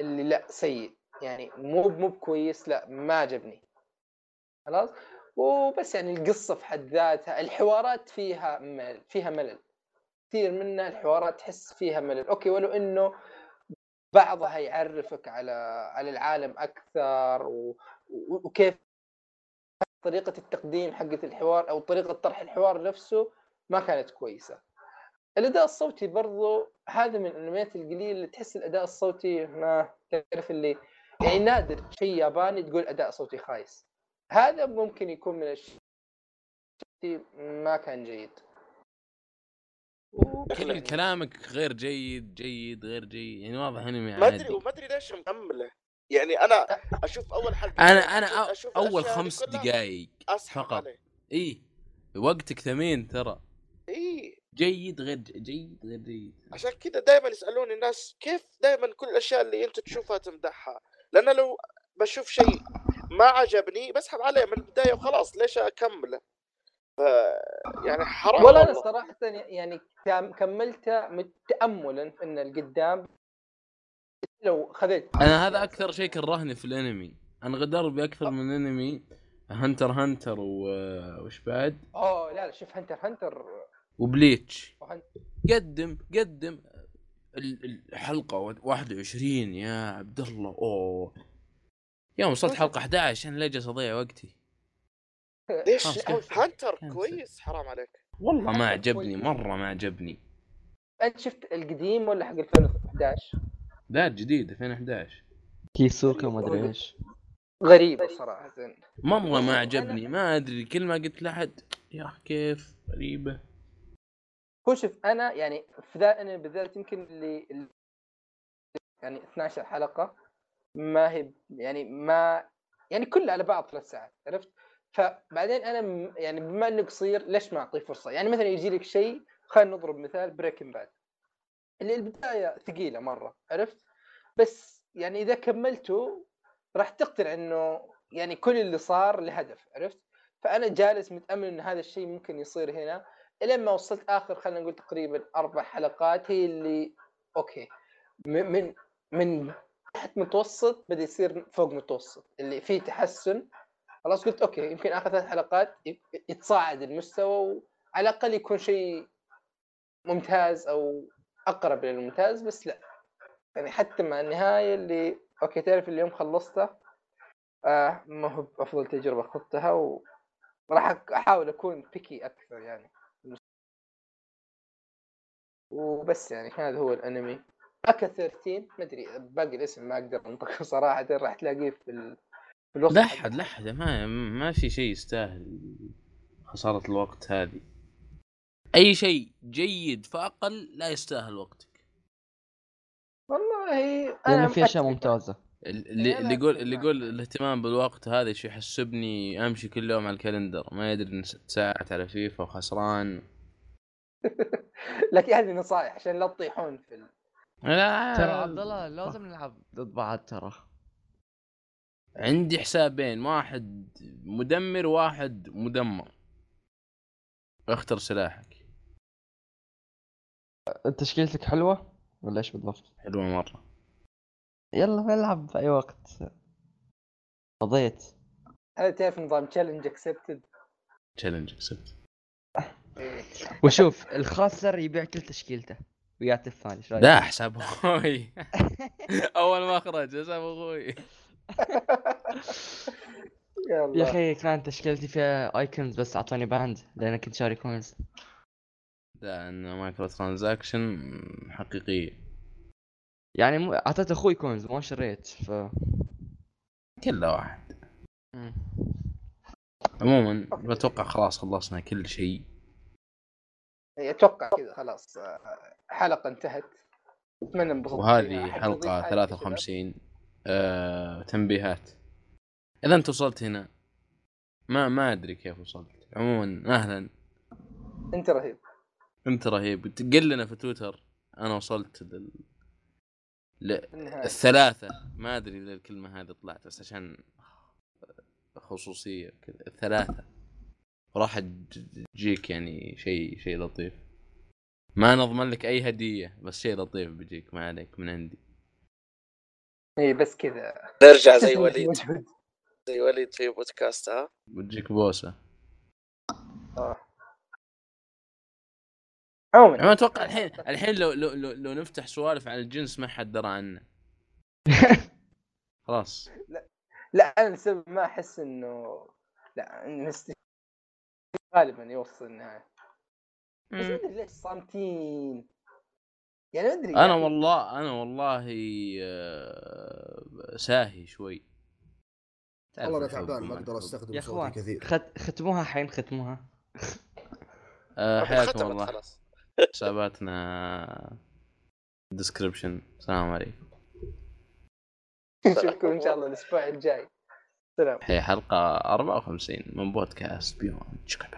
اللي لا سيء. يعني مو مو كويس لا ما عجبني. خلاص؟ وبس يعني القصة في حد ذاتها الحوارات فيها ملل فيها ملل. كثير منها الحوارات تحس فيها ملل. okay ولو إنه بعضها يعرفك على على العالم أكثر و... وكيف طريقة التقديم حقه الحوار أو طريقة طرح الحوار نفسه ما كانت كويسة. الأداء الصوتي برضو هذا من الأنميات القليلة اللي تحس الأداء الصوتي ما تعرف اللي يعني نادر. شيء ياباني تقول أداء صوتي خايس. هذا ممكن يكون من الشيء ما كان جيد. كل كلامك غير جيد جيد غير جيد يعني واضح انمي ما أدري وما أدري ليش مكمله. يعني أنا أشوف أول حلقة أنا أنا أشوف- أول خمس دقائق فقط. إي وقتك ثمين ترى. إي. جيد غير جيد غير جيد. عشان كذا دائما يسألوني الناس كيف دائما كل الأشياء اللي أنت تشوفها تمدحها. لأن لو بشوف شيء ما عجبني بسحب عليه من البداية وخلاص ليش أكمله؟ ف يعني حرام ولا أنا والله. صراحة يعني كم- كملته متاملا إن القدام لو خذيت أنا هذا أكثر شيء كرهني في الأنمي. أنا غدرت باكثر من انمي Hunter Hunter و... وش بعد؟ أوه لا لا شوف Hunter Hunter و Bleach قدم قدم ال- الحلقة 21 يا عبد الله أوه. يوم وصلت حلقة 11 أنا ليه جالس أضيع وقتي. ليش؟ Hunter. كويس حرام عليك. والله ما حلقة عجبني. مرة ما عجبني. أنت شفت القديم ولا حق 2011 لا الجديد 2011 Hisoka ما أدري إيش. غريبه صراحة. مرة ما عجبني ما أدري كل ما قلت لحد يا أخي كيف؟ غريبة. هو شوف أنا يعني في ذا أنا بالذات يمكن اللي اللي- يعني 12 حلقة ما هي يعني ما يعني كلها على بعض ثلاث ساعات عرفت؟ فبعدين أنا يعني بما إنه قصير ليش ما أعطيه فرصة؟ يعني مثلا يجي لك شيء خلينا نضرب مثال Breaking Bad اللي البداية ثقيلة مرة عرفت؟ بس يعني إذا كملته راح تقتنع إنه يعني كل اللي صار لهدف عرفت؟ فأنا جالس متأمل إن هذا الشيء ممكن يصير هنا الين ما وصلت آخر خلينا نقول تقريبا أربع حلقات هي اللي okay من من تحت متوسط بدأ يصير فوق متوسط اللي فيه تحسن. خلاص قلت okay يمكن آخر ثلاث حلقات يتصاعد المستوى وعلى الأقل يكون شيء ممتاز أو أقرب للممتاز بس لا. يعني حتى مع النهاية اللي أوكي تعرف اليوم خلصته آه ما هو أفضل تجربة خذتها وراح أحاول أكون بيكي أكثر يعني. وبس يعني هذا هو الأنمي. اكا 13 ما أدري باقي الاسم ما أقدر أنطقه [laughs] صراحة راح تلاقيه في ال... في أحد لا أحد ما ما في شيء يستاهل خسارة الوقت هذه. أي شيء جيد فأقل لا يستاهل وقتك. والله أنا في أشياء. ممتازة. اللي أنا اللي يقول اللي. يقول الاهتمام بالوقت هذا شو يحسبني أمشي كل يوم على ال calendar ما يدري إن ست ساعات على فيفا وخسران. [laughs] لكن هذه نصائح عشان لا تطيحون في ال... لا. ترى عبد الله لازم نلعب ضد بعض ترى. عندي حسابين واحد مدمر واحد مدمر. اختر سلاحك. تشكيلتك حلوة؟ ولا إيش بالضبط؟ حلوة مرة. يلا نلعب في أي وقت. قضيت. هذا تعرف نظام challenge accepted challenge accepted وشوف الخاسر يبيع كل تشكيلته. ويعطي الثاني إيش رأيك؟ لا حساب أخوي. [laughs] أول ما خرج حساب أخوي. يا أخي كانت تشكيلتي فيها icons بس أعطوني banned لأن كنت شاري coins لا انه micro transaction حقيقية يعني مو- أعطيت أخوي coins ما شريت ف كله واحد. عموما بتوقع خلاص خلصنا كل شيء. أتوقع كذا خلاص حلقة انتهت. أتمنى انبسطت وهذه حاجة 53 آه، تنبيهات. إذا أنت وصلت هنا ما ما أدري كيف وصلت. عموما أهلا؟ أنت رهيب. أنت رهيب. قل لنا في تويتر أنا وصلت لل... النهاية. الثلاثة. ما أدري إذا الكلمة هذه طلعت بس عشان خصوصية كذا الثلاثة. وراح تج- تجيك يعني شيء شيء لطيف. ما نضمن لك أي هدية بس شيء لطيف بيجيك ما عليك من عندي. اي إيه، بس كذا. نرجع زي [laughs] وليد. [laughs] زي وليد في بودكاست ها؟ بتجيك بوسة. آه. عموما. أنا أتوقع الحين الحين لو لو لو, لو نفتح سوالف عن الجنس ما حد درى عنه. [laughs] خلاص. لا أنا لسبب ما أحس إنه لا. غالبا يوصل النهاية. بس ما أدري ليش صامتين. يعني ما أدري أنا أخي. والله أنا والله آه، ساهي شوي. والله أنا تعبان ما أقدر. أستخدم يا صوتي أخوان كثير. خت... ختموها حين ختموها. آه، حياكم الله. حساباتنا ديسكربشن السلام عليكم. نشوفكم إن شاء الله الأسبوع الجاي. سلام. هي حلقة 54 من بودكاست بيون شكرا